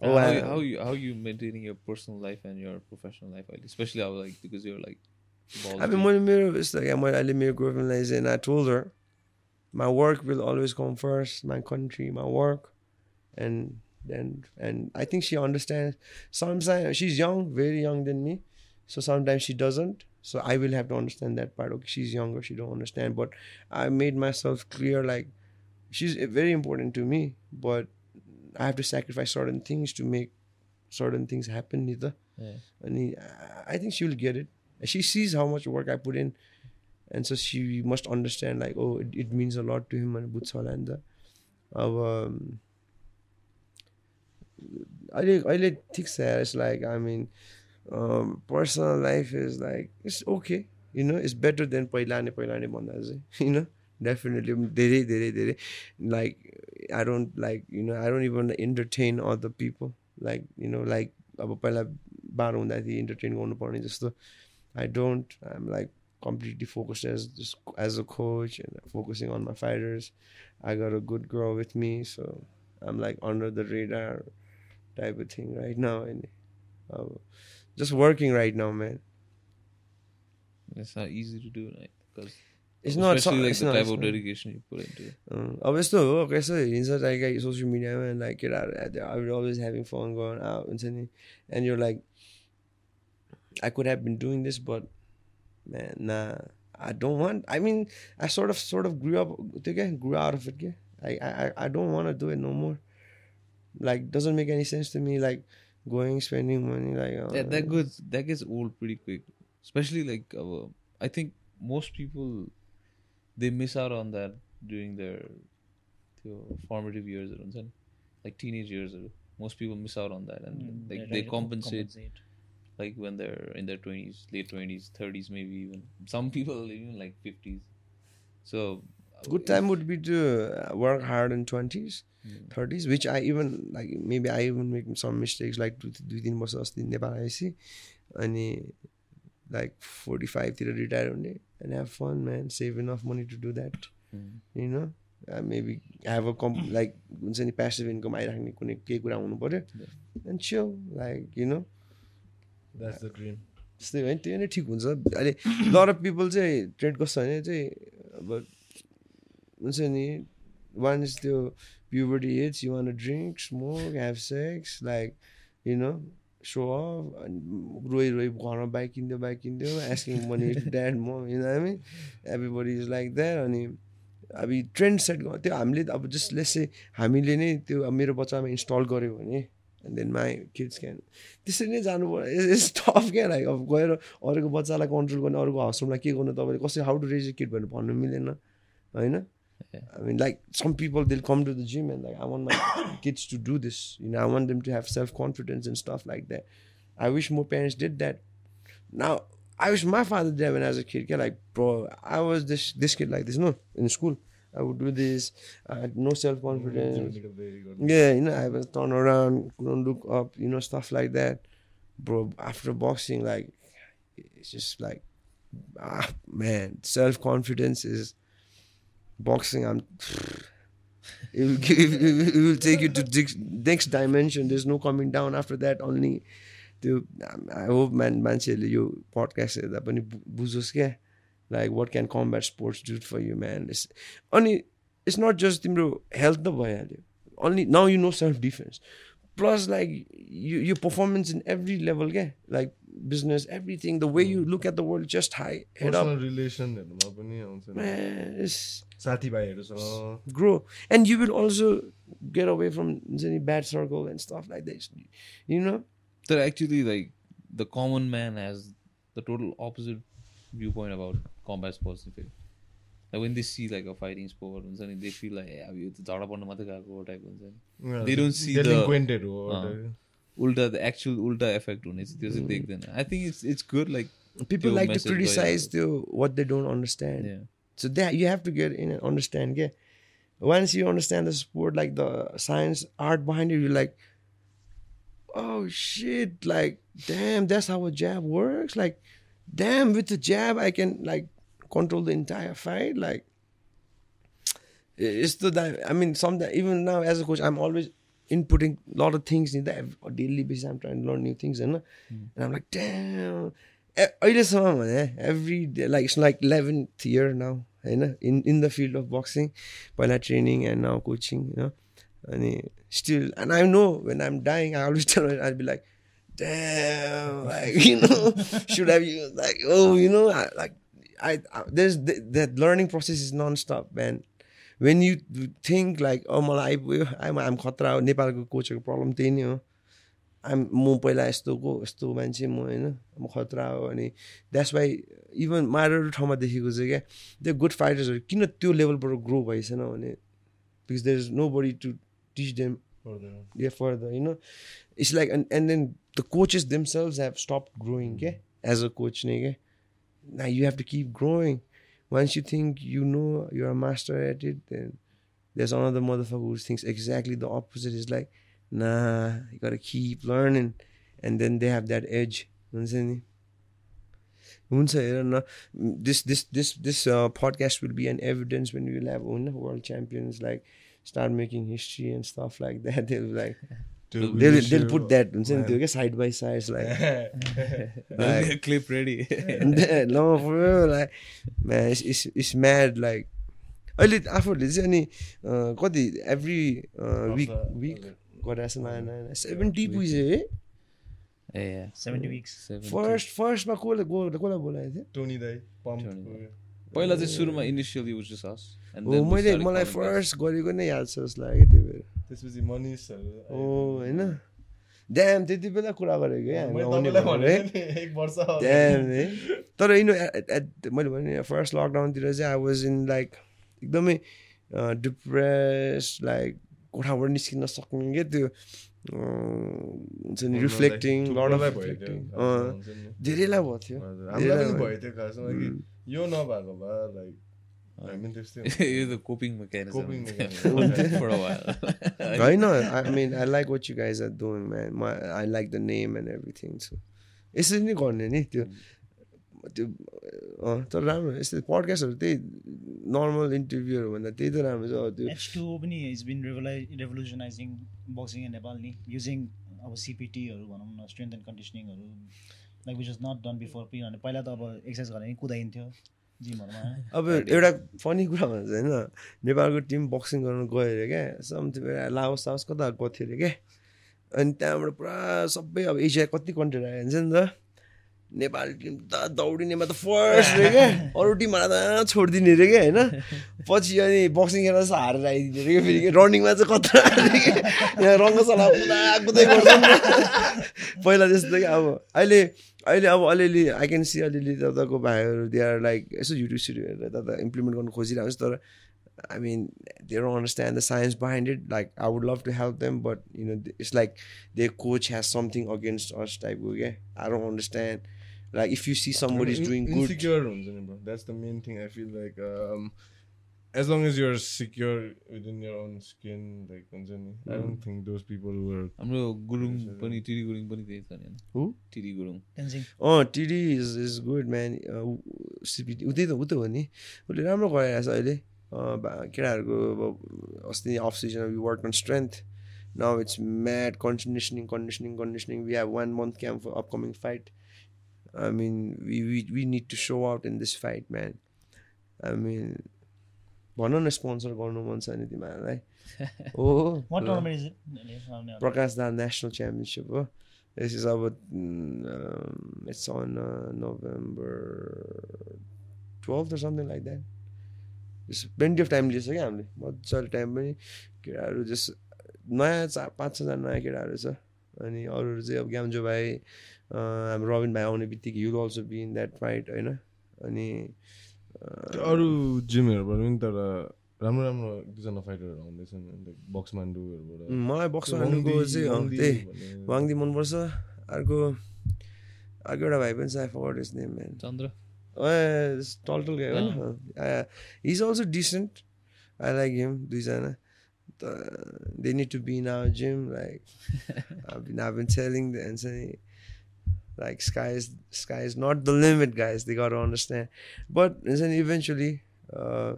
Uh, Oh, how, I- you, how you how you maintaining your personal life and your professional life, like, especially how like because you're like. I've been wanting Mira. It's like I'm with Alimir Griffin. and I told her, my work will always come first. My country, my work, and then and I think she understands. Sometimes she's young, very young than me, so sometimes she doesn't. So I will have to understand that part. Okay, she's younger, she don't understand. But I made myself clear, like she's eh, very important to me, but I have to sacrifice certain things to make certain things happen. either. yeah. and I think she will get it. She sees how much work I put in, and so she must understand like, oh, it, it means a lot to him and बुझ्छ होला नि त अब अहिले अहिले ठिक छ it's like I mean personal life is like it's okay you know it's better than पहिला नै पहिला नै भन्दा चाहिँ यु नो डेफिनेटली धेरै धेरै धेरै like I don't like you know I don't even entertain other people like you know like अब पहिला बाह्र हुँदाखेरि इन्टरटेन गर्नुपर्ने जस्तो I don't I'm like completely focused as just as a coach and focusing on my fighters. I got a good girl with me, so I'm like under the radar type of thing right now, and uh, just working right now, man. It's not easy to do, right? Because It's not. especially like it's the not, type it's of not. dedication you put into it. अँ, अब यस्तो हो कसो हिँड्छ लाइक सोसियल मिडियामा लाइक केटाहरू आई अलवेज ह्याभिङ फन गर्न हुन्छ नि and you like I could have been doing this, but man, nah, I don't want. I mean, I sort of sort of grew up, again, grew out of it. I I I don't want to do it no more. Like, doesn't make any sense to me. Like, going spending money like uh, that, that goes that gets old pretty quick. Especially like, uh, I think most people they miss out on that during their, their formative years, like teenage years. Most people miss out on that, and mm, like they, they compensate. compensate like when they're in their 20s late 20s 30s maybe even some people even like 50s so uh, good time would be to uh, work hard in 20s Mm. 30s which i even like maybe i even make some mistakes like दुई दुई तिन वर्ष अस्ति नेपाल आएपछि अनि लाइक फोर्टी फाइभतिर रिटायर हुने and have fun man save enough money to do that Mm. You know maybe have a calm like हुन्छ नि पेसिभ इन्कम आइराख्ने कुनै केही कुरा हुनु पऱ्यो एन्ड चियो लाइक यु नो त्यस्तै होइन त्यो नै ठिक हुन्छ। अहिले लर अफ पिपल चाहिँ ट्रेड कस्तो भने चाहिँ अब हुन्छ नि वान इज त्यो puberty age you want drink smoke have sex like you know so of रोइ रोइ घरमा बाइक किनिदियो बाइक किनिदियो एस्किङ मनी ड्याड म यु नो हामी एभ्रिबडी इज लाइक द्याट अनि अब ट्रेन्ड सेट त्यो हामीले अब जस्ट लेस चाहिँ हामीले नै त्यो मेरो बच्चामा इन्स्टल गऱ्यो भने and then my kids can त्यसरी नै जानु पर्यो इट्स टफ क्या लाइक अब गएर अरूको बच्चालाई कन्ट्रोल गर्ने अरूको हाउसरुमलाई के गर्नु तपाईँले कसरी how to raise a kid भनेर भन्नु मिलेन होइन I mean, like some people, they'll come to the gym and like, I want my kids to do this. You know, I want them to have self confidence and stuff like that. I wish more parents did that. Now, I wish my father did that when I was a kid. Yeah, like, bro, I was this this kid like this. No, in school, I would do this. I had no self confidence. Yeah, you know, I was turn around, couldn't look up, you know, stuff like that. Bro, after boxing, like, it's just like, ah, man, self confidence is boxing. I'm. It will, give, it will take you to the next dimension. There's no coming down after that. Only त्यो आई होप म्यान मान्छेहरूले यो पडकास्ट हेर्दा पनि बु- बुझोस् क्या like what can combat sports do for you man अनि इट्स नट जस्ट तिम्रो हेल्थ त भइहाल्यो only now you know self defense plus like you, your performance in every level yeah like business everything the way you look at the world just high head up personal रिलेसनहरूमा पनि आउँछ नि man it's साथीभाइहरूसँग grow and you will also get away from any bad circle and stuff like this you know that actually like the common man has the total opposite viewpoint about combat sports in fact. Like when they see like a fighting sport हुन्छ नि they feel like "ए, अब यो त झगडा पर्नु मात्रै गएको टाइप हुन्छ नि They don't see the- Delinquent हो अँ। उल्टा द एक्चुअल उल्टा इफेक्ट हुने चाहिँ त्यो चाहिँ देख्दैन I think it's it's good like people त्यो like to message criticize गइरहेको the what they don't understand Yeah. so that you have to get in and understand yeah once you understand the sport like the science art behind it you're like oh shit like damn that's how a jab works like damn with the jab i can like control the entire fight like it's the di- i mean some even now as a coach i'm always inputting a lot of things in that on daily basis i'm trying to learn new things and, and i'm like damn E- अहिलेसम्म भने every day like it's like eleventh year now होइन in in the field of boxing पहिला ट्रेनिङ एन्ड नाउ कोचिङ होइन अनि still and I know when I'm dying I always tell I be like damn, like you know, should have you like oh you know I, like I, I there's th- that learning process is non-stop man. When you think like oh मलाई आइपुग्यो आइम आम खतरा हो नेपालको कोचहरूको प्रब्लम त्यही नै हो आम म पहिला यस्तोको यस्तो मान्छे म होइन म खतरा हो अनि द्याट्स वाइ इभन मारेर ठाउँमा देखेको चाहिँ क्या त्यो गुड फाइटर्सहरू किन त्यो लेभलबाट ग्रो भइसकेन भने because there is nobody to teach them yeah further you know it's like and, and then the coaches themselves have stopped growing yeah as a coach nigga now you have to keep growing once you think you know you're a master at it then there's another motherfucker who thinks exactly the opposite is like nah you gotta keep learning and then they have that edge हुन्छ नि हुन्छ हेर न this this this this uh, podcast will be an evidence when we will have होइन world champions like start making history and stuff like that हुन्छ नि. त्यो क्या साइड बाई साइड अहिले आफूहरूले चाहिँ अनि कति एभ्री विक विक गरिरहेको छ नयाँ नयाँ सेभेन्टी पुगिसक्यो है yeah. 70 weeks. 70. फर्स्ट फर्स्टमा कसले कसलाई बोलाएको थियो टोनी दाई पहिला चाहिँ सुरुमा इनिसियली we मैले मलाई. फर्स्ट गरेको नै याद छ जस्तो लाग्यो त्यो बेला त्यसपछि मनिषहरू हो होइन? ड्याम त्यति बेला कुरा गरेको है? तर यिनो मैले भने फर्स्ट लकडाउनतिर चाहिँ आई वाज इन लाइक एकदमै डिप्रेस लाइक कोठाबाट निस्किन सक्ने क्या त्यो हुन्छ नि रिफ्लेक्टिङ। धेरैलाई भयो थियो. यो नभएको भए लाइक होइन I mean I like what you guys are doing man I like the name and everything छु यसरी नै गर्ने नि त्यो त्यो अँ तर राम्रो यस्तो पडकास्टहरू त्यही नर्मल इन्टरभ्यूहरू भन्दा त्यही त राम्रो छ अब त्यो H2O पनि is been revolutionising boxing in Nepal नि युजिङ अब सिपिटीहरू भनौँ न strength and कन्डिसनिङहरू like which is not done before किनभने पहिला त अब एक्सर्साइज गरेर कुदाइन्थ्यो अब एउटा फनी कुरा भन्छ होइन नेपालको टिम बक्सिङ गर्नु गयो अरे क्या समथिङ लाओस साओस कता गएको थियो अरे क्या। अनि त्यहाँबाट पुरा सबै अब एसिया कति कन्ट्री आयो हुन्छ नि त नेपाली टिम त दौडिनेमा त फर्स्ट रे क्या। अरू टिमहरूलाई त छोडिदिने रे क्या होइन। पछि अनि बक्सिङ खेल्दा चाहिँ हारेर आइदिने रे क्या फेरि रनिङमा चाहिँ यहाँ रङ्गशाला कुदा कुदै गर्छ। पहिला जस्तो कि अब अहिले अहिले अब अलिअलि आई क्यान सी अलिअलि तपाईँको भाइहरू दे आर लाइक यसो युट्युब सिट्युब हेरेर त इम्प्लिमेन्ट गर्नु खोजिरहेको छ तर I mean they don't understand the science behind it like I would love to help them but you know it's like they coach has something against us टाइपको क्या I don't understand like if you see somebody is doing good हुन्छ नि that's the main thing I feel like as long as you're secure within your own skin like हुन्छ नि I don't think those people were हाम्रो गुरुङ पनि टिडी गुरुङ पनि त्यही छ नि Who? टिडी गुरुङ। अँ TD is is good man CPT उतै त उतै हो नि। उसले राम्रो गराइरहेको छ अहिले बा- केटाहरूको अब अस्ति off season we work on strength now it's mad conditioning conditioning conditioning we have one month camp for upcoming fight I mean we we we need to so out in this fight man I mean भन न स्पोन्सर गर्नु मन छ नि तिमीहरूलाई। हो। प्रकाश दा नेसनल च्याम्पियनसिप हो। दिस इज अब it's on November twelve something like that plenty of time लिएछ क्या हामीले। मजाले टाइम पनि केटाहरू जस्ट नयाँ चार पाँच छजना नयाँ केटाहरू छ। अनि अरूहरू चाहिँ अब ग्याम्जो भाइ हाम्रो रबिन भाइ आउने बित्तिकै you'll also be in that fight होइन? अनि अरू जिमहरूबाट पनि तर राम्रो राम्रो दुईजना फाइटरहरू आउँदैछन् लाइक बक्समान्डुहरूबाट। मलाई बक्समान्डुको चाहिँ त्यही वाङदी मनपर्छ। अर्को अर्को एउटा भाइ पनि छ I forgot his name man Chandra. Tall tall गयो होइन is also decent I like him दुईजना। They need to be in our gym like I've been telling the हुन्छ नि like sky is sky is not the limit guys they got to understand but हुन्छ नि eventually uh,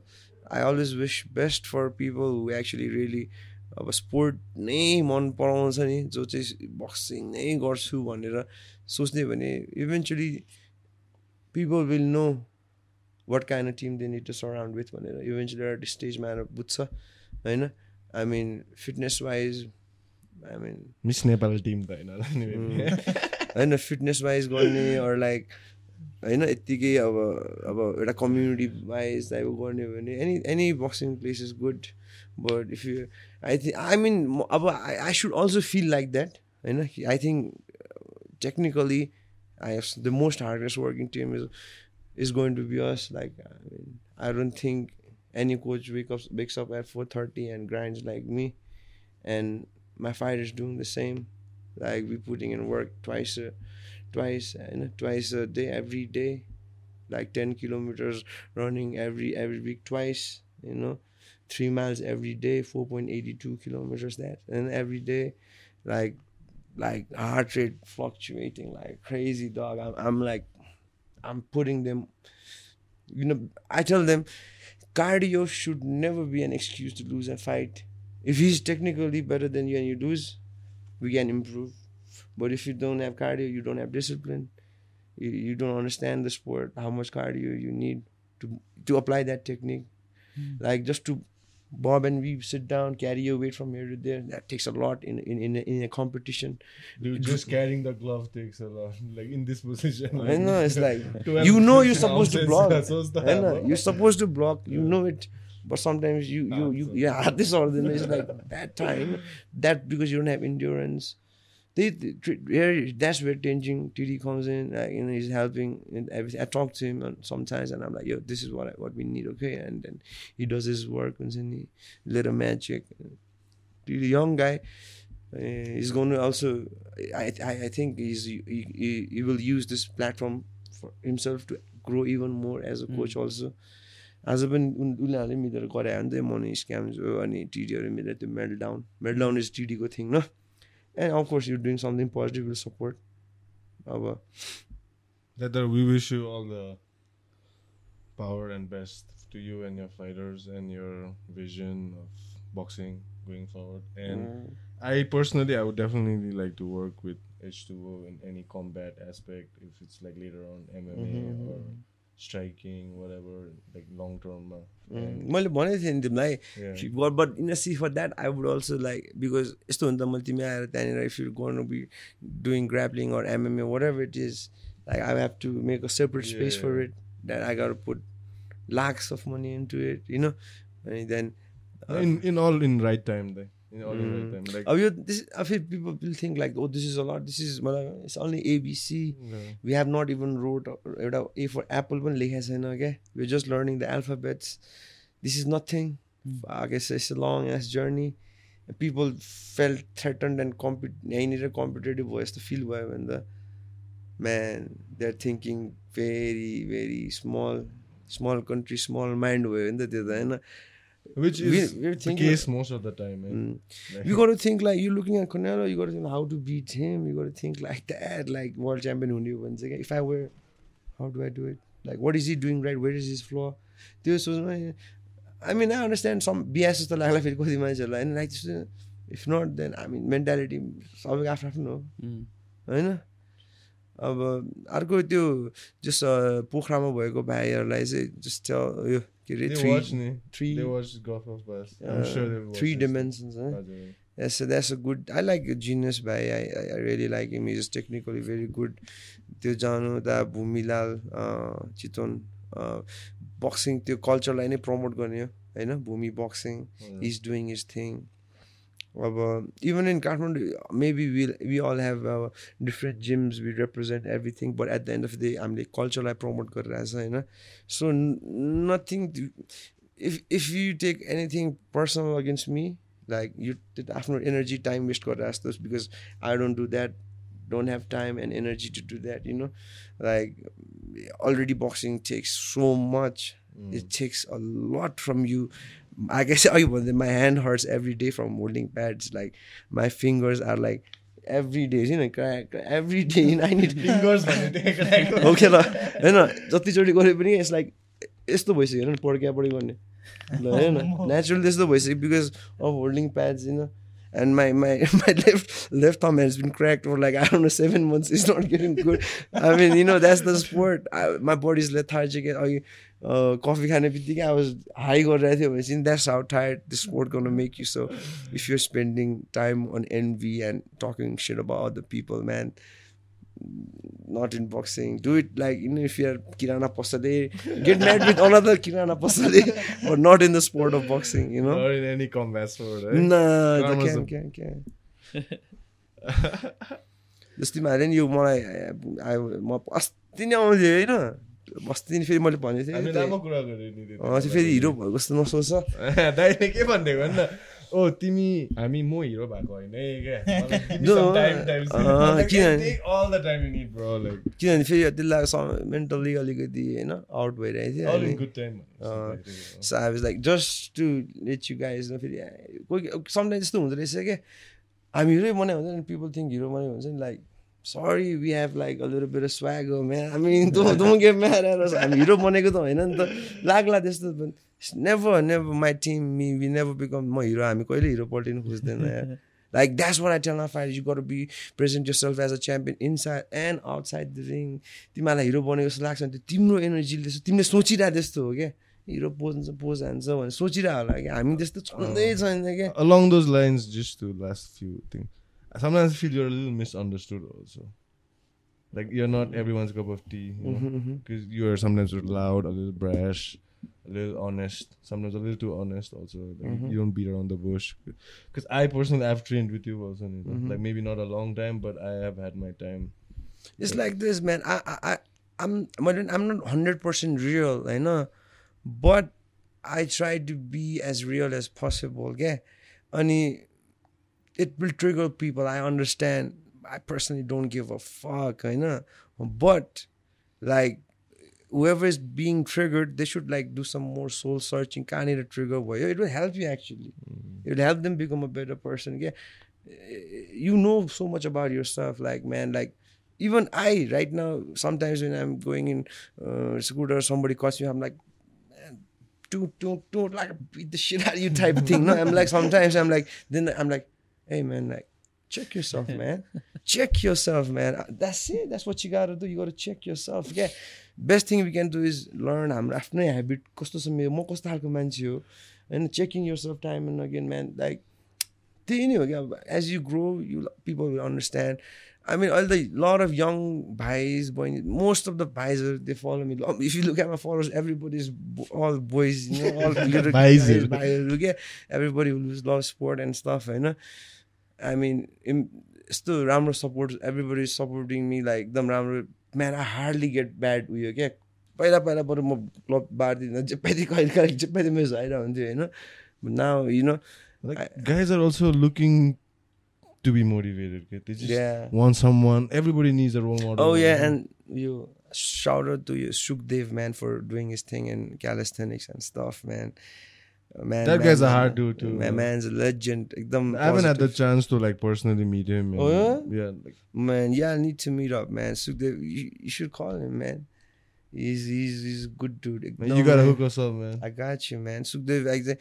I always wish best for people who actually really अब स्पोर्ट नै मन पराउँछ नि जो चाहिँ बक्सिङ नै गर्छु भनेर सोच्ने भने eventually people will know what kind of team they need to surround with भनेर इभेन्चुली एउटा स्टेजमा आएर बुझ्छ होइन I mean fitness wise I mean miss Nepal team त होइन होला नि maybe. होइन फिटनेस वाइज गर्ने अर लाइक होइन यत्तिकै अब अब एउटा कम्युनिटी वाइज टाइप गर्ने हो भने any any boxing place is good but if you I think I mean अब I I should also feel like that होइन I think technically I have the most hardest working team is is going to be us. Like, I mean, I don't think any coach wake up, wakes up at 4.30 and grinds like me. And my fighters doing the same. like, we putting in work twice a, twice, and twice a day, every day. Like 10 kilometers running every every week twice, you know. Three miles every day, 4.82 kilometers that. And every day, like, like heart rate fluctuating like crazy dog. I'm, I'm like I'm putting them, you know, I tell them cardio should never be an excuse to lose a fight. If he's technically better than you and you lose, we can improve. But if you don't have cardio, you don't have discipline, you, you don't understand the sport, how much cardio you need to to apply that technique. Mm. Like just to bob and weave, sit down, carry your weight from here to there. That takes a lot in in in a, in a competition. Dude, just carrying the glove takes a lot. Like in this position. Like, I know it's like you know you're supposed to block. I know, you're supposed to block. You know it but sometimes you you you yeah this or then it's like that time that because you don't have endurance. They, they that's where Tenjing TD comes in. Like, you know, he's helping and everything. I talk to him and sometimes, and I'm like, "Yo, this is what I, what we need, okay?" And then he does his work and then he little magic. The young guy, uh, he's going to also. I, I I think he's he, he, he will use this platform for himself to grow even more as a coach also आज पनि उन उनीहरूले मिलेर गरे भने चाहिँ मनी स्क्याम्स हो अनि टिडीहरू मिलेर त्यो medal down medal down is टिडीको thing न and of course you doing something positive will support अब That uh, we wish you all the power and best to you and your fighters and your vision of boxing going forward. And I personally, I would definitely like to work with H2O in any combat aspect, if it's like later on MMA or striking, whatever, like long term. And, मैले भनेको थिएँ नि तिमीलाई. But in see for that I would also like because यस्तो हुन्छ मैले तिमी आएर त्यहाँनिर इफ यु गर्नु be doing grappling or MMA whatever it is like I have to make a separate space for. It that I got put lots of money into it you know अनि then in in all in right time, though. In all in right time, like अब यो दिस अब फेरि people will think like oh this is a lot this is मतलब it's only ABC yeah. We have not even wrote एउटा ए फर एप्पल पनि लेखेको छैन क्या we just learning the alphabets this is nothing I guess it's a long ass journey. And people felt threatened and compet- यहीँनिर कम्पिटेटिभ भयो जस्तो फिल भयो भने त man they are thinking very very small small country small mind भयो भने त त्यो त होइन which We- is we're the thinking- case most of the time. Man. Like- you got to think like you're looking at Canelo, you got to think how to beat him. You got to think like that, like world champion हुने हो भने चाहिँ क्या, If I were, how do I do it? Like what is he doing right? Where is his flaw? त्यो सोच्नु I mean I understand some BS जस्तो लाग्ला फेरि कति मान्छेहरूलाई होइन लाइक त्यस्तो if not then I mean mentality सबैको आफ्नो आफ्नो हो Mm. होइन अब अर्को त्यो जस पोखरामा भएको भाइहरूलाई चाहिँ जस्तो यो They three watch ni. three- They watch Golf of Bus. I'm uh, sure they'll watch three this. dimensions होइन हजुर. Yes, so that's a good. I like Genius by I, I I really like him. He's technically very good. त्यो जानु दा भूमिलाल अँ, चितवन बक्सिङ त्यो कल्चरलाई नै प्रमोट गर्ने हो होइन भूमि बक्सिङ हजुर. इज डुइङ इज थिङ अब even in Kathmandu maybe will we all have different gyms we represent everything but at the end of the day हामीले कल्चरलाई प्रमोट गरिरहेछ होइन so nothing if if you take anything personal against me like you आफ्नो एनर्जी टाइम वेस्ट गरेर जस्तो because I don't do that don't have time and energy to do that you know? Like already boxing takes so much. It takes a lot from you. I guess oh, but my hand hurts every day from holding pads like my fingers are like every day you know crack every day i need Fingers भने त्यहाँ crack हो। ओके ल होइन जतिचोटि गरे पनि इट्स लाइक यस्तो भइसक्यो होइन पड्क्या पढी गर्ने ल होइन नेचुरल त्यस्तो भइसक्यो बिकज अफ होल्डिङ प्याड्स होइन and my my my left left thumb has been cracked for like I don't know seven months. It's not getting good. I mean, you know, that's the sport. I, my body's lethargic. अघि कफी खाने बित्तिकै was हाई गरिरहेको थियो भनेपछि and talking shit about other people, man, not in boxing. Do it like you know if you're Kirana Pasade, get married with another Kirana Pasade, but not in the sport of boxing, you know. Or in any combat sport, right? Nah, Karma the some- can can can. जस्तै मारे नि यो मलाई म अस्ति नै आउँथेँ होइन अस्ति नै फेरि मैले भनेको थिएँ फेरि हिरो भएको जस्तो नसोच दाइले के भनिदिएको भन् न ओ तिमी हामी म हिरो भएको होइन किनभने फेरि त्यसलाई मेन्टल्ली अलिकति होइन आउट भइरहेको थियो was like, just to let you guys know, फेरि कोही समटाइम यस्तो हुँदो रहेछ क्या? हामी हिरो बनायो हुन्छ नि पिपल थिङ्क हिरो बनायो हुन्छ नि like sorry we have like अलिअलि बेर स्वाग हो म्यान हामी गेम म्यार हामी हिरो बनेको त होइन नि त लाग्ला त्यस्तो never never my team me we never become म हिरो हामी कहिले हिरो पल्टिनु खोज्दैन like that's what I tell न फाइट यु गर be present yourself as a champion inside and outside the ring तिमीलाई हिरो बनेको जस्तो लाग्छ भने त्यो तिम्रो एनर्जीले त्यस्तो तिमीले सोचिरहेको जस्तो हो क्या हिरो पोज पोज हान्छ भनेर सोचिरह होला क्या हामी त्यस्तो छँदै छैन क्या Along those lines, just to last few things. Sometimes I feel you're a little misunderstood also. Like you're not mm-hmm. everyone's cup of tea, you know, mm-hmm, mm-hmm. because you're sometimes loud, a little brash, a little honest, sometimes a little too honest also. Like you don't beat around the bush. Because I personally have trained with you also, you know? like maybe not a long time, but I have had my time. It's like this, man. I, I, I I'm, I'm I'm not hundred percent real, I know, but I try to be as real as possible. Yeah, and it will trigger people. I understand. I personally don't give a fuck, I know, but like whoever is being triggered, they should like do some more soul searching. Can't Kind of trigger way. It will help you actually. It will help them become a better person. Yeah, you know so much about yourself. Like man, like even I right now, sometimes when I'm going in uh, scooter, somebody calls me, I'm like, man, don't, don't, don't like beat the shit out of you type thing. No, I'm like, sometimes I'm like, then I'm like, hey man, like, check yourself, man. check yourself, man. Uh, That's it. That's what you gotta do. You gotta check yourself. Yeah. Best thing we can do is learn हाम्रो आफ्नै हेबिट कस्तो छ मेरो म कस्तो खालको मान्छे हो होइन checking yourself time and again man like त्यही नै हो क्या अब as you grow you people will understand I mean अहिले त लट अफ यङ भाइज बहिनी most of the भाइजहरू they follow me if you look at my followers everybody is all boys all भाइजहरू। भाइहरू क्या everybody will love sport and stuff होइन आई मिन यस्तो राम्रो support everybody supporting me like एकदम राम्रो man I hardly get bad उयो क्या पहिला पहिला बरु म क्लब बारिदिँदा जे पाइदिएँ कहिले कहिले जे पाइदिएँ मेसेज आइरहेको हुन्थ्यो होइन now you know Like guys are also looking to be motivated. Okay? They just Yeah. want someone. Everybody needs a role model. Oh yeah, you know? and you shout out to you Shukdev man for doing his thing in calisthenics and stuff, man. Uh, Man, That man, guy's a man, hard dude too, Man, man. man's a legend. Ekdam I haven't had the positive. chance to like personally meet him. Oh, and- yeah. Like, Man, yeah, I need to meet up, man. Shukdev, you, you should call him, man. He's he's he's a good dude. man, Ekdam, you gotta man. hook us up, man. I got you, man. Sukhdev, like,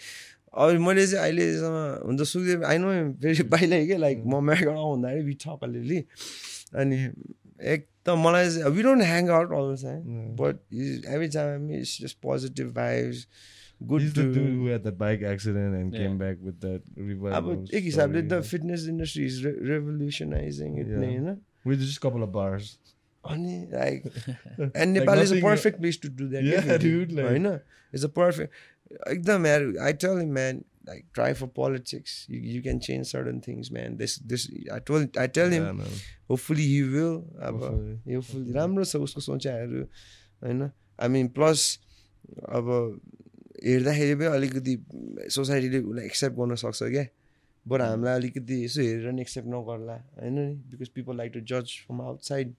अब मैले चाहिँ अहिलेसम्म हुन्छ सुखदेव आई नो फेरि पहिला क्या लाइक म म्याकबाट आउँदाखेरि वी टक अलिअलि अनि एकदम मलाई चाहिँ we don't hang out all time but every time is just positive vibes Good He's the dude who had that bike accident and came back with that revival. अब एक हिसाबले the story. Fitness industry is revolutionising it नै Yeah. होइन with just a couple of bars. अनि like and Nepal is a nothing- perfect place to do Yeah, that dude, like- होइन इट्स अ पर्फेक्ट एकदम यार I tell him man like try for politics you, you can change certain things man this this i told i tell him Yeah, man. hopefully he will अब Hopefully. hopefully राम्रो छ उसको सोचाइहरू होइन आई मिन प्लस अब हेर्दाखेरि पनि अलिकति सोसाइटीले उसलाई एक्सेप्ट गर्न सक्छ क्या। बरु हामीलाई अलिकति यसो हेरेर नि एक्सेप्ट नगर्ला होइन नि? बिकज पिपल लाइक टु जज फ्रम आउटसाइड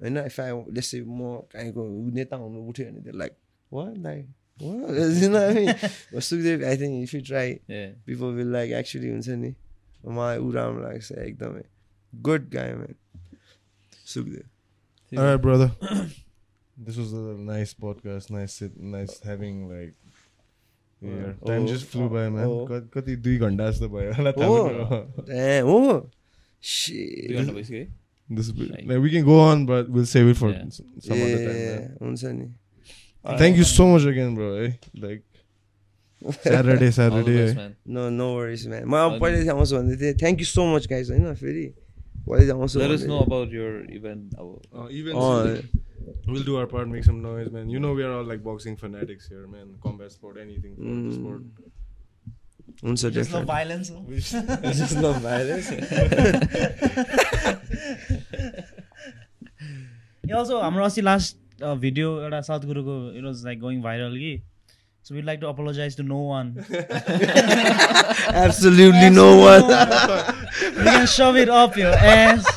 होइन? इफ आई लेसे म काहीँको नेता हुनु उठ्यो भने त्यो लाइक वा like Sukhdev I think if you try. People will like actually हुन्छ नि? मलाई ऊ राम्रो लाग्छ एकदमै। Good guy man Sukhdev All right, brother. this was a nice podcast. Nice, sit, nice having like Yeah, time Oh. just flew by, man. Oh. क- कति दुई घन्टा जस्तो भयो होला Oh. oh. भइसक्यो है? This like we can go on, but we'll save it for Yeah. s- some other time. Yeah, man. हुन्छ नि Thank you so much again, bro. Eh? Like Saturday, All the Saturday. best, eh? man. No no worries man म अब अनि- पहिल्यै आउँछु भन्दै थिएँ thank you so much guys होइन फेरि पहिल्यै आउँछु Let us भन्दै know थिएँ। about your event. अब Uh, Oh, we'll do our part, make some noise, man. You know we are all like boxing fanatics here, man. Combat sport, anything for the Mm. sport. हुन्छ There's no different. violence. huh? Just no violence. Yeah, also हाम्रो अस्ति लास्ट भिडियो एउटा साउथ गुरुको it was like going viral कि so we like to apologise to no one Absolutely no one. We can shove it up your ass.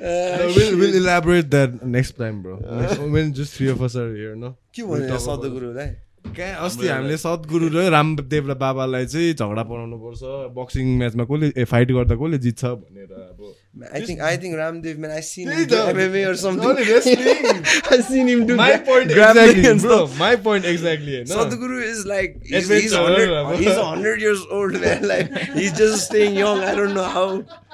No, we'll, we'll elaborate that next time, bro. Next, when just three of us are here, no? के भन्यो. सदगुरुलाई कहाँ अस्ति हामीले सद्गुरु र रामदेव बाबालाई चाहिँ झगडा पराउनु पर्छ बक्सिङ म्याचमा कसले ए फाइट गर्दा कसले जित्छ भनेर अब I think I think Ramdev man I seen त्यही him do त। MMA or something. Only wrestling. I seen him do My gra- point grappling exactly, and bro. stuff. My point exactly. होइन? Sadhguru is like he's, he's, Adventure, 100, bro. he's 100 years old man like he's just staying young I don't know how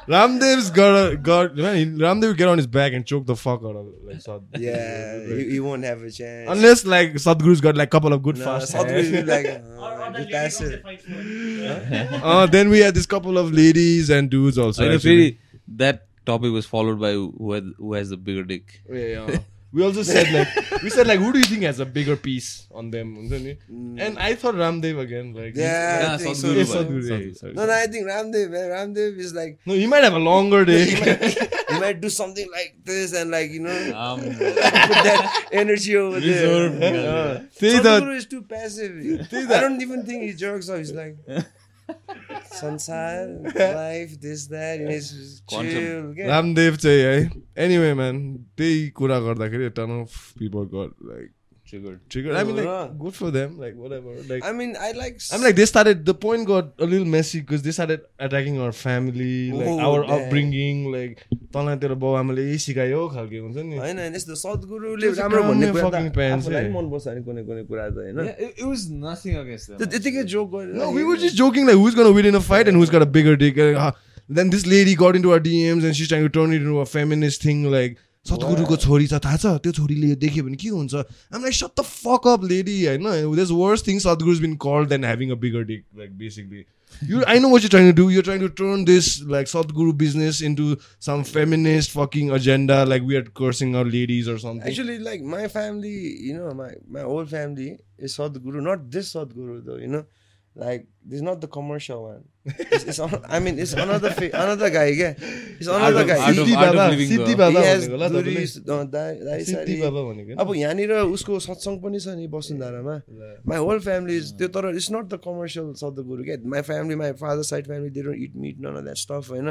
Ramdev's got a, got man. He, Ramdev will get on his back and choke the fuck out of like Sad. yeah he, he won't have a chance Unless like Sadhguru's got like a couple of good no, fast Sadhguru hands. like Or, or uh, that be lady comes passive and fight for Uh, then we had this couple of ladies and dudes also. I know, actually. फेरि that topic was followed by who, had, who has the bigger dick. Yeah, yeah we also said like we said like who do you think has a bigger piece on them mm. and i thought ramdev again like yeah, yeah Sadhguru, so. Sadhguru, Sadhguru. Sorry, no no i think ramdev eh, ramdev is like no he might have a longer day he might, he might do something like this and like you know um, put that energy over Reserve, there yeah. yeah. Sadhguru is too passive i don't even think he jerks off he's like Sansar, life, this, that, and he's just Quantum. chill. Yeah. Ramdev चाहिँ है एनिवे म्यान त्यही कुरा गर्दाखेरि ton of people got like triggered. triggered. I mean, like, Uh-huh. good for them. Like, whatever. Like, I mean, I like. I'm like, they started. The point got a little messy because they started attacking our family, like Oh, our damn. upbringing, like तँलाई तेरो बाउ आमाले यही सिकायो खालके हुन्छ नि होइन होइन यस्तो सद्गुरुले Just राम्रो भन्ने ground कुरा fucking त pants, आफूलाई eh? पनि मनपर्छ नि कुनै कुनै कुरा त होइन Yeah, it, it was nothing against them. त्यो त्यतिकै जोक गरेर No, we were just joking like who's gonna win in a fight and who's got a bigger dick. And, uh, then this lady got into our DMs and she's trying to turn it into a feminist thing like सतगुरुको छोरी छ थाहा छ? त्यो छोरीले यो देख्यो भने के हुन्छ? हामीलाई like shut the fuck up lady होइन? This worse thing Satguru is been call then having a bigger dick like basically you I know what you trying to do you trying to turn this like Satguru business into some feminist fucking agenda like we are cursing our ladies or something actually like my family you know my my old family is Satguru not this Satguru the no like this not the commercial one It's, it's on, I mean, it's another fa- another guy. Yeah, it's another of- guy. art He, of- Siddhi art of बाबा living सिद्धि the- बाबा he has भनेको ल तपाईँले दुरी, अँ, दाई- दाई सिद्धि सारी। बाबा भनेको नि? अब यहाँनिर उसको सत्सङ पनि छ नि वसुन्धरामा माई होल फ्यामिली इज त्यो तर it's not the commercial Sadhguru क्या my family my father side family they don't it meet none of that stuff होइन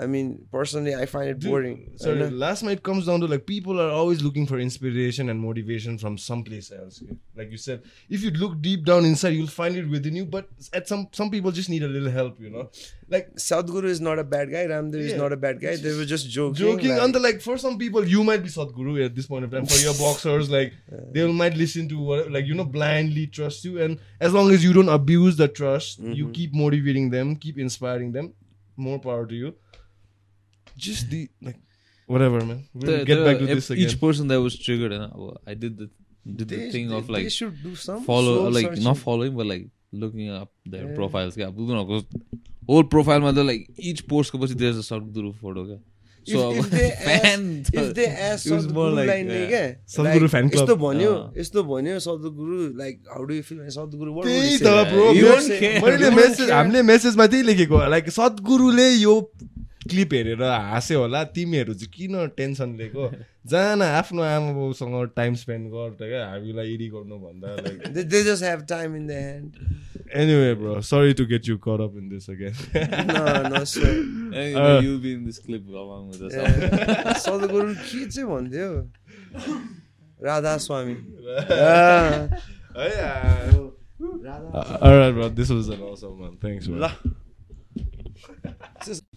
I mean personally I find it boring Sorry, last night comes down to like people are always looking for inspiration and motivation from someplace else. Like you said, if you look deep down inside, you'll find it within you. But at some some people just need a little help, you know. Like Sadhguru is not a bad guy. Ramdev is not a bad guy. They were just joking. joking like- the like for some people you might be Sadhguru at this point of time. For your boxers, like they might listen to what like you know blindly trust you, and as long as you don't abuse the trust, you Mm-hmm. keep motivating them, keep inspiring them. More power to you. Just the like whatever, man. We'll The- get the- back to this again. Each person that was triggered, and I did the did the thing they, of they like should do some follow, like searching. not following, but like looking up their Yeah. profiles. क्या उनीहरूको whole profile मा त like each post को पछि क्या. अब was more like, सद्गुरुलाई नै yeah. क्या like, fan club. यस्तो भन्यो अँ। यस्तो भन्यो Sadhguru like how do you feel Sadhguru. हामीले मेसेजमा त्यही लेखेको लाइक सद्गुरुले यो क्लिप हेरेर हाँसे होला। तिमीहरू चाहिँ किन टेन्सन लिएको? जान आफ्नो आमा बाउसँग टाइम स्पेन्ड गर त क्या। हामीलाई इडी गर्नु भन्दा like in the end anyway bro sorry to get you caught up in this again Sadhguru के चाहिँ भन्थ्यो? राधा स्वामी oh, oh. All right, bro. This was an awesome one. Thanks, bro.